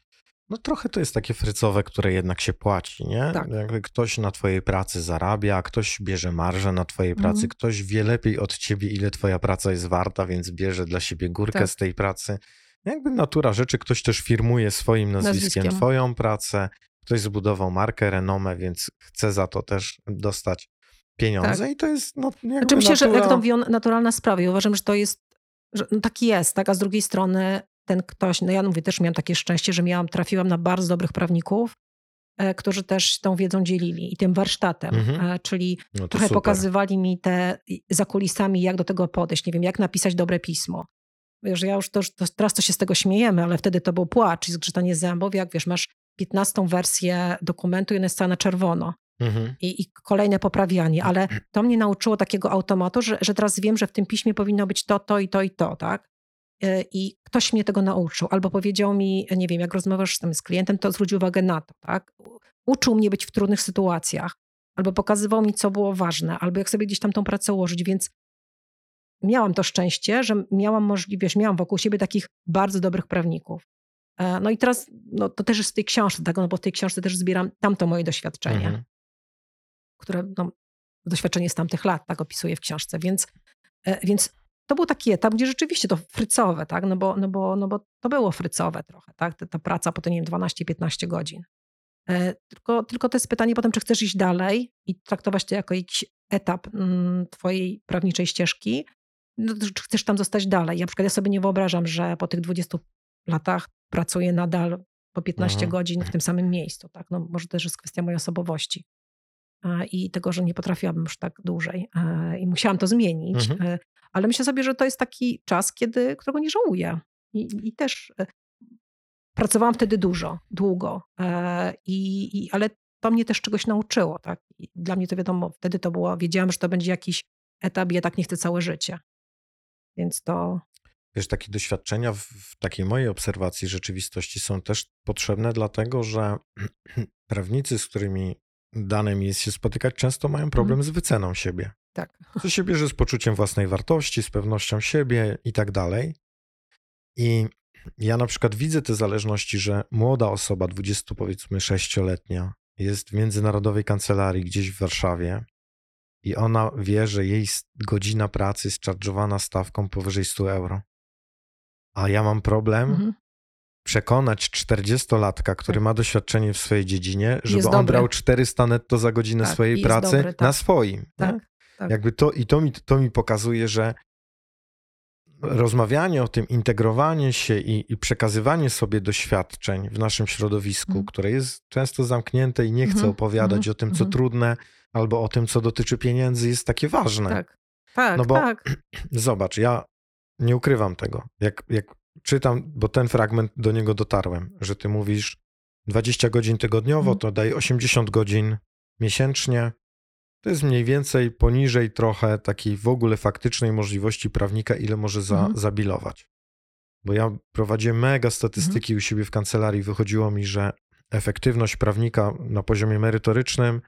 [SPEAKER 1] No trochę to jest takie frycowe, które jednak się płaci, nie?
[SPEAKER 2] Tak.
[SPEAKER 1] Jakby ktoś na twojej pracy zarabia, ktoś bierze marżę na twojej pracy,
[SPEAKER 2] Mhm.
[SPEAKER 1] ktoś wie lepiej od ciebie, ile twoja praca jest warta, więc bierze dla siebie górkę
[SPEAKER 2] Tak.
[SPEAKER 1] z tej pracy. Jakby natura rzeczy, ktoś też firmuje swoim nazwiskiem,
[SPEAKER 2] Nazwiskiem.
[SPEAKER 1] twoją pracę, ktoś zbudował markę, renomę, więc chce za to też dostać pieniądze i to jest no, jakby
[SPEAKER 2] Znaczy myślę, że
[SPEAKER 1] natura...
[SPEAKER 2] jak to mówią, naturalna sprawa i uważam, że to jest, że no tak jest, tak? a z drugiej strony ten ktoś, no ja mówię, też miałam takie szczęście, że miałam, trafiłam na bardzo dobrych prawników, e, którzy też tą wiedzą dzielili i tym warsztatem,
[SPEAKER 1] Mhm.
[SPEAKER 2] e, czyli
[SPEAKER 1] no
[SPEAKER 2] trochę
[SPEAKER 1] super.
[SPEAKER 2] pokazywali mi te za kulisami, jak do tego podejść, nie wiem, jak napisać dobre pismo. Wiesz, ja już to, to teraz to się z tego śmiejemy, ale wtedy to był płacz i zgrzytanie zębów, jak wiesz, masz 15 wersję dokumentu i ona jest cała na czerwono
[SPEAKER 1] Mhm.
[SPEAKER 2] i, i kolejne poprawianie, ale to mnie nauczyło takiego automatu, że, że teraz wiem, że w tym piśmie powinno być to, to i to i to, tak? Y, I ktoś mnie tego nauczył, albo powiedział mi, nie wiem, jak rozmawiasz z tym z klientem, to zwróć uwagę na to, tak? Uczył mnie być w trudnych sytuacjach, albo pokazywał mi, co było ważne, albo jak sobie gdzieś tam tą pracę ułożyć, więc miałam to szczęście, że miałam możliwość, miałam wokół siebie takich bardzo dobrych prawników. E, No i teraz, no to też jest w tej książce, tak? No bo w tej książce też zbieram tamto moje doświadczenie
[SPEAKER 1] Mhm.
[SPEAKER 2] które no, doświadczenie z tamtych lat, tak opisuję w książce. Więc, e, więc to był taki etap, gdzie rzeczywiście to frycowe, tak? no, bo, no, bo, no bo to było frycowe trochę, tak? ta, ta praca potem, nie wiem, 12-15 godzin. E, tylko, tylko to jest pytanie potem, czy chcesz iść dalej i traktować to jako jakiś etap mm, twojej prawniczej ścieżki, no, czy chcesz tam zostać dalej. Ja, na przykład ja sobie nie wyobrażam, że po tych 20 latach pracuję nadal po 15
[SPEAKER 1] Mhm.
[SPEAKER 2] godzin w tym samym miejscu. Tak? No, może też jest kwestia mojej osobowości e, i tego, że nie potrafiłabym już tak dłużej e, i musiałam to zmienić.
[SPEAKER 1] Mhm.
[SPEAKER 2] e, Ale myślę sobie, że to jest taki czas, kiedy, którego nie żałuję. I, i też pracowałam wtedy dużo, długo, i, i, ale to mnie też czegoś nauczyło. Tak? I dla mnie to wiadomo, wtedy to było, wiedziałam, że to będzie jakiś etap i ja tak nie chcę całe życie. Więc to,
[SPEAKER 1] Wiesz, takie doświadczenia w, w takiej mojej obserwacji rzeczywistości są też potrzebne, dlatego że prawnicy, z którymi dane mi jest się spotykać, często mają problem z wyceną siebie.
[SPEAKER 2] tak.
[SPEAKER 1] Co się bierze z poczuciem własnej wartości, z pewnością siebie i tak dalej. I ja na przykład widzę te zależności, że młoda osoba, 20 powiedzmy 6-letnia, jest w międzynarodowej kancelarii gdzieś w Warszawie i ona wie, że jej godzina pracy jest charge'owana stawką powyżej 100 euro. A ja mam problem
[SPEAKER 2] Mhm.
[SPEAKER 1] przekonać 40-latka, który ma doświadczenie w swojej dziedzinie, żeby
[SPEAKER 2] Jest
[SPEAKER 1] on
[SPEAKER 2] dobry.
[SPEAKER 1] brał 400 netto za godzinę
[SPEAKER 2] Tak,
[SPEAKER 1] swojej pracy
[SPEAKER 2] dobry,
[SPEAKER 1] na
[SPEAKER 2] tak.
[SPEAKER 1] swoim. nie?
[SPEAKER 2] Tak, tak.
[SPEAKER 1] Jakby to, I to mi, to mi pokazuje, że rozmawianie o tym, integrowanie się i, i przekazywanie sobie doświadczeń w naszym środowisku,
[SPEAKER 2] Mhm.
[SPEAKER 1] które jest często zamknięte i nie chce
[SPEAKER 2] Mhm,
[SPEAKER 1] opowiadać
[SPEAKER 2] mhm,
[SPEAKER 1] o tym, co
[SPEAKER 2] mhm.
[SPEAKER 1] trudne, albo o tym, co dotyczy pieniędzy, jest takie ważne.
[SPEAKER 2] Tak, tak,
[SPEAKER 1] No bo-
[SPEAKER 2] tak.
[SPEAKER 1] Zobacz, ja nie ukrywam tego. Jak, jak czytam, bo ten fragment do niego dotarłem, że ty mówisz 20 godzin tygodniowo,
[SPEAKER 2] Mhm.
[SPEAKER 1] to daj 80 godzin miesięcznie. To jest mniej więcej poniżej trochę takiej w ogóle faktycznej możliwości prawnika, ile może za,
[SPEAKER 2] Mhm.
[SPEAKER 1] zabilować. Bo ja prowadziłem mega statystyki
[SPEAKER 2] Mhm.
[SPEAKER 1] u siebie w kancelarii. Wychodziło mi, że efektywność prawnika na poziomie merytorycznym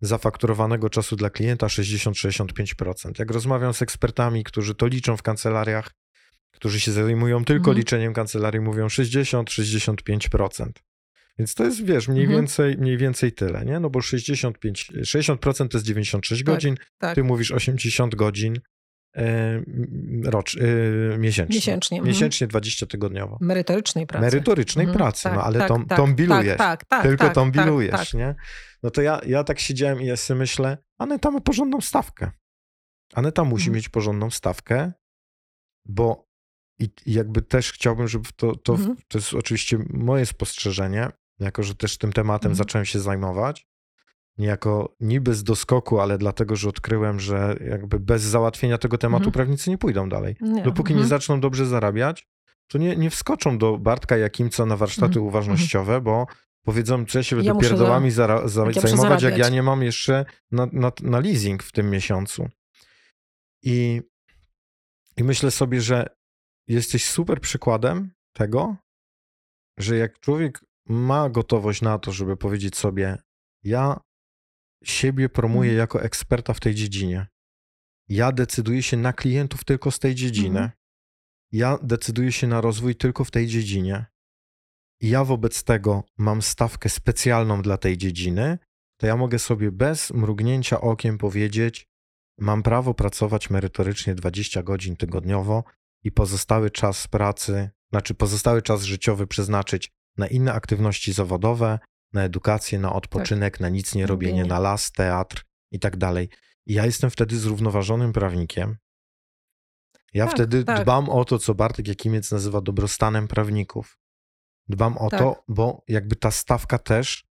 [SPEAKER 1] zafakturowanego czasu dla klienta 60-65%. Jak rozmawiam z ekspertami, którzy to liczą w kancelariach, którzy się zajmują tylko
[SPEAKER 2] Mhm.
[SPEAKER 1] liczeniem kancelarii, mówią 60-65%. Więc to jest, wiesz, mniej,
[SPEAKER 2] Mhm.
[SPEAKER 1] więcej, mniej więcej tyle, nie? No bo 65, 60% to jest 96
[SPEAKER 2] Tak,
[SPEAKER 1] godzin,
[SPEAKER 2] tak.
[SPEAKER 1] ty mówisz 80 godzin rocz, e, miesięcznie.
[SPEAKER 2] Miesięcznie. mhm.
[SPEAKER 1] Miesięcznie 20 tygodniowo.
[SPEAKER 2] Merytorycznej pracy.
[SPEAKER 1] Merytorycznej
[SPEAKER 2] Mhm,
[SPEAKER 1] pracy,
[SPEAKER 2] tak,
[SPEAKER 1] no ale
[SPEAKER 2] tak,
[SPEAKER 1] tą,
[SPEAKER 2] tak,
[SPEAKER 1] tą bilujesz.
[SPEAKER 2] Tak, tak, tak,
[SPEAKER 1] Tylko
[SPEAKER 2] tak,
[SPEAKER 1] tą
[SPEAKER 2] tak,
[SPEAKER 1] bilujesz,
[SPEAKER 2] tak.
[SPEAKER 1] nie? No to ja, ja tak siedziałem i ja sobie myślę, Aneta ma porządną stawkę. Aneta musi
[SPEAKER 2] Mhm.
[SPEAKER 1] mieć porządną stawkę, bo i, i jakby też chciałbym, żeby to, to,
[SPEAKER 2] Mhm.
[SPEAKER 1] to jest oczywiście moje spostrzeżenie, jako że też tym tematem
[SPEAKER 2] Mhm.
[SPEAKER 1] zacząłem się zajmować, niejako niby z doskoku, ale dlatego, że odkryłem, że jakby bez załatwienia tego tematu
[SPEAKER 2] Mhm.
[SPEAKER 1] prawnicy nie pójdą dalej.
[SPEAKER 2] Nie,
[SPEAKER 1] Dopóki nie
[SPEAKER 2] mhm.
[SPEAKER 1] zaczną dobrze zarabiać, to nie, nie wskoczą do Bartka Jakimca na warsztaty
[SPEAKER 2] Mhm.
[SPEAKER 1] uważnościowe, bo powiedzą, że ja się
[SPEAKER 2] Ja
[SPEAKER 1] będę
[SPEAKER 2] za-
[SPEAKER 1] pierdołami zara- za-
[SPEAKER 2] jak ja
[SPEAKER 1] zajmować, jak ja nie mam jeszcze na, na, na leasing w tym miesiącu. I, I myślę sobie, że jesteś super przykładem tego, że jak człowiek ma gotowość na to, żeby powiedzieć sobie, ja siebie promuję
[SPEAKER 2] Mhm.
[SPEAKER 1] jako eksperta w tej dziedzinie. Ja decyduję się na klientów tylko z tej dziedziny.
[SPEAKER 2] Mhm.
[SPEAKER 1] Ja decyduję się na rozwój tylko w tej dziedzinie. I ja wobec tego mam stawkę specjalną dla tej dziedziny, to ja mogę sobie bez mrugnięcia okiem powiedzieć, mam prawo pracować merytorycznie 20 godzin tygodniowo i pozostały czas pracy, znaczy pozostały czas życiowy przeznaczyć na inne aktywności zawodowe, na edukację, na odpoczynek, na nic nie robienie,
[SPEAKER 2] Robienie.
[SPEAKER 1] na las, teatr i tak dalej. I ja jestem wtedy zrównoważonym prawnikiem. Ja
[SPEAKER 2] Tak,
[SPEAKER 1] wtedy
[SPEAKER 2] tak.
[SPEAKER 1] dbam o to, co Bartek Jakimiec nazywa dobrostanem prawników. Dbam o
[SPEAKER 2] Tak.
[SPEAKER 1] to, bo jakby ta stawka też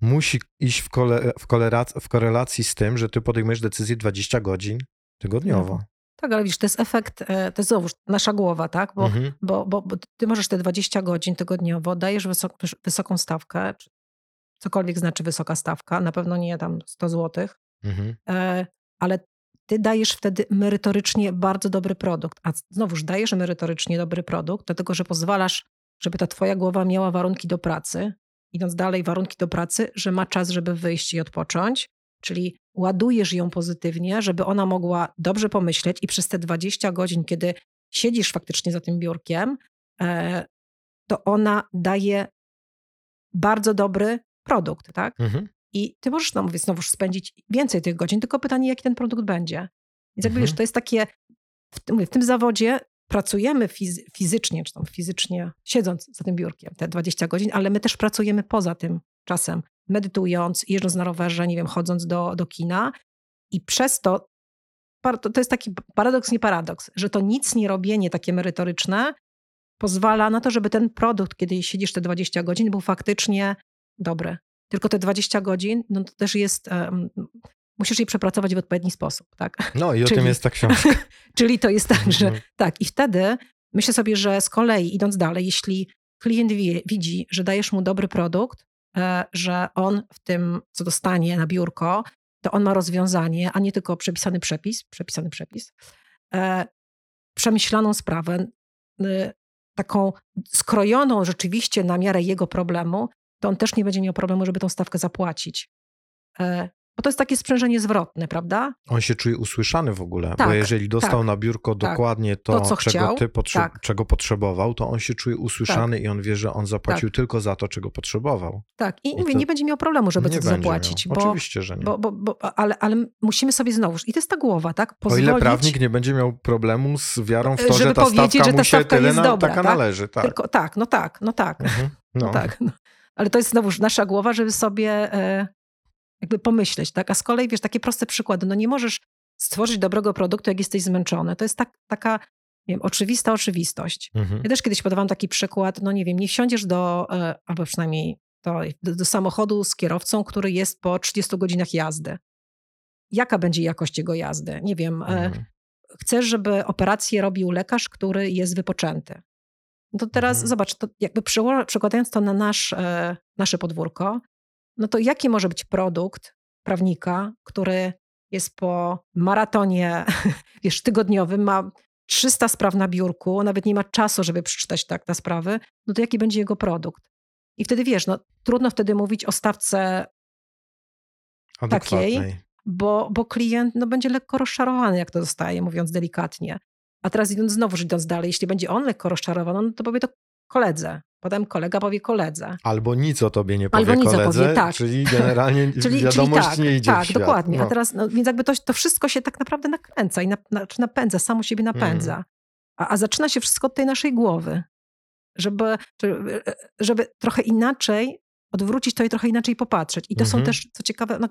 [SPEAKER 1] musi iść w, kole, w, kolerac- w korelacji z tym, że ty podejmujesz decyzję 20 godzin tygodniowo.
[SPEAKER 2] Tak, ale widzisz, to jest efekt, e, to jest znowu nasza głowa, tak? Bo,
[SPEAKER 1] Mhm.
[SPEAKER 2] bo, bo, bo ty możesz te 20 godzin tygodniowo, dajesz wysok, wysoką stawkę, czy cokolwiek znaczy wysoka stawka, na pewno nie tam 100 złotych,
[SPEAKER 1] Mhm.
[SPEAKER 2] e, ale ty dajesz wtedy merytorycznie bardzo dobry produkt. A znowuż dajesz merytorycznie dobry produkt, dlatego że pozwalasz, żeby ta twoja głowa miała warunki do pracy, idąc dalej, warunki do pracy, że ma czas, żeby wyjść i odpocząć, czyli ładujesz ją pozytywnie, żeby ona mogła dobrze pomyśleć i przez te 20 godzin, kiedy siedzisz faktycznie za tym biurkiem, e, to ona daje bardzo dobry produkt, tak?
[SPEAKER 1] Mhm.
[SPEAKER 2] I ty możesz, no mówię, znowu spędzić więcej tych godzin, tylko pytanie, jaki ten produkt będzie. Więc jakby
[SPEAKER 1] Mhm.
[SPEAKER 2] wiesz, to jest takie, w tym, mówię, w tym zawodzie pracujemy fizy- fizycznie, czy tam fizycznie, siedząc za tym biurkiem te 20 godzin, ale my też pracujemy poza tym czasem medytując, jeżdżąc na rowerze, nie wiem, chodząc do, do kina. I przez to, to jest taki paradoks, nie paradoks, że to nic nie robienie takie merytoryczne pozwala na to, żeby ten produkt, kiedy siedzisz te 20 godzin, był faktycznie dobry. Tylko te 20 godzin, no to też jest, um, musisz je przepracować w odpowiedni sposób, tak?
[SPEAKER 1] No i o czyli, tym jest ta książka.
[SPEAKER 2] czyli to jest tak, że mhm. tak. I wtedy myślę sobie, że z kolei idąc dalej, jeśli klient wie, widzi, że dajesz mu dobry produkt, e, że on w tym, co dostanie na biurko, to on ma rozwiązanie, a nie tylko przepisany przepis, przepisany przepis, e, przemyślaną sprawę, taką skrojoną rzeczywiście na miarę jego problemu, to on też nie będzie miał problemu, żeby tą stawkę zapłacić. E, bo to jest takie sprzężenie zwrotne, prawda?
[SPEAKER 1] On się czuje usłyszany w ogóle, tak, bo jeżeli dostał tak, na biurko tak. dokładnie to, to czego, chciał, ty potrze tak. czego potrzebował, to on się czuje usłyszany tak. i on wie, że on zapłacił tak. tylko za to, czego potrzebował.
[SPEAKER 2] Tak, i, I mówię, nie będzie miał problemu, żeby to zapłacić.
[SPEAKER 1] Bo, Oczywiście, że nie.
[SPEAKER 2] Bo, bo, bo, ale, ale musimy sobie znowuż, i to jest ta głowa, tak?
[SPEAKER 1] Pozwolić, o ile prawnik nie będzie miał problemu z wiarą w to, że ta stawka że ta mu się tyle na, dobra, taka należy. Tak. Tylko,
[SPEAKER 2] tak, no tak, no tak. Mhm. No. no tak. No. Ale to jest znowuż nasza głowa, żeby sobie e, jakby pomyśleć, tak? A z kolei, wiesz, takie proste przykłady, no nie możesz stworzyć dobrego produktu, jak jesteś zmęczony. To jest tak, taka, nie wiem, oczywista oczywistość. Mhm. Ja też kiedyś podawałam taki przykład, no nie wiem, nie wsiądziesz do, e, albo przynajmniej do, do samochodu z kierowcą, który jest po 30 godzinach jazdy. Jaka będzie jakość jego jazdy? Nie wiem. E, mhm. Chcesz, żeby operację robił lekarz, który jest wypoczęty. No to teraz mhm. zobacz, to jakby przekładając to na nasz, e, nasze podwórko, no to jaki może być produkt prawnika, który jest po maratonie, wiesz, tygodniowym, ma 300 spraw na biurku, nawet nie ma czasu, żeby przeczytać tak te sprawy, no to jaki będzie jego produkt? I wtedy wiesz, no trudno wtedy mówić o stawce takiej, bo, bo klient no, będzie lekko rozczarowany, jak to zostaje, mówiąc delikatnie. A teraz idąc znowu idąc dalej, jeśli będzie on lekko rozczarowany, no to powie to koledze. Potem kolega powie koledze.
[SPEAKER 1] Albo nic o tobie nie powie Albo nic koledze, powie, tak. czyli generalnie czyli, wiadomość czyli tak, nie idzie
[SPEAKER 2] Tak, dokładnie. No. A teraz, no, więc jakby to, to wszystko się tak naprawdę nakręca i na, napędza, samo siebie napędza. Mm. A, a zaczyna się wszystko od tej naszej głowy. Żeby, żeby trochę inaczej odwrócić to i trochę inaczej popatrzeć. I to mm -hmm. są mhm. też, co ciekawe, no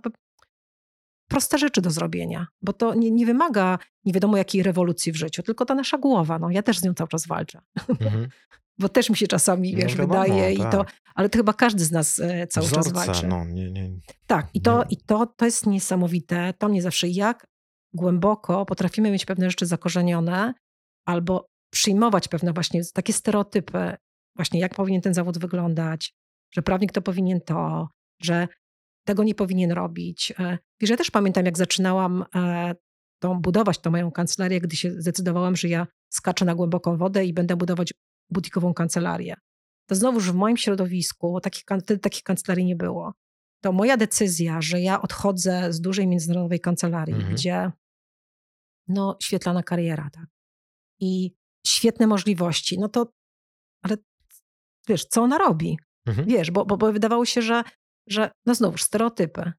[SPEAKER 2] proste rzeczy do zrobienia, bo to nie, nie, wymaga nie wiadomo jakiej rewolucji w życiu, tylko ta nasza głowa. No, ja też z nią cały czas walczę. -hmm. bo też mi się czasami, no wiesz, no, wydaje tak. i to, ale to chyba każdy z nas e, cały czas walczy.
[SPEAKER 1] No, nie, nie.
[SPEAKER 2] Tak, i to, i to, to jest niesamowite. To mnie zawsze, jak głęboko potrafimy mieć pewne rzeczy zakorzenione albo przyjmować pewne właśnie takie stereotypy, właśnie jak powinien ten zawód wyglądać, że prawnik to powinien to, że tego nie powinien robić. E, wiesz, ja też pamiętam, jak zaczynałam e, tą, budować tą moją kancelarię, gdy się zdecydowałam, że ja skaczę na głęboką wodę i będę budować butikową kancelarię. To znowuż w moim środowisku takich, takich kancelarii nie było. To moja decyzja, że ja odchodzę z dużej międzynarodowej kancelarii, mhm. gdzie no, świetlana kariera, tak. I świetne możliwości, no to, ale wiesz, co ona robi? Mhm. Wiesz, bo, bo, bo wydawało się, że, że no znowuż stereotypy.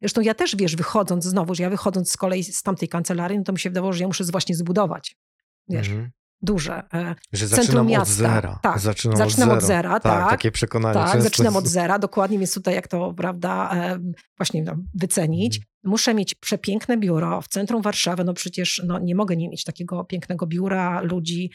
[SPEAKER 2] Zresztą ja też, wiesz, wychodząc znowuż, ja wychodząc z kolei z tamtej kancelarii, no to mi się wydawało, że ja muszę właśnie zbudować. Wiesz, mhm duże. E,
[SPEAKER 1] że centrum miasta. od zera.
[SPEAKER 2] Tak, zaczynam, zaczynam od, zera. od zera, tak.
[SPEAKER 1] Takie przekonanie.
[SPEAKER 2] Tak, zaczynam od zera, dokładnie, więc tutaj jak to, prawda, e, właśnie no, wycenić. Hmm. Muszę mieć przepiękne biuro w centrum Warszawy, no przecież no, nie mogę nie mieć takiego pięknego biura, ludzi.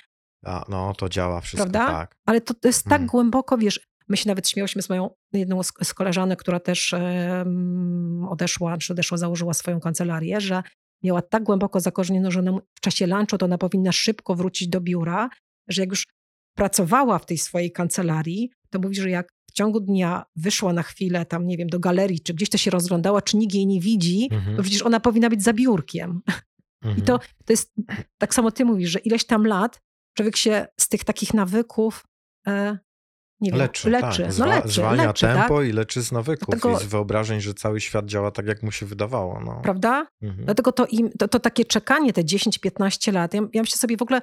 [SPEAKER 1] A, no, to działa wszystko, prawda? tak.
[SPEAKER 2] Ale to, to jest tak hmm. głęboko, wiesz, My się nawet śmiałyśmy z moją jedną z, z koleżanek, która też um, odeszła, czy odeszła, założyła swoją kancelarię, że miała tak głęboko zakorzenioną, że ona w czasie lunchu to ona powinna szybko wrócić do biura, że jak już pracowała w tej swojej kancelarii, to mówi, że jak w ciągu dnia wyszła na chwilę tam, nie wiem, do galerii, czy gdzieś to się rozglądała, czy nikt jej nie widzi, mhm. to przecież ona powinna być za biurkiem. Mhm. I to, to jest, tak samo ty mówisz, że ileś tam lat człowiek się z tych takich nawyków e, nie wiem, leczy. leczy. Tak.
[SPEAKER 1] No leczy zwalnia leczy, tempo tak? i leczy z nawyków Dlatego... i z wyobrażeń, że cały świat działa tak, jak mu się wydawało. No.
[SPEAKER 2] Prawda? Mhm. Dlatego to, im, to, to, takie czekanie, te 10-15 lat, ja, ja myślę sobie w ogóle,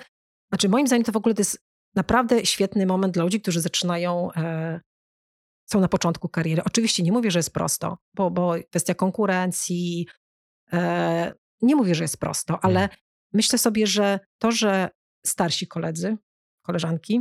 [SPEAKER 2] znaczy moim zdaniem to w ogóle to jest naprawdę świetny moment dla ludzi, którzy zaczynają, e, są na początku kariery. Oczywiście nie mówię, że jest prosto, bo, bo kwestia konkurencji, e, nie mówię, że jest prosto, ale mhm. myślę sobie, że to, że starsi koledzy, koleżanki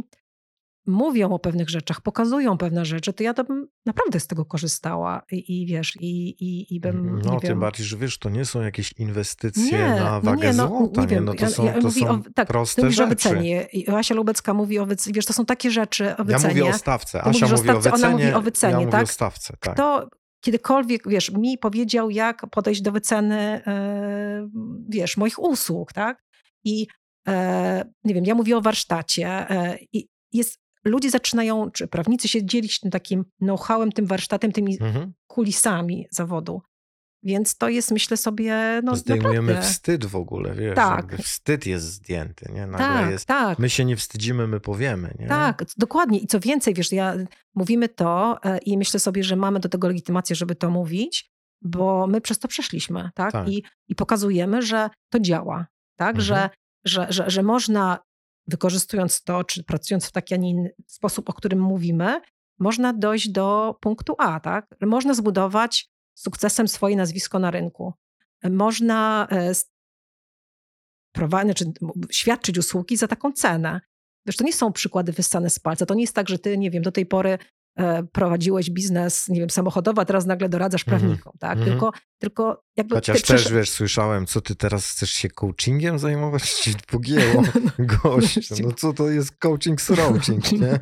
[SPEAKER 2] mówią o pewnych rzeczach, pokazują pewne rzeczy, to ja to bym naprawdę z tego korzystała i, i wiesz, i, i, i bym,
[SPEAKER 1] No,
[SPEAKER 2] nie
[SPEAKER 1] tym
[SPEAKER 2] wiem...
[SPEAKER 1] bardziej, że wiesz, to nie są jakieś inwestycje
[SPEAKER 2] Nie,
[SPEAKER 1] na
[SPEAKER 2] no
[SPEAKER 1] wagę
[SPEAKER 2] nie, no,
[SPEAKER 1] złota,
[SPEAKER 2] nie wiem,
[SPEAKER 1] No to
[SPEAKER 2] ja,
[SPEAKER 1] są,
[SPEAKER 2] ja
[SPEAKER 1] to są
[SPEAKER 2] o, tak,
[SPEAKER 1] proste
[SPEAKER 2] mówisz o
[SPEAKER 1] rzeczy.
[SPEAKER 2] wycenie. I Asia Lubecka mówi o wycenie, wiesz, to są takie rzeczy o
[SPEAKER 1] Ja
[SPEAKER 2] wycenie.
[SPEAKER 1] mówię o stawce, Asia
[SPEAKER 2] o
[SPEAKER 1] mówi o
[SPEAKER 2] stawce, ona
[SPEAKER 1] wycenie,
[SPEAKER 2] mówi o wycenie,
[SPEAKER 1] ja mówię
[SPEAKER 2] tak?
[SPEAKER 1] o stawce, tak.
[SPEAKER 2] Kto kiedykolwiek, wiesz, mi powiedział, jak podejść do wyceny, e, wiesz, moich usług, tak? I e, nie wiem, ja mówię o warsztacie e, i jest, ludzie zaczynają, czy prawnicy się dzielić tym takim know-howem, tym warsztatem, tymi
[SPEAKER 1] Mhm.
[SPEAKER 2] kulisami zawodu. Więc to jest, myślę sobie, no
[SPEAKER 1] Zdejmujemy
[SPEAKER 2] naprawdę.
[SPEAKER 1] wstyd w ogóle, wiesz,
[SPEAKER 2] Tak.
[SPEAKER 1] wstyd jest zdjęty, nie? Nagle
[SPEAKER 2] Tak,
[SPEAKER 1] jest,
[SPEAKER 2] tak.
[SPEAKER 1] my się nie wstydzimy, my powiemy, nie?
[SPEAKER 2] Tak, dokładnie. I co więcej, wiesz, ja, mówimy to e, i myślę sobie, że mamy do tego legitymację, żeby to mówić, bo my przez to przeszliśmy, tak?
[SPEAKER 1] Tak.
[SPEAKER 2] I, I pokazujemy, że to działa, tak?
[SPEAKER 1] Mhm.
[SPEAKER 2] Że, że, że, że można, wykorzystując to, czy pracując w taki, a nie inny sposób, o którym mówimy, można dojść do punktu A, tak? Można zbudować sukcesem swoje nazwisko na rynku. Można e, prowadzić, m- świadczyć usługi za taką cenę. Wiesz, to nie są przykłady wyssane z palca. To nie jest tak, że ty, nie wiem, do tej pory prowadziłeś biznes, nie wiem, samochodowy, a teraz nagle doradzasz
[SPEAKER 1] Mhm.
[SPEAKER 2] prawnikom, tak?
[SPEAKER 1] Mhm.
[SPEAKER 2] Tylko, tylko jakby
[SPEAKER 1] Chociaż
[SPEAKER 2] ty
[SPEAKER 1] też, wiesz, słyszałem, co ty teraz chcesz się coachingiem zajmować? Ci pogięło, gość. No co to jest coaching srouching, nie?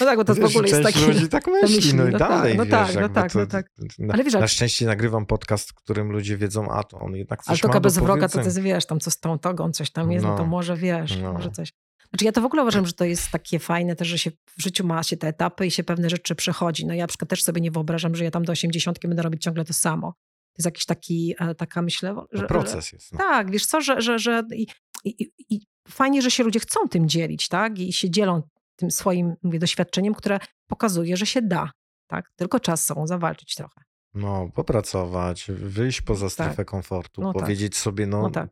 [SPEAKER 2] No tak, bo to w
[SPEAKER 1] Wiesz,
[SPEAKER 2] ogóle jest taki...
[SPEAKER 1] ludzi tak myśli,
[SPEAKER 2] myśli,
[SPEAKER 1] no i
[SPEAKER 2] no tak,
[SPEAKER 1] dalej,
[SPEAKER 2] no
[SPEAKER 1] wiesz,
[SPEAKER 2] tak, no tak,
[SPEAKER 1] to,
[SPEAKER 2] no tak.
[SPEAKER 1] Na,
[SPEAKER 2] Ale wiesz,
[SPEAKER 1] na szczęście nagrywam podcast, w którym ludzie wiedzą, a to on jednak coś
[SPEAKER 2] Ale to
[SPEAKER 1] ma
[SPEAKER 2] bez wroga, to, jest, wiesz, tam co z tą togą, coś tam jest, no, to
[SPEAKER 1] No.
[SPEAKER 2] może wiesz,
[SPEAKER 1] No.
[SPEAKER 2] może coś. Znaczy ja to w ogóle uważam, że to jest takie fajne też, że się w życiu ma się te etapy i się pewne rzeczy przechodzi. No ja na przykład też sobie nie wyobrażam, że ja tam do 80 będę robić ciągle to samo. To jest jakiś taki, e, taka myślę, że,
[SPEAKER 1] proces jest. No.
[SPEAKER 2] Tak, wiesz co, że, że, że i, i, i fajnie, że się ludzie chcą tym dzielić, tak? I się dzielą tym swoim mówię, doświadczeniem, które pokazuje, że się da. Tak? Tylko czas są zawalczyć trochę.
[SPEAKER 1] no, popracować, wyjść poza strefę komfortu,
[SPEAKER 2] No tak.
[SPEAKER 1] powiedzieć sobie, no,
[SPEAKER 2] No tak.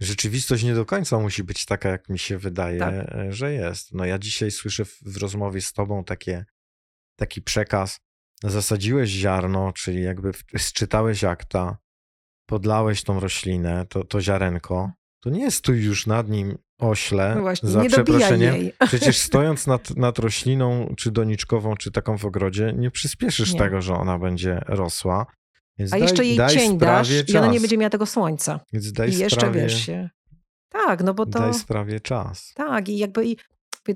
[SPEAKER 1] Rzeczywistość nie do końca musi być taka, jak mi się wydaje,
[SPEAKER 2] Tak.
[SPEAKER 1] że jest. No ja dzisiaj słyszę w, w rozmowie z tobą takie, taki przekaz, zasadziłeś ziarno, czyli jakby sczytałeś akta, podlałeś tą roślinę, to, to ziarenko, to nie stój już nad nim ośle,
[SPEAKER 2] No właśnie,
[SPEAKER 1] za przeproszeniem.
[SPEAKER 2] jej.
[SPEAKER 1] Przecież stojąc nad, nad rośliną, czy doniczkową, czy taką w ogrodzie, nie przyspieszysz
[SPEAKER 2] Nie.
[SPEAKER 1] tego, że ona będzie rosła. Więc
[SPEAKER 2] A
[SPEAKER 1] daj,
[SPEAKER 2] jeszcze jej cień dasz
[SPEAKER 1] sprawie
[SPEAKER 2] i ona nie
[SPEAKER 1] czas.
[SPEAKER 2] będzie miała tego słońca.
[SPEAKER 1] Więc daj
[SPEAKER 2] I jeszcze
[SPEAKER 1] sprawie,
[SPEAKER 2] wiesz się. Tak, no bo to.
[SPEAKER 1] daj sprawie czas.
[SPEAKER 2] Tak, i jakby i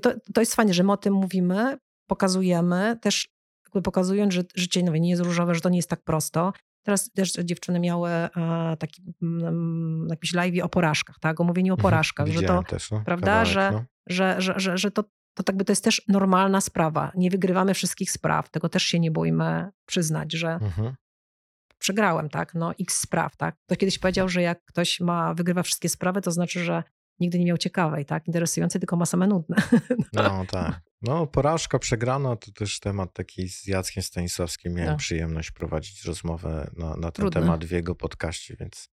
[SPEAKER 2] to, to jest fajne, że my o tym mówimy, pokazujemy, też jakby pokazując, że życie no, nie jest różowe, że to nie jest tak prosto. Teraz też dziewczyny miały e, taki mm, na jakimś live o porażkach, tak? O mówieniu o
[SPEAKER 1] Mhm,
[SPEAKER 2] porażkach, że to,
[SPEAKER 1] też, no,
[SPEAKER 2] prawda,
[SPEAKER 1] kawałek,
[SPEAKER 2] że-
[SPEAKER 1] no.
[SPEAKER 2] że, że, że, że to, to tak by to jest też normalna sprawa. Nie wygrywamy wszystkich spraw, tego też się nie bójmy przyznać, że
[SPEAKER 1] Mhm.
[SPEAKER 2] Przegrałem, tak? No x spraw, tak? Ktoś kiedyś powiedział, że jak ktoś ma, wygrywa wszystkie sprawy, to znaczy, że nigdy nie miał ciekawej, tak? Interesującej, tylko ma same nudne.
[SPEAKER 1] No tak. No porażka, przegrana to też temat taki z Jackiem Stanisławskim. Miałem
[SPEAKER 2] No.
[SPEAKER 1] przyjemność prowadzić rozmowę na, na ten
[SPEAKER 2] Trudny.
[SPEAKER 1] temat w jego podcaście, więc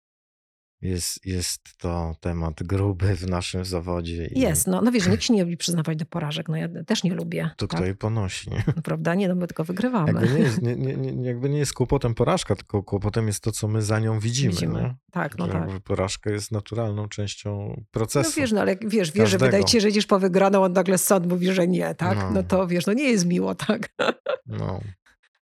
[SPEAKER 1] jest, jest to temat gruby w naszym zawodzie. I
[SPEAKER 2] Jest, no, no wiesz, nikt się nie lubi przyznawać do porażek, no ja też nie lubię,
[SPEAKER 1] To
[SPEAKER 2] tak?
[SPEAKER 1] kto je ponosi, nie?
[SPEAKER 2] No, prawda? Nie, no my tylko wygrywamy.
[SPEAKER 1] Jakby nie, jest, nie, nie, nie, jakby nie jest kłopotem porażka, tylko kłopotem jest to, co my za nią widzimy.
[SPEAKER 2] Widzimy. Tak, no tak.
[SPEAKER 1] porażka jest naturalną częścią
[SPEAKER 2] No
[SPEAKER 1] procesu.
[SPEAKER 2] wiesz, no ale wiesz, wiesz, że
[SPEAKER 1] Każdego.
[SPEAKER 2] wydaje ci się, że idziesz po wygraną, a nagle sąd mówi, że nie, tak? No.
[SPEAKER 1] No.
[SPEAKER 2] to wiesz, no nie jest miło, tak?
[SPEAKER 1] No.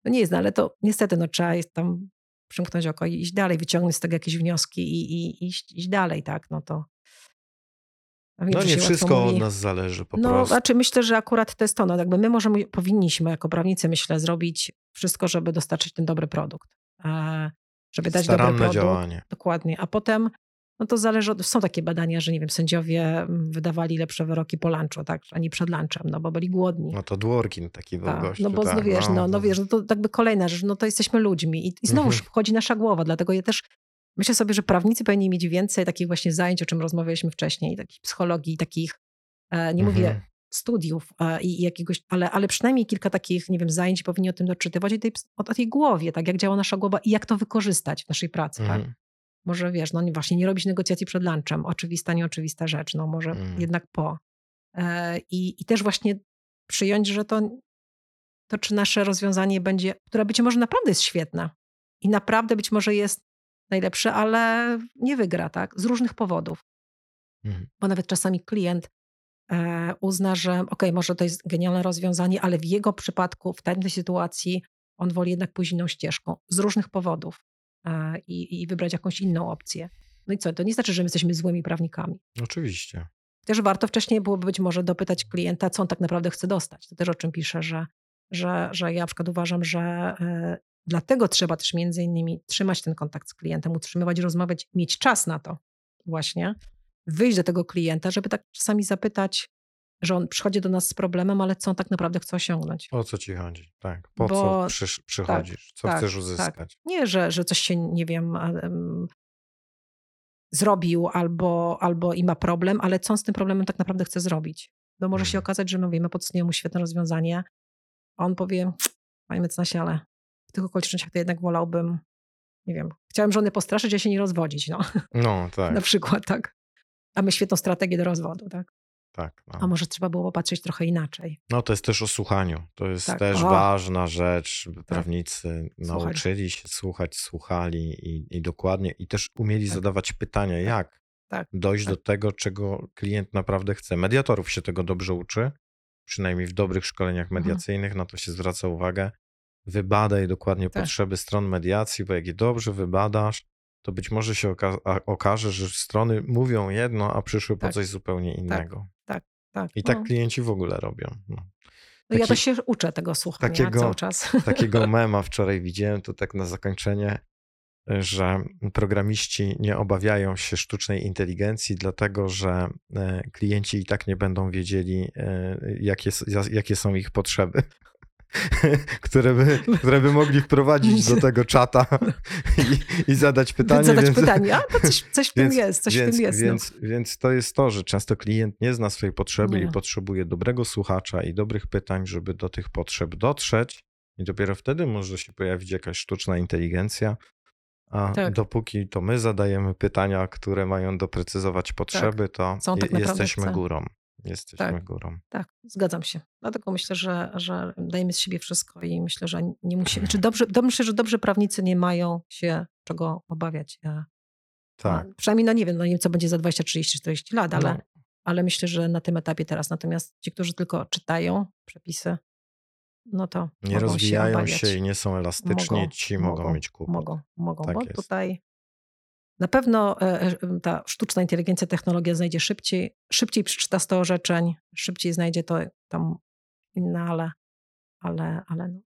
[SPEAKER 2] No nie jest, no ale to niestety, no trzeba jest tam przymknąć oko i iść dalej, wyciągnąć z tego jakieś wnioski i, i iść, iść dalej, tak? No to...
[SPEAKER 1] no nie wszystko od nas zależy po
[SPEAKER 2] no,
[SPEAKER 1] prostu.
[SPEAKER 2] znaczy myślę, że akurat to jest to, no jakby my możemy, powinniśmy jako prawnicy, myślę, zrobić wszystko, żeby dostarczyć ten dobry produkt. E, żeby dać dobry
[SPEAKER 1] Staranne
[SPEAKER 2] produkt.
[SPEAKER 1] działanie.
[SPEAKER 2] Dokładnie. A potem, no to zależy, od, są takie badania, że nie wiem, sędziowie mm, wydawali lepsze wyroki po lunchu, tak, a nie przed lunchem, no bo byli głodni.
[SPEAKER 1] No to Dworkin taki był
[SPEAKER 2] Tak,
[SPEAKER 1] gościu.
[SPEAKER 2] no bo
[SPEAKER 1] tak,
[SPEAKER 2] no wiesz, no, no
[SPEAKER 1] to-
[SPEAKER 2] wiesz, no to jakby kolejna rzecz, no to jesteśmy ludźmi i, i znowu
[SPEAKER 1] Mhm.
[SPEAKER 2] wchodzi nasza głowa, dlatego ja też myślę sobie, że prawnicy powinni mieć więcej takich właśnie zajęć, o czym rozmawialiśmy wcześniej, takich psychologii, takich, e, nie mówię
[SPEAKER 1] Mhm.
[SPEAKER 2] studiów e, i, i jakiegoś, ale, ale przynajmniej kilka takich, nie wiem, zajęć powinni o tym doczytywać, o tej, o, tej głowie, tak, jak działa nasza głowa i jak to wykorzystać w naszej pracy, tak. Może wiesz, no nie- właśnie nie robić negocjacji przed lunchem, oczywista, nieoczywista rzecz, no może
[SPEAKER 1] Mm.
[SPEAKER 2] jednak po. E, I, I też właśnie przyjąć, że to, to czy nasze rozwiązanie będzie, które być może naprawdę jest świetne i naprawdę być może jest najlepsze, ale nie wygra, tak? Z różnych powodów.
[SPEAKER 1] Mhm.
[SPEAKER 2] Bo nawet czasami klient e, uzna, że ok, może to jest genialne rozwiązanie, ale w jego przypadku, w tej sytuacji, on woli jednak pójść inną ścieżką z różnych powodów i, i wybrać jakąś inną opcję. No i co, to nie znaczy, że my jesteśmy złymi prawnikami.
[SPEAKER 1] Oczywiście.
[SPEAKER 2] Też warto wcześniej byłoby być może dopytać klienta, co on tak naprawdę chce dostać. To też o czym piszę, że, że, że ja na przykład uważam, że y, dlatego trzeba też między innymi trzymać ten kontakt z klientem, utrzymywać, rozmawiać, mieć czas na to właśnie, wyjść do tego klienta, żeby tak czasami zapytać, że on przychodzi do nas z problemem, ale co on tak naprawdę chce osiągnąć.
[SPEAKER 1] O co ci chodzi? Tak. Po
[SPEAKER 2] Bo-
[SPEAKER 1] co przysz, przychodzisz? co
[SPEAKER 2] tak,
[SPEAKER 1] chcesz
[SPEAKER 2] tak.
[SPEAKER 1] uzyskać?
[SPEAKER 2] Nie, że, że coś się, nie wiem, em, zrobił albo, albo i ma problem, ale co on z tym problemem tak naprawdę chce zrobić. Bo może się
[SPEAKER 1] Mhm.
[SPEAKER 2] okazać, że my mówimy, podsuniemy mu świetne rozwiązanie, a on powie, panie mecenasie, ale w tych okolicznościach to jednak wolałbym, nie wiem, chciałem żony postraszyć, a się nie rozwodzić, no,
[SPEAKER 1] No, tak,
[SPEAKER 2] na przykład, tak. A my świetną strategię do rozwodu, tak.
[SPEAKER 1] Tak.
[SPEAKER 2] A
[SPEAKER 1] No.
[SPEAKER 2] może trzeba było popatrzeć trochę inaczej.
[SPEAKER 1] no to jest też o słuchaniu. To jest
[SPEAKER 2] Tak.
[SPEAKER 1] też
[SPEAKER 2] O.
[SPEAKER 1] ważna rzecz, by prawnicy
[SPEAKER 2] Słuchali.
[SPEAKER 1] nauczyli się słuchać, słuchali i, i dokładnie, i też umieli
[SPEAKER 2] Tak.
[SPEAKER 1] zadawać pytania, jak
[SPEAKER 2] tak,
[SPEAKER 1] dojść
[SPEAKER 2] tak.
[SPEAKER 1] do tego, czego klient naprawdę chce. Mediatorów się tego dobrze uczy, przynajmniej w dobrych szkoleniach
[SPEAKER 2] Mhm.
[SPEAKER 1] mediacyjnych, na to się zwraca uwagę. Wybadaj dokładnie
[SPEAKER 2] Tak.
[SPEAKER 1] potrzeby stron mediacji, bo jak je dobrze wybadasz, to być może się oka- okaże, że strony mówią jedno, a przyszły po
[SPEAKER 2] Tak.
[SPEAKER 1] coś zupełnie innego.
[SPEAKER 2] tak.
[SPEAKER 1] I tak
[SPEAKER 2] no.
[SPEAKER 1] klienci w ogóle robią. No.
[SPEAKER 2] No ja
[SPEAKER 1] taki-
[SPEAKER 2] to się uczę tego słuchania
[SPEAKER 1] takiego-
[SPEAKER 2] cały czas.
[SPEAKER 1] Takiego mema wczoraj widziałem, to tak na zakończenie, że programiści nie obawiają się sztucznej inteligencji, dlatego że e, klienci i tak nie będą wiedzieli, e, jakie, jakie są ich potrzeby. które, by, które by mogli wprowadzić do tego czata i, i zadać pytanie.
[SPEAKER 2] Zadać
[SPEAKER 1] więc,
[SPEAKER 2] pytanie, a to coś, coś w tym jest, coś
[SPEAKER 1] więc,
[SPEAKER 2] w tym jest. no.
[SPEAKER 1] Więc, więc to jest to, że często klient nie zna swojej potrzeby
[SPEAKER 2] Nie.
[SPEAKER 1] i potrzebuje dobrego słuchacza i dobrych pytań, żeby do tych potrzeb dotrzeć. I dopiero wtedy może się pojawić jakaś sztuczna inteligencja. A
[SPEAKER 2] Tak.
[SPEAKER 1] dopóki to my zadajemy pytania, które mają doprecyzować potrzeby, to
[SPEAKER 2] tak
[SPEAKER 1] je-
[SPEAKER 2] naprawdę
[SPEAKER 1] jesteśmy górą. Jesteśmy
[SPEAKER 2] Tak.
[SPEAKER 1] górą.
[SPEAKER 2] Tak, zgadzam się. Dlatego myślę, że, że dajemy z siebie wszystko i myślę, że nie musimy. Czy dobrze, do- myślę, że dobrzy prawnicy nie mają się czego obawiać. E,
[SPEAKER 1] Tak.
[SPEAKER 2] a Przynajmniej, no nie wiem, no nie wiem, co będzie za 20, 30, 40 lat, ale,
[SPEAKER 1] No,
[SPEAKER 2] ale myślę, że na tym etapie teraz. Natomiast ci, którzy tylko czytają przepisy, no to
[SPEAKER 1] nie rozwijają
[SPEAKER 2] obawiać.
[SPEAKER 1] się i nie są elastyczni,
[SPEAKER 2] Mogą,
[SPEAKER 1] ci mogą,
[SPEAKER 2] mogą,
[SPEAKER 1] mieć kłopot.
[SPEAKER 2] Mogą, mogą,
[SPEAKER 1] Tak
[SPEAKER 2] bo
[SPEAKER 1] jest.
[SPEAKER 2] tutaj na pewno e, e, ta sztuczna inteligencja, technologia znajdzie szybciej, szybciej przeczyta 100 orzeczeń, szybciej znajdzie to tam inne, ale, ale, ale no.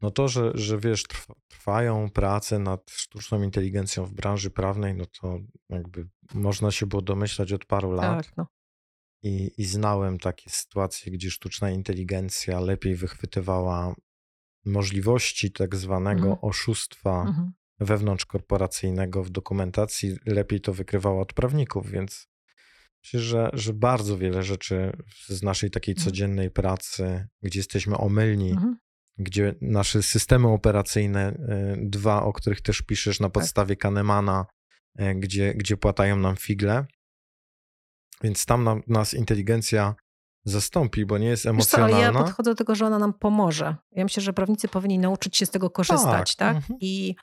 [SPEAKER 1] No to, że, że wiesz, trwa, trwają prace nad sztuczną inteligencją w branży prawnej, no to jakby można się było domyślać od paru lat.
[SPEAKER 2] tak, no.
[SPEAKER 1] I, I znałem takie sytuacje, gdzie sztuczna inteligencja lepiej wychwytywała możliwości tak zwanego
[SPEAKER 2] Mhm.
[SPEAKER 1] oszustwa
[SPEAKER 2] Mhm.
[SPEAKER 1] Wewnątrzkorporacyjnego w dokumentacji, lepiej to wykrywała od prawników, więc myślę, że, że bardzo wiele rzeczy z naszej takiej
[SPEAKER 2] Mhm.
[SPEAKER 1] codziennej pracy, gdzie jesteśmy omylni,
[SPEAKER 2] Mhm.
[SPEAKER 1] gdzie nasze systemy operacyjne, y, dwa, o których też piszesz na podstawie Kahnemana, y, gdzie, gdzie płatają nam figle, więc tam nam, nas inteligencja zastąpi, bo nie jest
[SPEAKER 2] Wiesz co, ale ja
[SPEAKER 1] emocjonalna.
[SPEAKER 2] podchodzę do tego, że ona nam pomoże. Ja myślę, że prawnicy powinni nauczyć się z tego korzystać, tak?
[SPEAKER 1] mhm.
[SPEAKER 2] I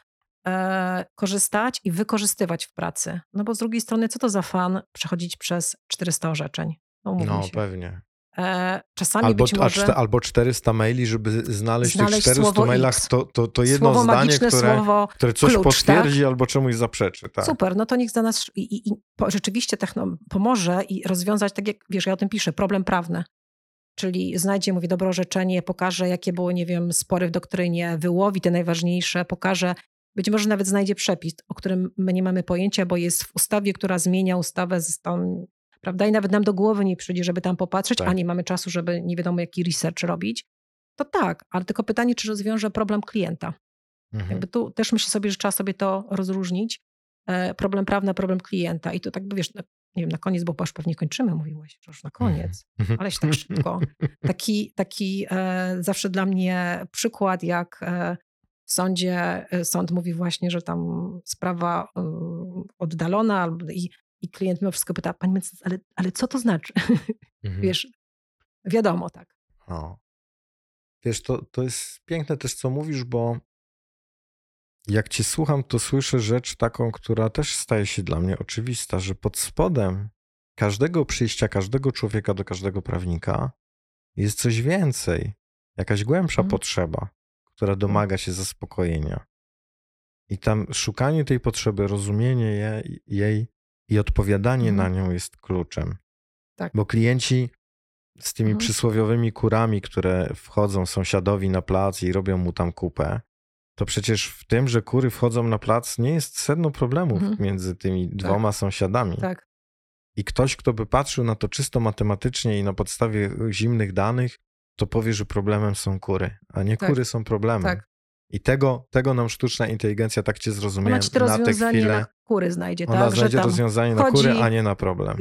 [SPEAKER 2] korzystać i wykorzystywać w pracy. No bo z drugiej strony, co to za fan przechodzić przez 400 orzeczeń? No,
[SPEAKER 1] No pewnie.
[SPEAKER 2] E, czasami
[SPEAKER 1] Albo,
[SPEAKER 2] być może...
[SPEAKER 1] albo 400 maili, żeby znaleźć, w tych
[SPEAKER 2] Znaleźć
[SPEAKER 1] 400
[SPEAKER 2] słowo
[SPEAKER 1] mailach
[SPEAKER 2] X.
[SPEAKER 1] to, to, to jedno
[SPEAKER 2] słowo
[SPEAKER 1] zdanie,
[SPEAKER 2] magiczne,
[SPEAKER 1] które,
[SPEAKER 2] słowo
[SPEAKER 1] które coś
[SPEAKER 2] klucz,
[SPEAKER 1] potwierdzi albo czemuś zaprzeczy. Tak.
[SPEAKER 2] Super, no to niech za nas i, i, i rzeczywiście techno, pomoże i rozwiązać, tak jak wiesz, ja o tym piszę, problem prawny. Czyli znajdzie, mówię, dobre orzeczenie, pokaże, jakie były, nie wiem, spory w doktrynie, wyłowi te najważniejsze, pokaże, być może nawet znajdzie przepis, o którym my nie mamy pojęcia, bo jest w ustawie, która zmienia ustawę z prawda, i nawet nam do głowy nie przyjdzie, żeby tam popatrzeć,
[SPEAKER 1] Tak.
[SPEAKER 2] a nie mamy czasu, żeby nie wiadomo jaki research robić. To tak, ale tylko pytanie, czy rozwiąże problem klienta.
[SPEAKER 1] Mhm.
[SPEAKER 2] Jakby tu też myślę sobie, że trzeba sobie to rozróżnić. E, problem prawny, problem klienta. I to tak, wiesz, na, nie wiem, na koniec, bo już pewnie kończymy, mówiłeś, że już na koniec.
[SPEAKER 1] Mhm.
[SPEAKER 2] Ale się tak szybko. Taki, taki e, zawsze dla mnie przykład, jak e, w sądzie e, sąd mówi właśnie, że tam sprawa e, oddalona i, i klient mimo wszystko pyta, pani mecenas, ale, ale co to znaczy?
[SPEAKER 1] Mhm.
[SPEAKER 2] Wiesz, wiadomo, tak.
[SPEAKER 1] O. Wiesz, to, to jest piękne też, co mówisz, bo jak cię słucham, to słyszę rzecz taką, która też staje się dla mnie oczywista, że pod spodem każdego przyjścia, każdego człowieka do każdego prawnika jest coś więcej, jakaś głębsza
[SPEAKER 2] Mhm.
[SPEAKER 1] potrzeba, która domaga się zaspokojenia. I tam szukanie tej potrzeby, rozumienie je, jej i odpowiadanie
[SPEAKER 2] Mhm.
[SPEAKER 1] na nią jest kluczem.
[SPEAKER 2] Tak.
[SPEAKER 1] Bo klienci z tymi
[SPEAKER 2] Mhm.
[SPEAKER 1] przysłowiowymi kurami, które wchodzą sąsiadowi na plac i robią mu tam kupę, to przecież w tym, że kury wchodzą na plac, nie jest sedno problemów
[SPEAKER 2] Mhm.
[SPEAKER 1] między tymi dwoma sąsiadami.
[SPEAKER 2] Tak.
[SPEAKER 1] I ktoś, kto by patrzył na to czysto matematycznie i na podstawie zimnych danych, to powie, że problemem są kury, a nie
[SPEAKER 2] Tak.
[SPEAKER 1] kury są problemem.
[SPEAKER 2] Tak.
[SPEAKER 1] I tego, tego nam sztuczna inteligencja, tak cię zrozumiałem,
[SPEAKER 2] Ona ci to
[SPEAKER 1] na tę chwilę,
[SPEAKER 2] na kury znajdzie,
[SPEAKER 1] ona
[SPEAKER 2] tak?
[SPEAKER 1] znajdzie rozwiązanie na kury, a nie na problem.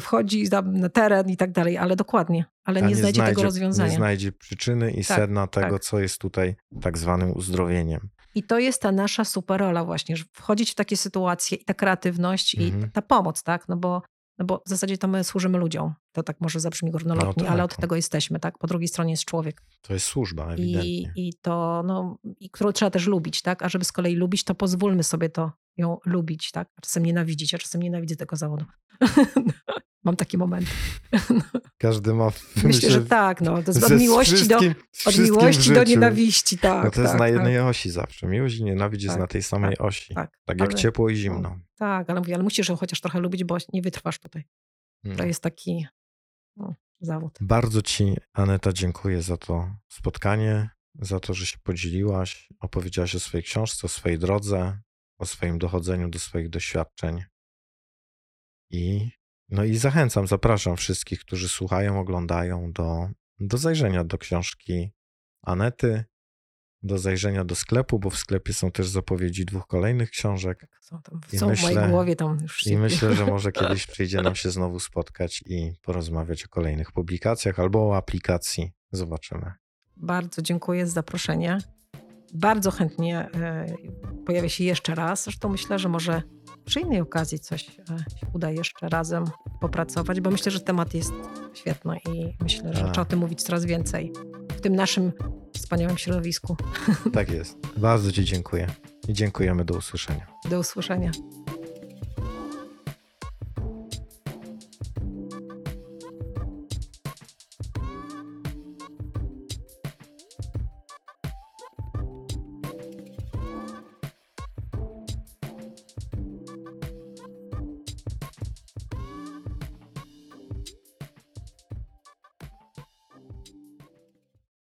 [SPEAKER 2] wchodzi na teren i tak dalej, ale dokładnie, ale
[SPEAKER 1] A
[SPEAKER 2] nie, znajdzie tego
[SPEAKER 1] Nie
[SPEAKER 2] rozwiązania.
[SPEAKER 1] znajdzie przyczyny i
[SPEAKER 2] Tak,
[SPEAKER 1] sedna tego,
[SPEAKER 2] tak.
[SPEAKER 1] co jest tutaj tak zwanym uzdrowieniem.
[SPEAKER 2] I to jest ta nasza super rola właśnie, że wchodzić w takie sytuacje i ta kreatywność i
[SPEAKER 1] Mhm.
[SPEAKER 2] ta pomoc, tak? No bo, no bo w zasadzie to my służymy ludziom. To tak może zabrzmi górnolotnie,
[SPEAKER 1] No tak.
[SPEAKER 2] ale od tego jesteśmy, tak? Po drugiej stronie jest człowiek.
[SPEAKER 1] To jest służba,
[SPEAKER 2] I,
[SPEAKER 1] ewidentnie.
[SPEAKER 2] I to, no, i którą trzeba też lubić, tak? A żeby z kolei lubić, to pozwólmy sobie to ją lubić, tak? A czasem nienawidzić, a czasem nienawidzę tego zawodu. Mam takie momenty.
[SPEAKER 1] Każdy ma...
[SPEAKER 2] Myślę, że tak, no. To jest od miłości do, od miłości do nienawiści, tak.
[SPEAKER 1] No to jest
[SPEAKER 2] tak,
[SPEAKER 1] na
[SPEAKER 2] tak.
[SPEAKER 1] jednej osi zawsze. Miłość i nienawiść jest
[SPEAKER 2] Tak,
[SPEAKER 1] na tej samej osi.
[SPEAKER 2] tak.
[SPEAKER 1] Tak jak
[SPEAKER 2] Ale-
[SPEAKER 1] ciepło i zimno.
[SPEAKER 2] Tak, ale mówię, ale musisz ją chociaż trochę lubić, bo nie wytrwasz tutaj. To
[SPEAKER 1] Mm.
[SPEAKER 2] jest taki no, zawód.
[SPEAKER 1] Bardzo Ci, Aneta, dziękuję za to spotkanie, za to, że się podzieliłaś, opowiedziałaś o swojej książce, o swojej drodze, o swoim dochodzeniu do swoich doświadczeń. I, no i zachęcam, zapraszam wszystkich, którzy słuchają, oglądają, do, do zajrzenia do książki Anety, do zajrzenia do sklepu, bo w sklepie są też zapowiedzi dwóch kolejnych książek.
[SPEAKER 2] Są, tam,
[SPEAKER 1] I
[SPEAKER 2] są w
[SPEAKER 1] myślę-
[SPEAKER 2] mojej głowie tam już
[SPEAKER 1] I myślę, że może kiedyś przyjdzie nam się znowu spotkać i porozmawiać o kolejnych publikacjach albo o aplikacji. Zobaczymy.
[SPEAKER 2] Bardzo dziękuję za zaproszenie. Bardzo chętnie e, pojawię się jeszcze raz. Zresztą myślę, że może przy innej okazji coś e, się uda jeszcze razem popracować, bo myślę, że temat jest świetny i myślę, że
[SPEAKER 1] Tak.
[SPEAKER 2] trzeba o tym mówić coraz więcej w tym naszym wspaniałym środowisku.
[SPEAKER 1] Tak jest. Bardzo Ci dziękuję i dziękujemy. Do usłyszenia.
[SPEAKER 2] Do usłyszenia.